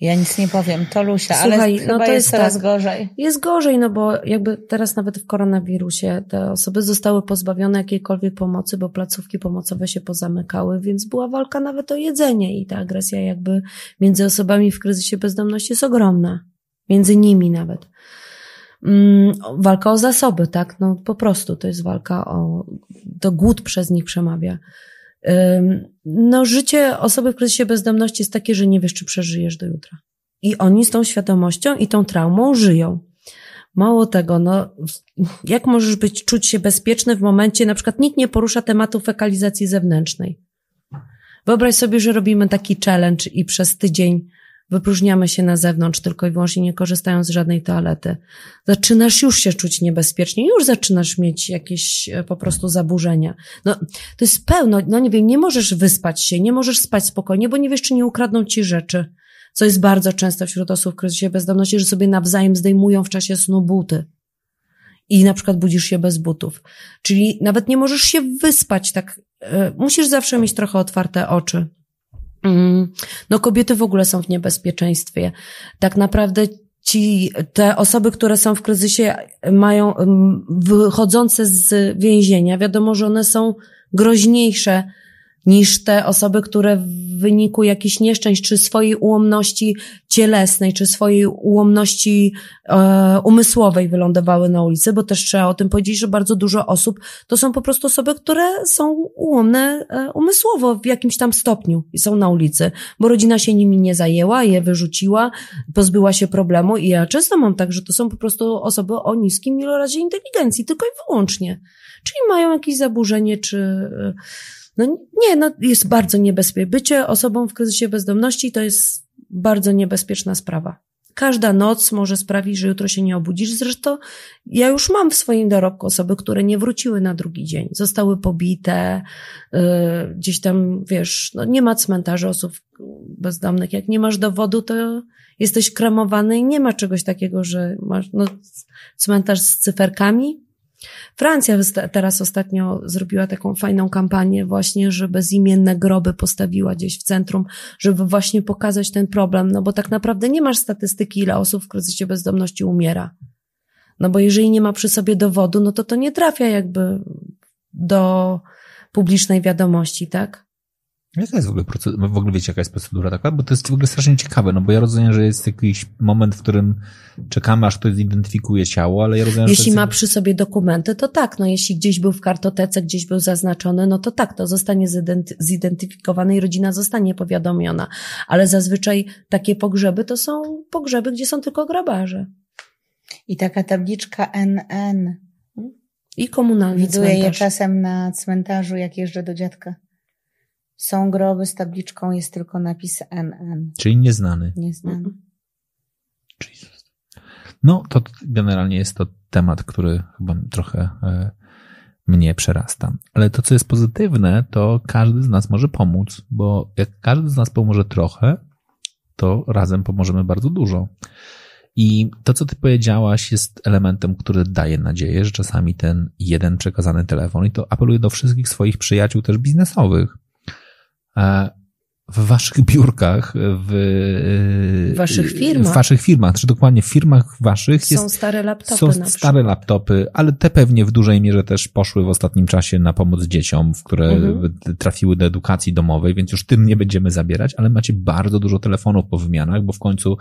Ja nic nie powiem, to Lusia, Słuchaj, ale no to jest, jest coraz tak. gorzej. Jest gorzej, no bo jakby teraz nawet w koronawirusie te osoby zostały pozbawione jakiejkolwiek pomocy, bo placówki pomocowe się pozamykały, więc była walka nawet o jedzenie i ta agresja jakby między osobami w kryzysie bezdomności jest ogromna między nimi nawet. Mm, walka o zasoby, tak? No po prostu to jest walka o, to głód przez nich przemawia. No życie osoby w kryzysie bezdomności jest takie, że nie wiesz, czy przeżyjesz do jutra. I oni z tą świadomością i tą traumą żyją. Mało tego, no, jak możesz być, czuć się bezpieczny w momencie, na przykład nikt nie porusza tematu fekalizacji zewnętrznej. Wyobraź sobie, że robimy taki challenge i przez tydzień wypróżniamy się na zewnątrz tylko i wyłącznie nie korzystając z żadnej toalety. Zaczynasz już się czuć niebezpiecznie, już zaczynasz mieć jakieś e, po prostu zaburzenia. No, to jest pełno, no nie wiem, nie możesz wyspać się, nie możesz spać spokojnie, bo nie wiesz, czy nie ukradną ci rzeczy. Co jest bardzo często wśród osób w kryzysie bezdomności, że sobie nawzajem zdejmują w czasie snu buty. I na przykład budzisz się bez butów. Czyli nawet nie możesz się wyspać tak. E, musisz zawsze mieć trochę otwarte oczy no kobiety w ogóle są w niebezpieczeństwie. Tak naprawdę ci, te osoby, które są w kryzysie, mają mm, wychodzące z więzienia, wiadomo, że one są groźniejsze niż te osoby, które w wyniku jakichś nieszczęść, czy swojej ułomności cielesnej, czy swojej ułomności e, umysłowej wylądowały na ulicy, bo też trzeba o tym powiedzieć, że bardzo dużo osób to są po prostu osoby, które są ułomne e, umysłowo w jakimś tam stopniu i są na ulicy, bo rodzina się nimi nie zajęła, je wyrzuciła, pozbyła się problemu i ja często mam tak, że to są po prostu osoby o niskim ilorazie inteligencji, tylko i wyłącznie. Czyli mają jakieś zaburzenie, czy e, no nie, no jest bardzo niebezpieczne. Bycie osobą w kryzysie bezdomności to jest bardzo niebezpieczna sprawa. Każda noc może sprawić, że jutro się nie obudzisz. Zresztą ja już mam w swoim dorobku osoby, które nie wróciły na drugi dzień. Zostały pobite, yy, gdzieś tam, wiesz, no nie ma cmentarzy osób bezdomnych. Jak nie masz dowodu, to jesteś kremowany i nie ma czegoś takiego, że masz no, cmentarz z cyferkami, Francja teraz ostatnio zrobiła taką fajną kampanię właśnie, że bezimienne groby postawiła gdzieś w centrum, żeby właśnie pokazać ten problem, no bo tak naprawdę nie masz statystyki, ile osób w kryzysie bezdomności umiera. No bo jeżeli nie ma przy sobie dowodu, no to to nie trafia jakby do publicznej wiadomości, tak? Jaka jest w ogóle procedura, w ogóle wiecie jaka jest procedura taka? Bo to jest w ogóle strasznie ciekawe, no bo ja rozumiem, że jest jakiś moment, w którym czekamy, aż ktoś zidentyfikuje ciało, ale ja rozumiem, Jeśli że... ma przy sobie dokumenty, to tak, no jeśli gdzieś był w kartotece, gdzieś był zaznaczony, no to tak, to zostanie zidentyfikowany i rodzina zostanie powiadomiona. Ale zazwyczaj takie pogrzeby to są pogrzeby, gdzie są tylko grabarze. I taka tabliczka NN. I komunalny Widuję cmentarz. je czasem na cmentarzu, jak jeżdżę do dziadka. Są groby z tabliczką, jest tylko napis NN. Czyli nieznany. Nieznany. Jesus. No, to generalnie jest to temat, który chyba trochę e, mnie przerasta. Ale to, co jest pozytywne, to każdy z nas może pomóc, bo jak każdy z nas pomoże trochę, to razem pomożemy bardzo dużo. I to, co ty powiedziałaś, jest elementem, który daje nadzieję, że czasami ten jeden przekazany telefon, i to apeluję do wszystkich swoich przyjaciół też biznesowych, w waszych biurkach, w, W waszych firmach. W waszych firmach, czy dokładnie w firmach waszych Są jest, stare laptopy są na stare przykład. laptopy, ale te pewnie w dużej mierze też poszły w ostatnim czasie na pomoc dzieciom, w które Mhm. trafiły do edukacji domowej, więc już tym nie będziemy zabierać, ale macie bardzo dużo telefonów po wymianach, bo w końcu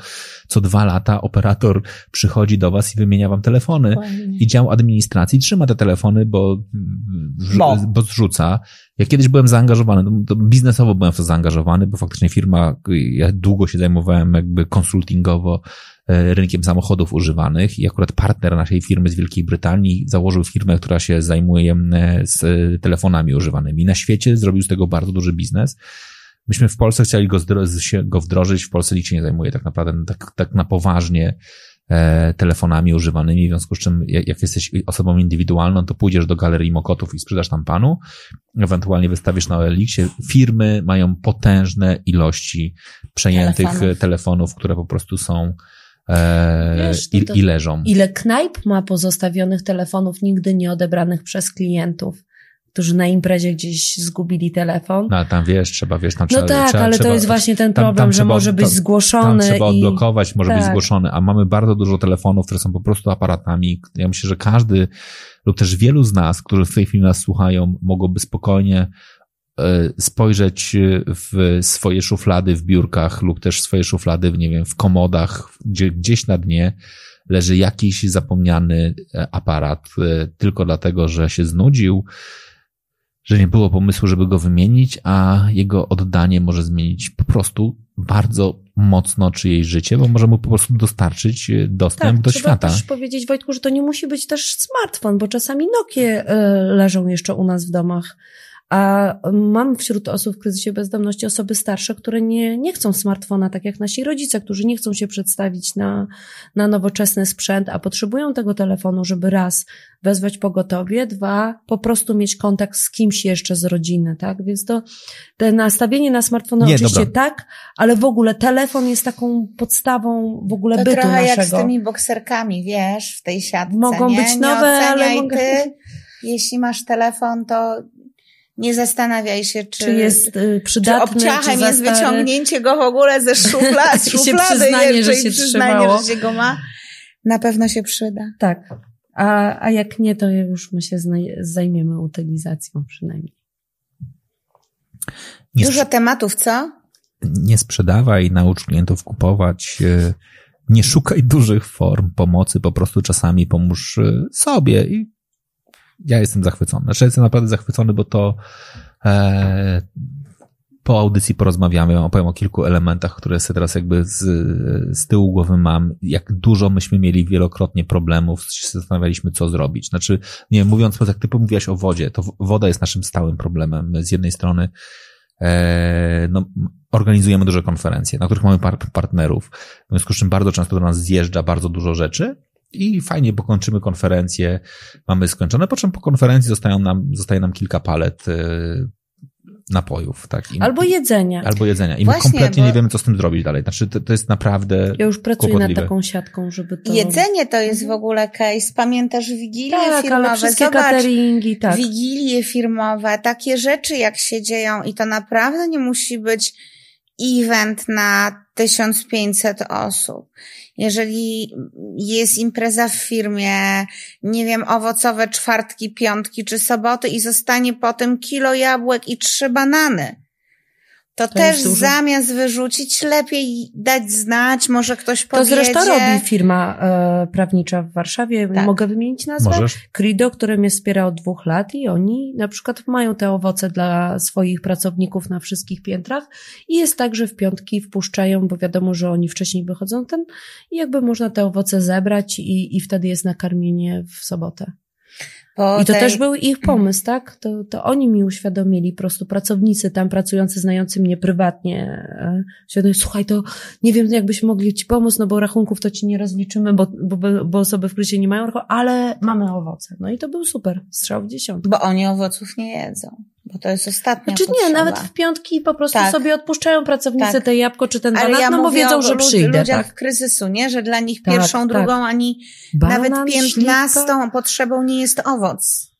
co dwa lata operator przychodzi do was i wymienia wam telefony Dokładnie. i dział administracji trzyma te telefony, bo, Bo. bo zrzuca. Ja kiedyś byłem zaangażowany, to biznesowo byłem w to zaangażowany, bo faktycznie firma, ja długo się zajmowałem jakby konsultingowo e, rynkiem samochodów używanych i akurat partner naszej firmy z Wielkiej Brytanii założył firmę, która się zajmuje e, z telefonami używanymi. Na świecie zrobił z tego bardzo duży biznes. Myśmy w Polsce chcieli go, go wdrożyć, w Polsce nikt się nie zajmuje tak naprawdę tak, tak na poważnie telefonami używanymi, w związku z czym jak, jak jesteś osobą indywidualną, to pójdziesz do galerii Mokotów i sprzedasz tam panu, ewentualnie wystawisz na OLX-ie. Firmy mają potężne ilości przejętych Telefonów. telefonów, które po prostu są e, Wiesz, i, i leżą. Ile knajp ma pozostawionych telefonów nigdy nie odebranych przez klientów, którzy na imprezie gdzieś zgubili telefon? No ale tam wiesz, trzeba, wiesz, tam No trzeba... tak, trzeba, ale trzeba, to jest właśnie ten tam- problem, tam że trzeba może być tam- zgłoszony Tam trzeba i... odblokować, może być tak. zgłoszony, a mamy bardzo dużo telefonów, które są po prostu aparatami. Ja myślę, że każdy lub też wielu z nas, którzy w tej chwili nas słuchają, mogłoby spokojnie e, spojrzeć w swoje szuflady w biurkach lub też swoje szuflady, w, nie wiem, w komodach, gdzie gdzieś na dnie leży jakiś zapomniany e, aparat, e, tylko dlatego, że się znudził, że nie było pomysłu, żeby go wymienić, a jego oddanie może zmienić po prostu bardzo mocno czyjeś życie, bo może mu po prostu dostarczyć e, dostęp Tak, do trzeba świata. też powiedzieć, Wojtku, że to nie musi być też smartfon, bo czasami Nokie leżą jeszcze u nas w domach. A mam wśród osób w kryzysie bezdomności osoby starsze, które nie, nie chcą smartfona, tak jak nasi rodzice, którzy nie chcą się przedstawić na, na nowoczesny sprzęt, a potrzebują tego telefonu, żeby raz wezwać pogotowie, dwa po prostu mieć kontakt z kimś jeszcze z rodziny, tak? Więc to te nastawienie na smartfona Nie, oczywiście dobra. tak, ale w ogóle telefon jest taką podstawą w ogóle To bytu trochę naszego. jak z tymi bokserkami, wiesz, w tej siatce. Mogą nie? być nie nowe, ale oceniaj mogą- ty. Jeśli masz telefon, to nie zastanawiaj się, czy, czy jest y, czy obciachem czy jest stary. wyciągnięcie go w ogóle ze szufla, z szuflady przyznanie, jeszcze że i się przyznanie, trzymało. że się go ma. Na pewno się przyda. Tak. A, a jak nie, to już my się znaj- zajmiemy utylizacją przynajmniej. Nie, Dużo tematów, co? nie sprzedawaj, naucz klientów kupować, e, nie szukaj dużych form pomocy, po prostu czasami pomóż e, sobie i ja jestem zachwycony. Znaczy jestem naprawdę zachwycony, bo to e, po audycji porozmawiamy, opowiem o kilku elementach, które sobie teraz jakby z, z tyłu głowy mam, jak dużo myśmy mieli wielokrotnie problemów, zastanawialiśmy, co zrobić. Znaczy, nie mówiąc, jak ty mówiłaś o wodzie, to woda jest naszym stałym problemem. My z jednej strony e, no, organizujemy duże konferencje, na których mamy par partnerów, w związku z czym bardzo często do nas zjeżdża bardzo dużo rzeczy i fajnie, bo kończymy konferencję, mamy skończone, po czym po konferencji zostają nam, zostaje nam kilka palet e, napojów, tak? I, Albo jedzenia. albo jedzenia. I Właśnie, my kompletnie bo- nie wiemy, co z tym zrobić dalej. Znaczy, to, to jest naprawdę Ja już pracuję kłopotliwe. nad taką siatką, żeby to... Jedzenie to jest w ogóle case. Pamiętasz Wigilie Tak, firmowe? ale wszystkie Zobacz, cateringi, tak. Wigilie firmowe, takie rzeczy jak się dzieją i to naprawdę nie musi być event na 1500 osób. Jeżeli jest impreza w firmie, nie wiem, owocowe czwartki, piątki czy soboty i zostanie potem kilo jabłek i trzy banany, To, To też zamiast wyrzucić, lepiej dać znać, może ktoś To powiedzie. zresztą robi firma e, prawnicza w Warszawie. Tak. Mogę wymienić nazwę? Możesz? Crido, które mnie wspiera od dwóch lat i oni na przykład mają te owoce dla swoich pracowników na wszystkich piętrach i jest tak, że w piątki wpuszczają, bo wiadomo, że oni wcześniej wychodzą ten i jakby można te owoce zebrać i, i wtedy jest nakarmienie w sobotę. Po I to tej- też był ich pomysł, tak? To, to oni mi uświadomili, po prostu pracownicy tam pracujący, znający mnie prywatnie. e, Świadomie, słuchaj, to nie wiem, jakbyśmy mogli ci pomóc, no bo rachunków to ci nie rozliczymy, bo, bo, bo osoby w kryzysie nie mają ale mamy owoce. No i to był super, strzał w dziesiątkę. Bo oni owoców nie jedzą. Bo to jest ostatnia Znaczy nie, nawet w piątki po prostu Tak. sobie odpuszczają pracownicy Tak. te jabłko czy ten Ale banat, ja no bo mówię wiedzą, że przyjdę, ludziach tak? kryzysu, nie? Że dla nich Tak, pierwszą, tak. drugą, ani Banan, nawet śliwka. piętnastą potrzebą nie jest owoc.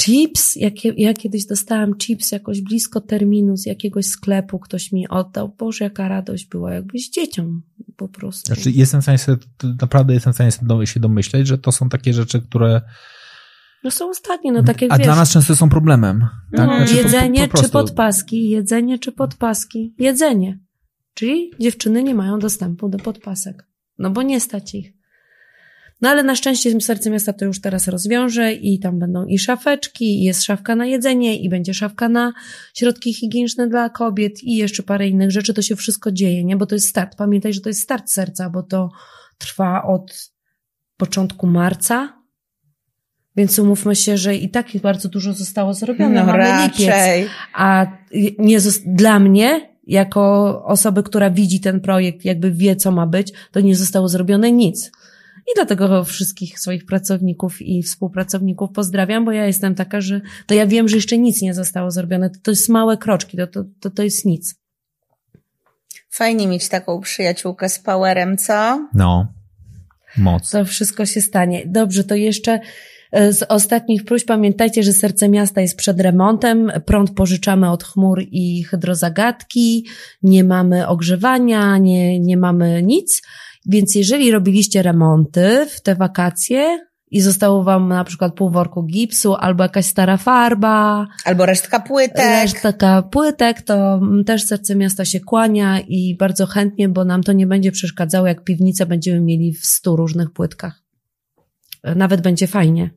Chips, jakie, ja kiedyś dostałam chips jakoś blisko terminu z jakiegoś sklepu, ktoś mi oddał. Boże, jaka radość była, jakbyś dzieciom po prostu. Znaczy, jestem w stanie sobie, naprawdę jestem w stanie się domyśleć, że to są takie rzeczy, które No są ostatnie, no tak jak a wiesz. dla nas często są problemem. Tak? Mhm. Znaczy, po- po- jedzenie po czy podpaski, jedzenie czy podpaski, jedzenie. Czyli dziewczyny nie mają dostępu do podpasek. No bo nie stać ich. No ale na szczęście Serce Miasta to już teraz rozwiąże i tam będą i szafeczki, i jest szafka na jedzenie, i będzie szafka na środki higieniczne dla kobiet i jeszcze parę innych rzeczy. To się wszystko dzieje, nie? Bo to jest start. Pamiętaj, że to jest start serca, bo to trwa od początku marca. Więc umówmy się, że i tak bardzo dużo zostało zrobione. No Mamy lipiec. raczej. A nie dla mnie, jako osoby, która widzi ten projekt, jakby wie, co ma być, to nie zostało zrobione nic. I dlatego wszystkich swoich pracowników i współpracowników pozdrawiam, bo ja jestem taka, że to ja wiem, że jeszcze nic nie zostało zrobione. To, to jest małe kroczki, to, to, to, to jest nic. Fajnie mieć taką przyjaciółkę z powerem, co? No, moc. To wszystko się stanie. Dobrze, to jeszcze z ostatnich próśb pamiętajcie, że serce miasta jest przed remontem. Prąd pożyczamy od chmur i hydrozagadki. Nie mamy ogrzewania, nie, nie mamy nic. Więc jeżeli robiliście remonty w te wakacje i zostało wam na przykład pół worku gipsu albo jakaś stara farba, Albo resztka płytek. resztka płytek, to mm, też serce miasta się kłania i bardzo chętnie, bo nam to nie będzie przeszkadzało, jak piwnicę będziemy mieli w stu różnych płytkach. Nawet będzie fajnie.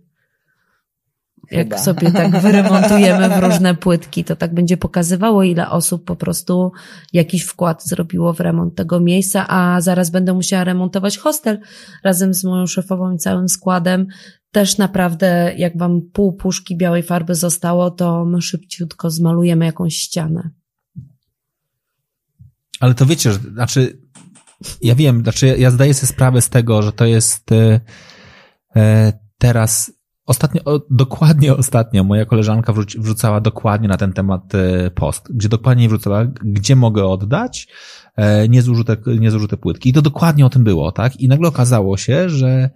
Jak Chyba. sobie tak wyremontujemy w różne płytki, to tak będzie pokazywało, ile osób po prostu jakiś wkład zrobiło w remont tego miejsca, a zaraz będę musiała remontować hostel razem z moją szefową i całym składem. Też naprawdę, jak wam pół puszki białej farby zostało, to my szybciutko zmalujemy jakąś ścianę. Ale to wiecie, że, znaczy, ja wiem, znaczy, ja- ja zdaję sobie sprawę z tego, że to jest e, e, teraz, ostatnio, dokładnie ostatnio moja koleżanka wrzucała dokładnie na ten temat e, post, gdzie dokładnie wrzucała, gdzie mogę oddać e, niezużyte, niezużyte płytki. I to dokładnie o tym było, tak? I nagle okazało się, że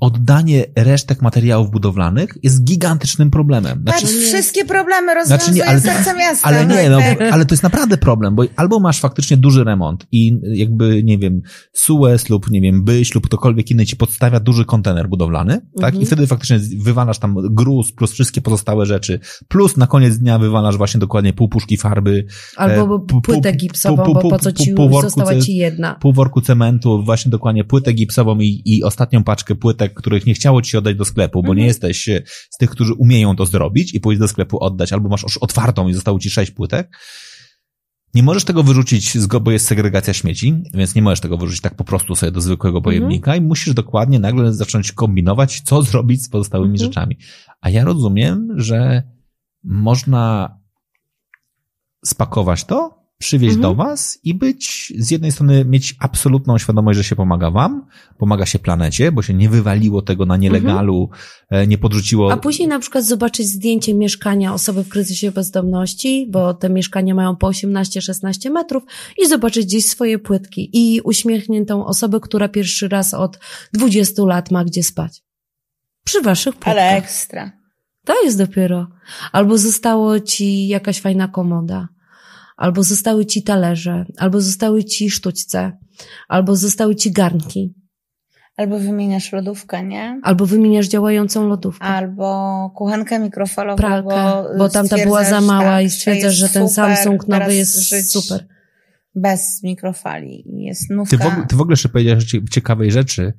oddanie resztek materiałów budowlanych jest gigantycznym problemem. Patrz, Znaczy, wszystkie problemy rozwiązuje Znaczy nie, ale- serce miasta. ale nie, no, ale to jest naprawdę problem, bo albo masz faktycznie duży remont i jakby, nie wiem, Suez lub, nie wiem, Byś lub ktokolwiek inny ci podstawia duży kontener budowlany, tak? Mhm. I wtedy faktycznie wywalasz tam gruz plus wszystkie pozostałe rzeczy, plus na koniec dnia wywalasz właśnie dokładnie pół puszki farby, Albo E, płytę gipsową, pu- bo po co ci pół worku została ci jedna. pół worku cementu, właśnie dokładnie płytę gipsową i, i ostatnią paczkę płytek, których nie chciało ci oddać do sklepu, bo Mhm. nie jesteś e, z tych, którzy umieją to zrobić i pójść do sklepu oddać, albo masz już otwartą i zostało ci sześć płytek. Nie możesz tego wyrzucić, z go- bo jest segregacja śmieci, więc nie możesz tego wyrzucić tak po prostu sobie do zwykłego pojemnika i musisz dokładnie nagle zacząć kombinować, co zrobić z pozostałymi Mhm. rzeczami. A ja rozumiem, że można spakować to, przywieźć Mhm. do was i być, z jednej strony mieć absolutną świadomość, że się pomaga wam, pomaga się planecie, bo się nie wywaliło tego na nielegalu, e, nie podrzuciło. Mhm. A później na przykład zobaczyć zdjęcie mieszkania osoby w kryzysie bezdomności, bo te mieszkania mają po 18-16 metrów i zobaczyć gdzieś swoje płytki i uśmiechniętą osobę, która pierwszy raz od 20 lat ma gdzie spać. Przy waszych płytkach. Ale ekstra. To jest dopiero. Albo zostało ci jakaś fajna komoda, albo zostały ci talerze, albo zostały ci sztućce, albo zostały ci garnki. Albo wymieniasz lodówkę, nie? Albo wymieniasz działającą lodówkę. Albo kuchenkę mikrofalową. Pralkę, bo, bo tamta była za mała tak, i stwierdzasz, że ten super, Samsung nowy jest super. Bez mikrofali i jest nówka. Ty w, ty w ogóle jeszcze powiedziałeś ciekawej rzeczy,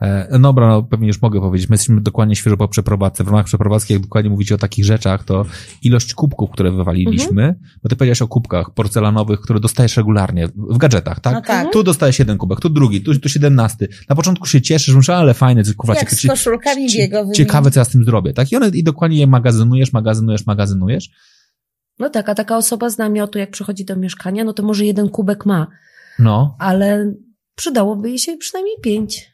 E, no dobra, no pewnie już mogę powiedzieć. My jesteśmy dokładnie świeżo po przeprowadzce. W ramach przeprowadzki, jak dokładnie mówicie o takich rzeczach, to ilość kubków, które wywaliliśmy, mhm. bo ty powiedziałeś o kubkach porcelanowych, które dostajesz regularnie w gadżetach, tak? No tak. Tu dostajesz jeden kubek, tu drugi, tu, tu siedemnasty. Na początku się cieszysz, myślisz, ale fajne, kurwa, jak z koszulkami biegowymi. Ciekawe, co ja z tym zrobię, tak? I one i dokładnie je magazynujesz, magazynujesz, magazynujesz. No tak, a taka osoba z namiotu, jak przychodzi do mieszkania, no to może jeden kubek ma. No. Ale przydałoby jej się przynajmniej pięć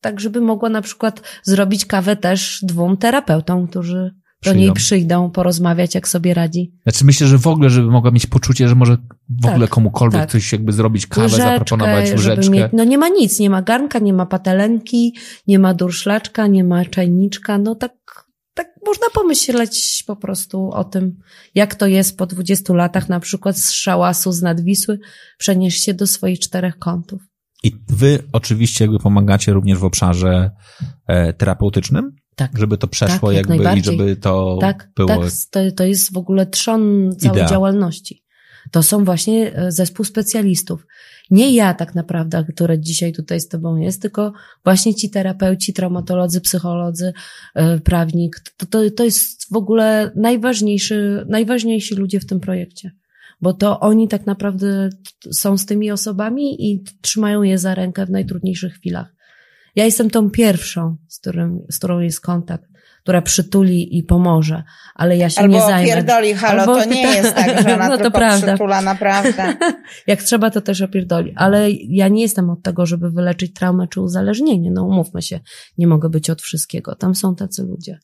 tak żeby mogła na przykład zrobić kawę też dwóm terapeutom, którzy przyjdą. do niej przyjdą porozmawiać, jak sobie radzi. Znaczy myślę, że w ogóle, żeby mogła mieć poczucie, że może w tak, ogóle komukolwiek tak. coś jakby zrobić kawę, łyżeczkę, zaproponować łyżeczkę. Mieć, no nie ma nic, nie ma garnka, nie ma patelenki, nie ma durszlaczka, nie ma czajniczka, no tak, tak można pomyśleć po prostu o tym, jak to jest po 20 latach na przykład z szałasu z nadwisły przenieść się do swoich czterech kątów. I wy oczywiście jakby pomagacie również w obszarze e, terapeutycznym? Tak. Żeby to przeszło tak, jakby i żeby to tak, było... Tak, to, to jest w ogóle trzon całej Idea. działalności. To są właśnie e, zespół specjalistów. Nie ja tak naprawdę, która dzisiaj tutaj z tobą jest, tylko właśnie ci terapeuci, traumatolodzy, psycholodzy, e, prawnik. To, to, to jest w ogóle najważniejszy, najważniejsi ludzie w tym projekcie bo to oni tak naprawdę są z tymi osobami i trzymają je za rękę w najtrudniejszych chwilach. Ja jestem tą pierwszą, z, którym, z którą jest kontakt, która przytuli i pomoże, ale ja się Albo nie zajmę. opierdoli, halo, Albo to nie jest tak, że ona no to prawda. przytula, naprawdę. Jak trzeba, to też opierdoli. Ale ja nie jestem od tego, żeby wyleczyć traumę czy uzależnienie. No umówmy się, nie mogę być od wszystkiego. Tam są tacy ludzie.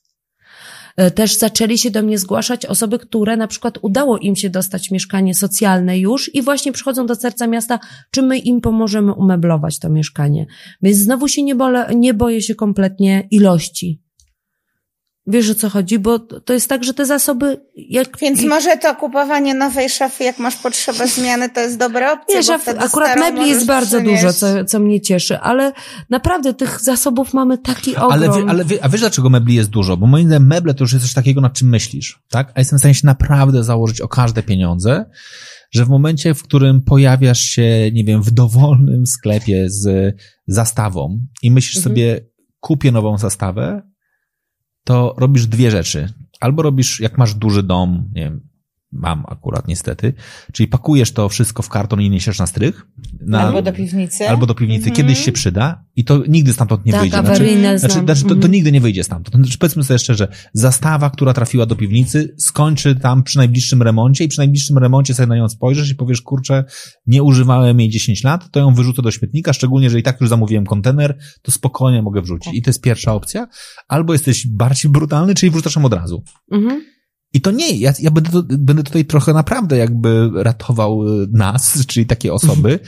E, też zaczęli się do mnie zgłaszać osoby, które na przykład udało im się dostać mieszkanie socjalne już i właśnie przychodzą do serca miasta, czy my im pomożemy umeblować to mieszkanie. Więc znowu się nie, bole, nie boję się kompletnie ilości Wiesz o co chodzi, bo to jest tak, że te zasoby. Jak... Więc może to kupowanie nowej szafy, jak masz potrzebę zmiany, to jest dobra opcja. Nie, szaf, akurat mebli jest bardzo przynieść. dużo, co, co mnie cieszy, ale naprawdę tych zasobów mamy taki ogrom. Ale, wy, ale wy, a wiesz dlaczego mebli jest dużo? Bo moim zdaniem meble to już jest coś takiego, nad czym myślisz, tak? A jestem w stanie się naprawdę założyć o każde pieniądze, że w momencie, w którym pojawiasz się, nie wiem, w dowolnym sklepie z zastawą i myślisz mhm. sobie, kupię nową zastawę, to robisz dwie rzeczy. Albo robisz, jak masz duży dom, nie wiem, mam akurat niestety, czyli pakujesz to wszystko w karton i niesiesz na strych. Na, albo do piwnicy. Albo do piwnicy. Mhm. Kiedyś się przyda i to nigdy stamtąd nie tak, wyjdzie. Znaczy, znaczy, znaczy to, to, mhm. nigdy nie wyjdzie stamtąd. Znaczy, powiedzmy sobie szczerze, zastawa, która trafiła do piwnicy, skończy tam przy najbliższym remoncie i przy najbliższym remoncie sobie na nią spojrzysz i powiesz, kurczę, nie używałem jej 10 lat, to ją wyrzucę do śmietnika, szczególnie, że i tak już zamówiłem kontener, to spokojnie mogę wrzucić. Tak. I to jest pierwsza opcja. Albo jesteś bardziej brutalny, czyli wrzucasz ją od razu. Mhm. I to nie, ja, ja będę, będę tutaj trochę naprawdę jakby ratował y, nas, czyli takie osoby.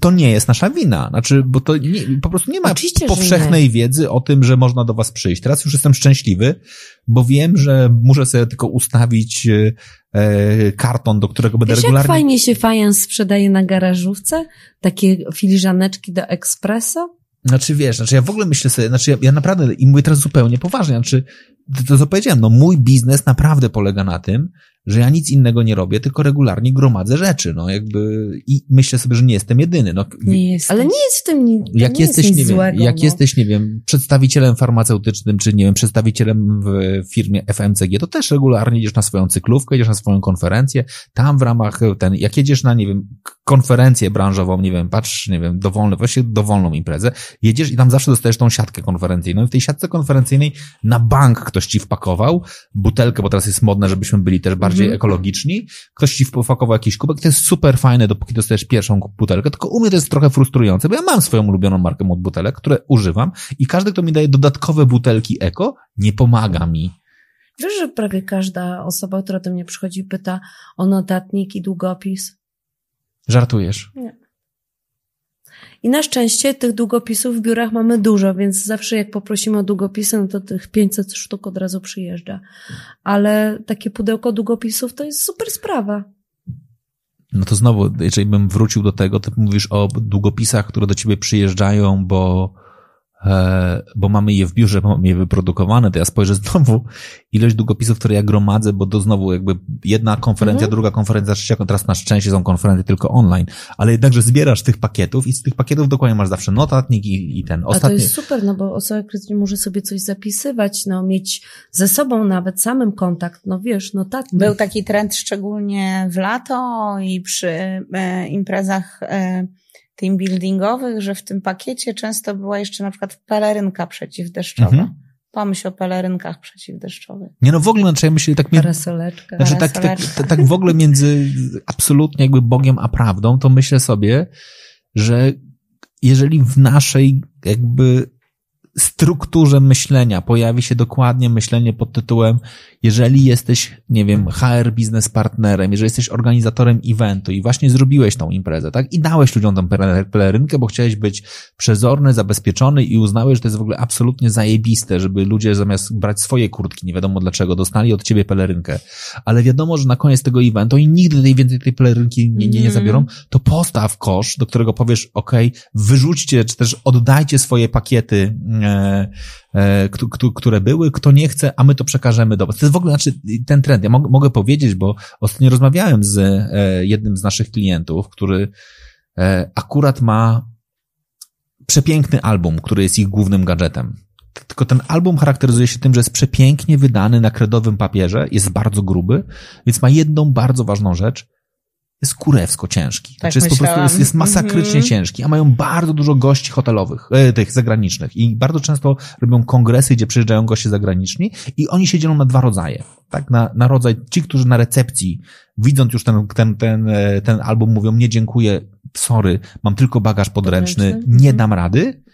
To nie jest nasza wina. Znaczy, bo to nie, po prostu nie ma Oczywiście, powszechnej nie. wiedzy o tym, że można do was przyjść. Teraz już jestem szczęśliwy, bo wiem, że muszę sobie tylko ustawić y, e, karton, do którego będę Wiesz, regularnie... jak fajnie się fajans sprzedaje na garażówce? Takie filiżaneczki do espresso? Znaczy wiesz, znaczy ja w ogóle myślę sobie, znaczy ja, ja naprawdę, i mówię teraz zupełnie poważnie, znaczy to, to co powiedziałem, no mój biznes naprawdę polega na tym, że ja nic innego nie robię, tylko regularnie gromadzę rzeczy, no jakby i myślę sobie, że nie jestem jedyny. No, nie jest, ale nie jest w tym nic Jak nie jesteś, jest nie złego, wiem, jak no. jesteś, nie wiem, przedstawicielem farmaceutycznym, czy nie wiem, przedstawicielem w firmie FMCG, to też regularnie idziesz na swoją cyklówkę, idziesz na swoją konferencję, tam w ramach ten, jak jedziesz na, nie wiem, konferencję branżową, nie wiem, patrz, nie wiem, dowolny, właśnie dowolną imprezę, jedziesz i tam zawsze dostajesz tą siatkę konferencyjną i w tej siatce konferencyjnej na bank ktoś ci wpakował butelkę, bo teraz jest modne, żebyśmy byli też bardziej bardziej mm. ekologiczni, ktoś ci wpakował jakiś kubek, to jest super fajne, dopóki dostajesz pierwszą butelkę, tylko u mnie to jest trochę frustrujące, bo ja mam swoją ulubioną markę od butelek, które używam i każdy, kto mi daje dodatkowe butelki eko, nie pomaga mi. Wiesz, że prawie każda osoba, która do mnie przychodzi, pyta o notatnik i długopis? Żartujesz? Nie. I na szczęście tych długopisów w biurach mamy dużo, więc zawsze jak poprosimy o długopisy, no to tych 500 sztuk od razu przyjeżdża. Ale takie pudełko długopisów to jest super sprawa. no to znowu, jeżeli bym wrócił do tego, to mówisz o długopisach, które do ciebie przyjeżdżają, bo bo mamy je w biurze, bo mamy je wyprodukowane, to ja spojrzę znowu ilość długopisów, które ja gromadzę, bo to znowu jakby jedna konferencja, mhm. druga konferencja, trzecia, teraz na szczęście są konferencje tylko online, ale jednakże zbierasz tych pakietów i z tych pakietów dokładnie masz zawsze notatnik i, i ten ostatni. A to jest super, no bo osoba krytyczna może sobie coś zapisywać, no mieć ze sobą nawet samym kontakt, no wiesz, notatnik. Był taki trend szczególnie w lato i przy e, imprezach e, team buildingowych, że w tym pakiecie często była jeszcze na przykład pelerynka przeciwdeszczowa. Mhm. Pomyśl o pelerynkach przeciwdeszczowych. Nie no, w ogóle, znaczy ja myślę tak... Parasoleczka. Znaczy tak, tak, tak, tak w ogóle między absolutnie jakby Bogiem a prawdą, to myślę sobie, że jeżeli w naszej jakby strukturze myślenia pojawi się dokładnie myślenie pod tytułem, jeżeli jesteś, nie wiem, HR biznes partnerem, jeżeli jesteś organizatorem eventu i właśnie zrobiłeś tą imprezę, tak? I dałeś ludziom tą pelerynkę, bo chciałeś być przezorny, zabezpieczony i uznałeś, że to jest w ogóle absolutnie zajebiste, żeby ludzie zamiast brać swoje kurtki, nie wiadomo dlaczego, dostali od ciebie pelerynkę. Ale wiadomo, że na koniec tego eventu i nigdy tej więcej tej pelerynki nie, nie, nie mhm. zabiorą, to postaw kosz, do którego powiesz, ok, wyrzućcie, czy też oddajcie swoje pakiety e, które były, kto nie chce, a my to przekażemy do was. To jest w ogóle znaczy, ten trend. Ja mogę, mogę powiedzieć, bo ostatnio rozmawiałem z e, jednym z naszych klientów, który akurat ma przepiękny album, który jest ich głównym gadżetem. Tylko ten album charakteryzuje się tym, że jest przepięknie wydany na kredowym papierze, jest bardzo gruby, więc ma jedną bardzo ważną rzecz jest kurewsko ciężki. Tak znaczy jest myślałam. po prostu jest, jest masakrycznie mm -hmm. ciężki, a mają bardzo dużo gości hotelowych, e, tych zagranicznych i bardzo często robią kongresy, gdzie przyjeżdżają goście zagraniczni i oni się dzielą na dwa rodzaje. Tak, na, na rodzaj ci, którzy na recepcji, widząc już ten, ten, ten, e, ten album, mówią nie dziękuję, sorry, mam tylko bagaż podręczny, podręczny? nie mhm. dam rady.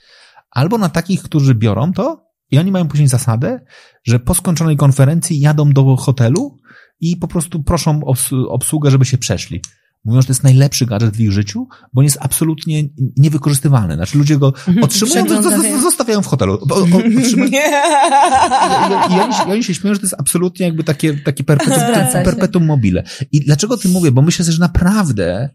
Albo na takich, którzy biorą to i oni mają później zasadę, że po skończonej konferencji jadą do hotelu i po prostu proszą obsługę, żeby się przeszli. Mówią, że to jest najlepszy gadżet w ich życiu, bo on jest absolutnie niewykorzystywalny. Znaczy ludzie go mhm. otrzymują, zostawiają w hotelu. Otrzymują... I, oni, I oni się śmieją, że to jest absolutnie jakby takie, takie perpetuum, perpetuum mobile. I dlaczego o tym mówię? Bo myślę, że naprawdę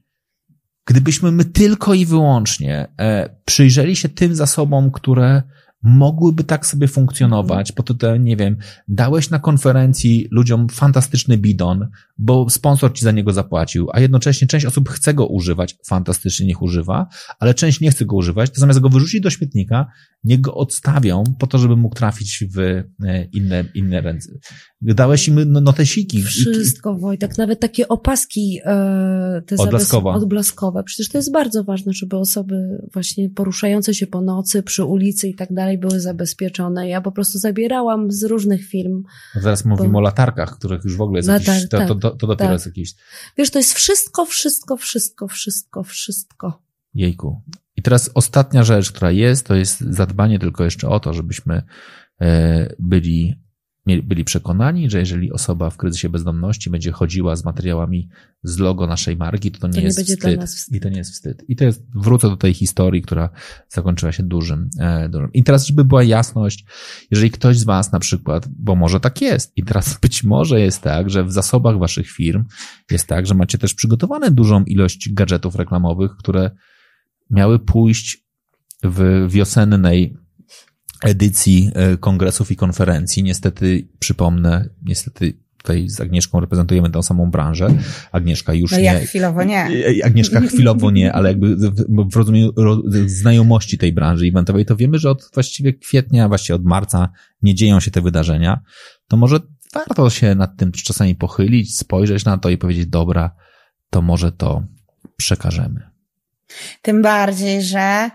gdybyśmy my tylko i wyłącznie e, przyjrzeli się tym zasobom, które mogłyby tak sobie funkcjonować, po to, nie wiem, dałeś na konferencji ludziom fantastyczny bidon, bo sponsor ci za niego zapłacił, a jednocześnie część osób chce go używać, fantastycznie niech używa, ale część nie chce go używać, to zamiast go wyrzucić do śmietnika, niech go odstawią po to, żeby mógł trafić w e, inne, inne ręce. Dałeś im no, notesiki. Wszystko, Wojtek, nawet takie opaski e, te odblaskowe. odblaskowe. Przecież to jest bardzo ważne, żeby osoby właśnie poruszające się po nocy, przy ulicy i tak dalej były zabezpieczone. Ja po prostu zabierałam z różnych firm. No teraz mówimy bo... o latarkach, których już w ogóle jest Latar, jakiś, to, to, to, to dopiero tak. jest jakiś... Wiesz, to jest wszystko, wszystko, wszystko, wszystko, wszystko. Jejku. I teraz ostatnia rzecz, która jest, to jest zadbanie tylko jeszcze o to, żebyśmy e, byli byli przekonani, że jeżeli osoba w kryzysie bezdomności będzie chodziła z materiałami z logo naszej marki, to to nie, to nie jest wstyd. wstyd. I to nie jest wstyd. I to jest, wrócę do tej historii, która zakończyła się dużym, e, dużym. I teraz, żeby była jasność, jeżeli ktoś z Was na przykład, bo może tak jest, i teraz być może jest tak, że w zasobach Waszych firm jest tak, że macie też przygotowane dużą ilość gadżetów reklamowych, które miały pójść w wiosennej edycji e, kongresów i konferencji. Niestety, przypomnę, niestety tutaj z Agnieszką reprezentujemy tą samą branżę. Agnieszka już no nie. Ja chwilowo nie. E, Agnieszka chwilowo nie, ale jakby w rozumieniu znajomości tej branży eventowej, to wiemy, że od właściwie kwietnia, właściwie od marca nie dzieją się te wydarzenia. To może warto się nad tym czasami pochylić, spojrzeć na to i powiedzieć, dobra, to może to przekażemy. Tym bardziej, że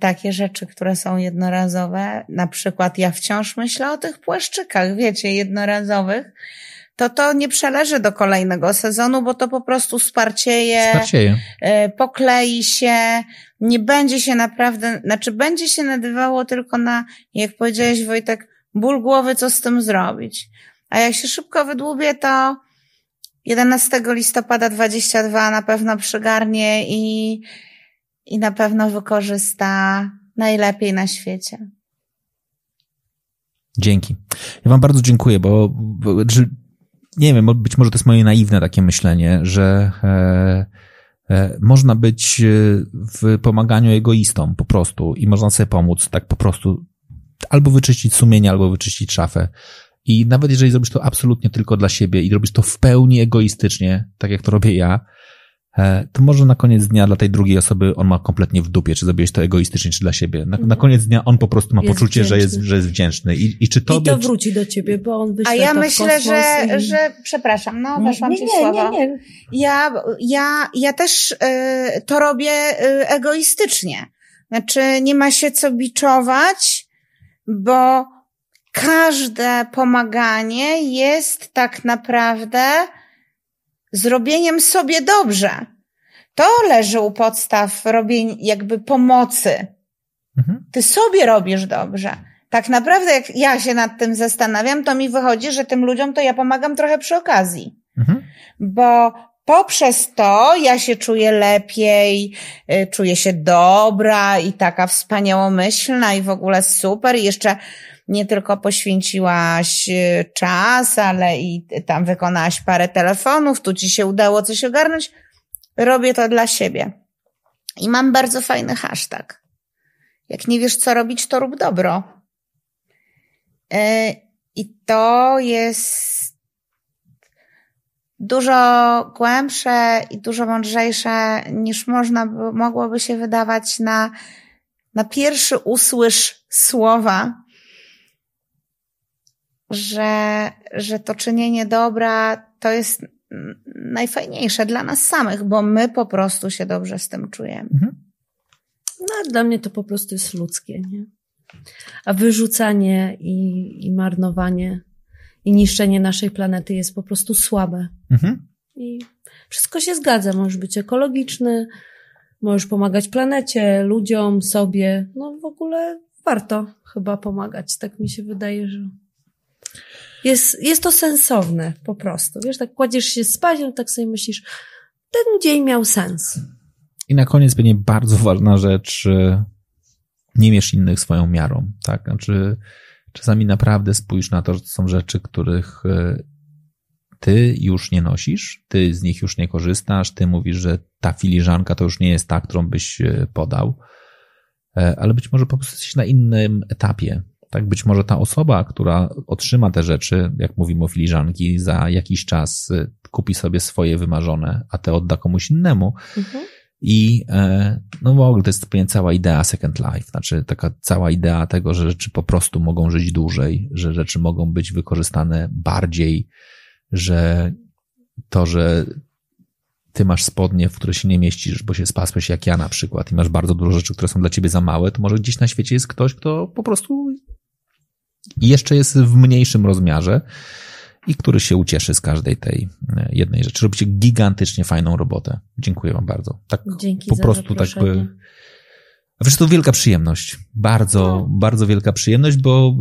takie rzeczy, które są jednorazowe, na przykład ja wciąż myślę o tych płaszczykach, wiecie, jednorazowych, to to nie przeleży do kolejnego sezonu, bo to po prostu sparcieje, sparcieje. E, poklei się, nie będzie się naprawdę, znaczy będzie się nadywało tylko na, jak powiedziałeś Wojtek, ból głowy, co z tym zrobić. A jak się szybko wydłubię, to 11 listopada 22 na pewno przygarnie i i na pewno wykorzysta najlepiej na świecie. Dzięki. Ja Wam bardzo dziękuję, bo, bo nie wiem, być może to jest moje naiwne takie myślenie, że e, e, można być e, w pomaganiu egoistom po prostu i można sobie pomóc tak po prostu albo wyczyścić sumienie, albo wyczyścić szafę. I nawet jeżeli zrobisz to absolutnie tylko dla siebie i robisz to w pełni egoistycznie, tak jak to robię ja, to może na koniec dnia dla tej drugiej osoby on ma kompletnie w dupie, czy zrobiłeś to egoistycznie, czy dla siebie. Na, na mhm. koniec dnia on po prostu ma jest poczucie, że jest, że jest wdzięczny. I, i czy to I to wróci do ciebie, bo on wyśle A ja myślę, że, i... że, przepraszam, no, weszłam ci słowo. Nie, nie. Ja, ja, ja też y, to robię y, egoistycznie. Znaczy, nie ma się co biczować, bo każde pomaganie jest tak naprawdę zrobieniem sobie dobrze. To leży u podstaw robień jakby pomocy. Mhm. Ty sobie robisz dobrze. Tak naprawdę, jak ja się nad tym zastanawiam, to mi wychodzi, że tym ludziom to ja pomagam trochę przy okazji. Mhm. Bo poprzez to ja się czuję lepiej, y, czuję się dobra i taka wspaniałomyślna i w ogóle super. I jeszcze nie tylko poświęciłaś y, czas, ale i tam wykonałaś parę telefonów, tu ci się udało coś ogarnąć. Robię to dla siebie. I mam bardzo fajny hashtag. Jak nie wiesz, co robić, to rób dobro. Y, I to jest dużo głębsze i dużo mądrzejsze niż można by, mogłoby się wydawać na, na pierwszy usłysz słowa, że, że to czynienie dobra to jest najfajniejsze dla nas samych, bo my po prostu się dobrze z tym czujemy. Mhm. No, dla mnie to po prostu jest ludzkie, nie? A wyrzucanie i, i marnowanie i niszczenie naszej planety jest po prostu słabe. Mhm. I wszystko się zgadza. Możesz być ekologiczny, możesz pomagać planecie, ludziom, sobie. No w ogóle warto chyba pomagać. Tak mi się wydaje, że jest, jest to sensowne po prostu. Wiesz, tak kładziesz się spać, no tak sobie myślisz, ten dzień miał sens. I na koniec będzie bardzo ważna rzecz, nie mierz innych swoją miarą, tak? Znaczy, czasami naprawdę spójrz na to, że to są rzeczy, których e, ty już nie nosisz, ty z nich już nie korzystasz, ty mówisz, że ta filiżanka to już nie jest ta, którą byś e, podał, e, ale być może po prostu jesteś na innym etapie tak być może ta osoba, która otrzyma te rzeczy, jak mówimy o filiżanki, za jakiś czas y, kupi sobie swoje wymarzone, a te odda komuś innemu. Mhm. I e, no w ogóle to jest pewnie cała idea Second Life, znaczy taka cała idea tego, że rzeczy po prostu mogą żyć dłużej, że rzeczy mogą być wykorzystane bardziej, że to, że ty masz spodnie, w które się nie mieścisz, bo się spasłeś jak ja na przykład i masz bardzo dużo rzeczy, które są dla ciebie za małe, to może gdzieś na świecie jest ktoś, kto po prostu i jeszcze jest w mniejszym rozmiarze i który się ucieszy z każdej tej e, jednej rzeczy. Robicie gigantycznie fajną robotę. Dziękuję wam bardzo. Tak Dzięki po prostu tak by. Wiesz, to wielka przyjemność. Bardzo, no. bardzo wielka przyjemność, bo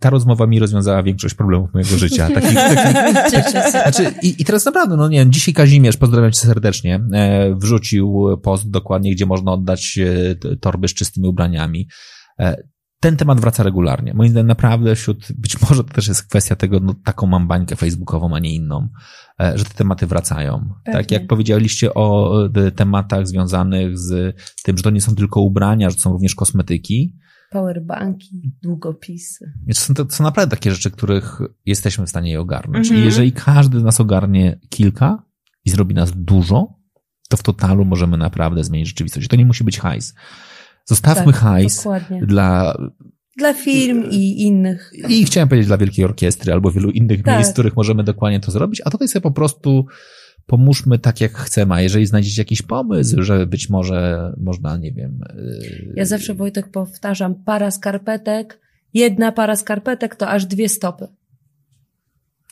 ta rozmowa mi rozwiązała większość problemów mojego życia. Taki, taki, znaczy, i, I teraz naprawdę, no nie wiem, dzisiaj Kazimierz, pozdrawiam cię serdecznie, e, wrzucił post dokładnie, gdzie można oddać e, torby z czystymi ubraniami ten temat wraca regularnie. Moim zdaniem naprawdę wśród, być może to też jest kwestia tego, no taką mam bańkę facebookową, a nie inną, e, że te tematy wracają. Pewnie. Tak jak powiedzieliście o e, tematach związanych z tym, że to nie są tylko ubrania, że to są również kosmetyki. Powerbanki, długopisy. To są, to są naprawdę takie rzeczy, których jesteśmy w stanie je ogarnąć. Mhm. I jeżeli każdy z nas ogarnie kilka i zrobi nas dużo, to w totalu możemy naprawdę zmienić rzeczywistość. To nie musi być hajs. Zostawmy tak, hajs dokładnie. dla dla firm i innych. I chciałem powiedzieć dla Wielkiej Orkiestry albo wielu innych tak. miejsc, w których możemy dokładnie to zrobić, a tutaj sobie po prostu pomóżmy tak, jak chcemy. A jeżeli znajdziecie jakiś pomysł, że być może można, nie wiem. Yy, ja zawsze Wojtek powtarzam, para skarpetek, jedna para skarpetek to aż dwie stopy.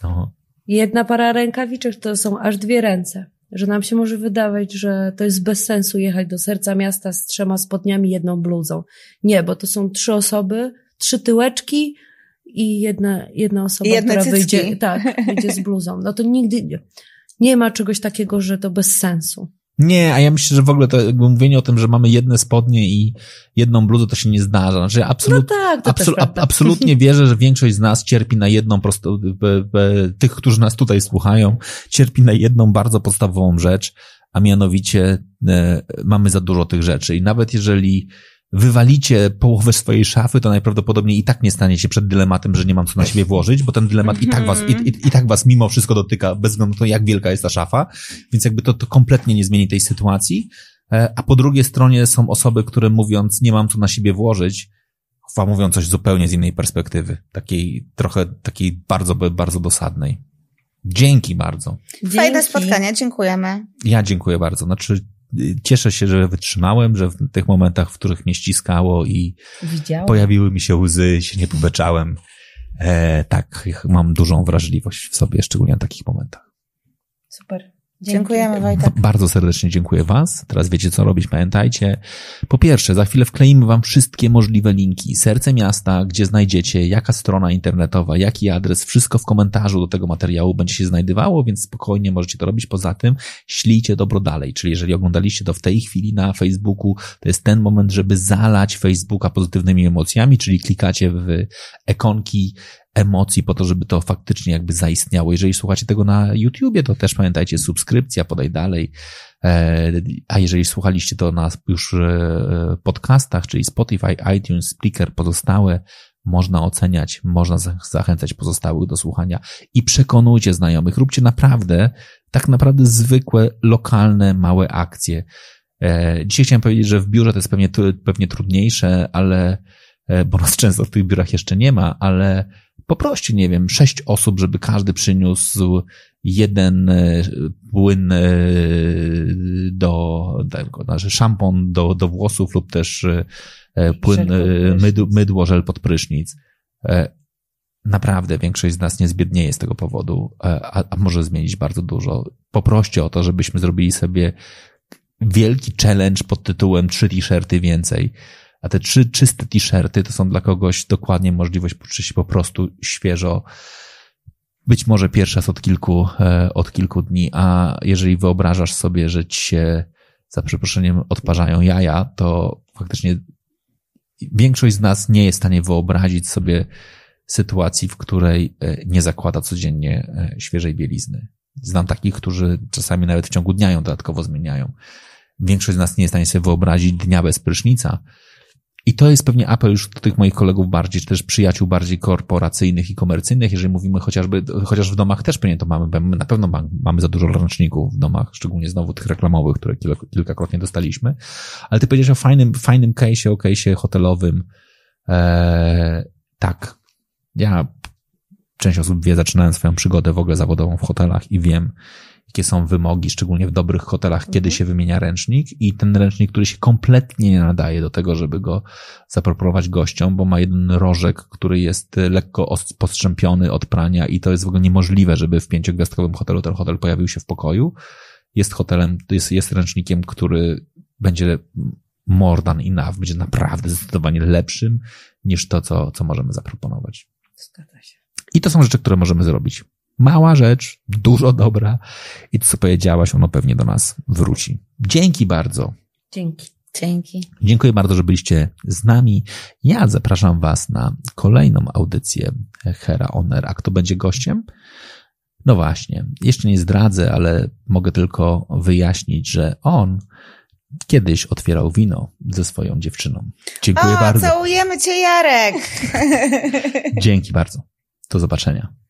Aha. Jedna para rękawiczek to są aż dwie ręce że nam się może wydawać, że to jest bez sensu jechać do serca miasta z trzema spodniami, jedną bluzą. Nie, bo to są trzy osoby, trzy tyłeczki i jedna, jedna osoba, Jedne która cycki. wyjdzie, tak, wyjdzie z bluzą. No to nigdy nie, nie ma czegoś takiego, że to bez sensu. Nie, a ja myślę, że w ogóle to jakby mówienie o tym, że mamy jedne spodnie i jedną bluzę, to się nie zdarza. Znaczy, absolut, no tak, to absol, ab, absolutnie wierzę, że większość z nas cierpi na jedną prosto, be, be, tych, którzy nas tutaj słuchają, cierpi na jedną bardzo podstawową rzecz, a mianowicie e, mamy za dużo tych rzeczy. I nawet jeżeli wywalicie połowę swojej szafy, to najprawdopodobniej i tak nie staniecie przed dylematem, że nie mam co na siebie włożyć, bo ten dylemat i tak was, i, i, i tak was mimo wszystko dotyka, bez względu na to, jak wielka jest ta szafa, więc jakby to, to kompletnie nie zmieni tej sytuacji. E, a po drugiej stronie są osoby, które mówiąc, nie mam co na siebie włożyć, mówią coś zupełnie z innej perspektywy, takiej trochę, takiej bardzo, bardzo dosadnej. Dzięki bardzo. Fajne spotkanie, dziękujemy. Ja dziękuję bardzo. Znaczy, cieszę się, że wytrzymałem, że w tych momentach, w których mnie ściskało i Widziałem. pojawiły mi się łzy, się nie pobeczałem. E, tak, mam dużą wrażliwość w sobie, szczególnie na takich momentach. Super. Dzięki. Dziękujemy Wojtek. Bardzo serdecznie dziękuję Was. Teraz wiecie co robić, pamiętajcie. Po pierwsze, za chwilę wkleimy Wam wszystkie możliwe linki. Serce miasta, gdzie znajdziecie, jaka strona internetowa, jaki adres, wszystko w komentarzu do tego materiału będzie się znajdowało, więc spokojnie możecie to robić. Poza tym ślijcie dobro dalej, czyli jeżeli oglądaliście to w tej chwili na Facebooku, to jest ten moment, żeby zalać Facebooka pozytywnymi emocjami, czyli klikacie w ikonki emocji po to, żeby to faktycznie jakby zaistniało. Jeżeli słuchacie tego na YouTubie, to też pamiętajcie, subskrypcja, podaj dalej. E, a jeżeli słuchaliście to na już e, podcastach, czyli Spotify, iTunes, Spreaker, pozostałe, można oceniać, można zachęcać pozostałych do słuchania i przekonujcie znajomych. Róbcie naprawdę, tak naprawdę zwykłe, lokalne, małe akcje. E, dzisiaj chciałem powiedzieć, że w biurze to jest pewnie, pewnie trudniejsze, ale, bo nas często w tych biurach jeszcze nie ma, ale poproście, nie wiem, sześć osób, żeby każdy przyniósł jeden e, płyn e, do, tego, znaczy szampon do, do włosów lub też e, płyn, mydło, mydło, żel pod prysznic. Naprawdę większość z nas nie zbiednieje z tego powodu, a, a może zmienić bardzo dużo. Poproście o to, żebyśmy zrobili sobie wielki challenge pod tytułem trzy t-shirty więcej a te trzy czyste t-shirty to są dla kogoś dokładnie możliwość poczuć się po prostu świeżo. Być może pierwszy raz od kilku, e, od kilku dni, a jeżeli wyobrażasz sobie, że ci się za przeproszeniem odparzają jaja, to faktycznie większość z nas nie jest w stanie wyobrazić sobie sytuacji, w której e, nie zakłada codziennie e, świeżej bielizny. Znam takich, którzy czasami nawet w ciągu dnia ją dodatkowo zmieniają. Większość z nas nie jest w stanie sobie wyobrazić dnia bez prysznica, i to jest pewnie apel już do tych moich kolegów bardziej, czy też przyjaciół bardziej korporacyjnych i komercyjnych, jeżeli mówimy chociażby, chociaż w domach też pewnie to mamy, bo na pewno mamy za dużo ręczników w domach, szczególnie znowu tych reklamowych, które kilkakrotnie dostaliśmy. Ale ty powiedziałeś o fajnym, fajnym case'ie, o case'ie hotelowym. Eee, tak. Ja, część osób wie, zaczynałem swoją przygodę w ogóle zawodową w hotelach i wiem, jakie są wymogi, szczególnie w dobrych hotelach, kiedy mhm. się wymienia ręcznik i ten ręcznik, który się kompletnie nie nadaje do tego, żeby go zaproponować gościom, bo ma jeden rożek, który jest lekko postrzępiony od prania i to jest w ogóle niemożliwe, żeby w pięciogwiazdkowym hotelu ten hotel pojawił się w pokoju. Jest hotelem, jest, jest ręcznikiem, który będzie more than enough, będzie naprawdę zdecydowanie lepszym niż to, co, co możemy zaproponować. Zgadza się. I to są rzeczy, które możemy zrobić. Mała rzecz, dużo dobra i to, co powiedziałaś, ono pewnie do nas wróci. Dzięki bardzo. Dzięki. Dzięki. Dziękuję bardzo, że byliście z nami. Ja zapraszam Was na kolejną audycję Hera Oner. A kto będzie gościem? No właśnie, jeszcze nie zdradzę, ale mogę tylko wyjaśnić, że on kiedyś otwierał wino ze swoją dziewczyną. Dziękuję o, bardzo. Całujemy Cię, Jarek. Dzięki bardzo. Do zobaczenia.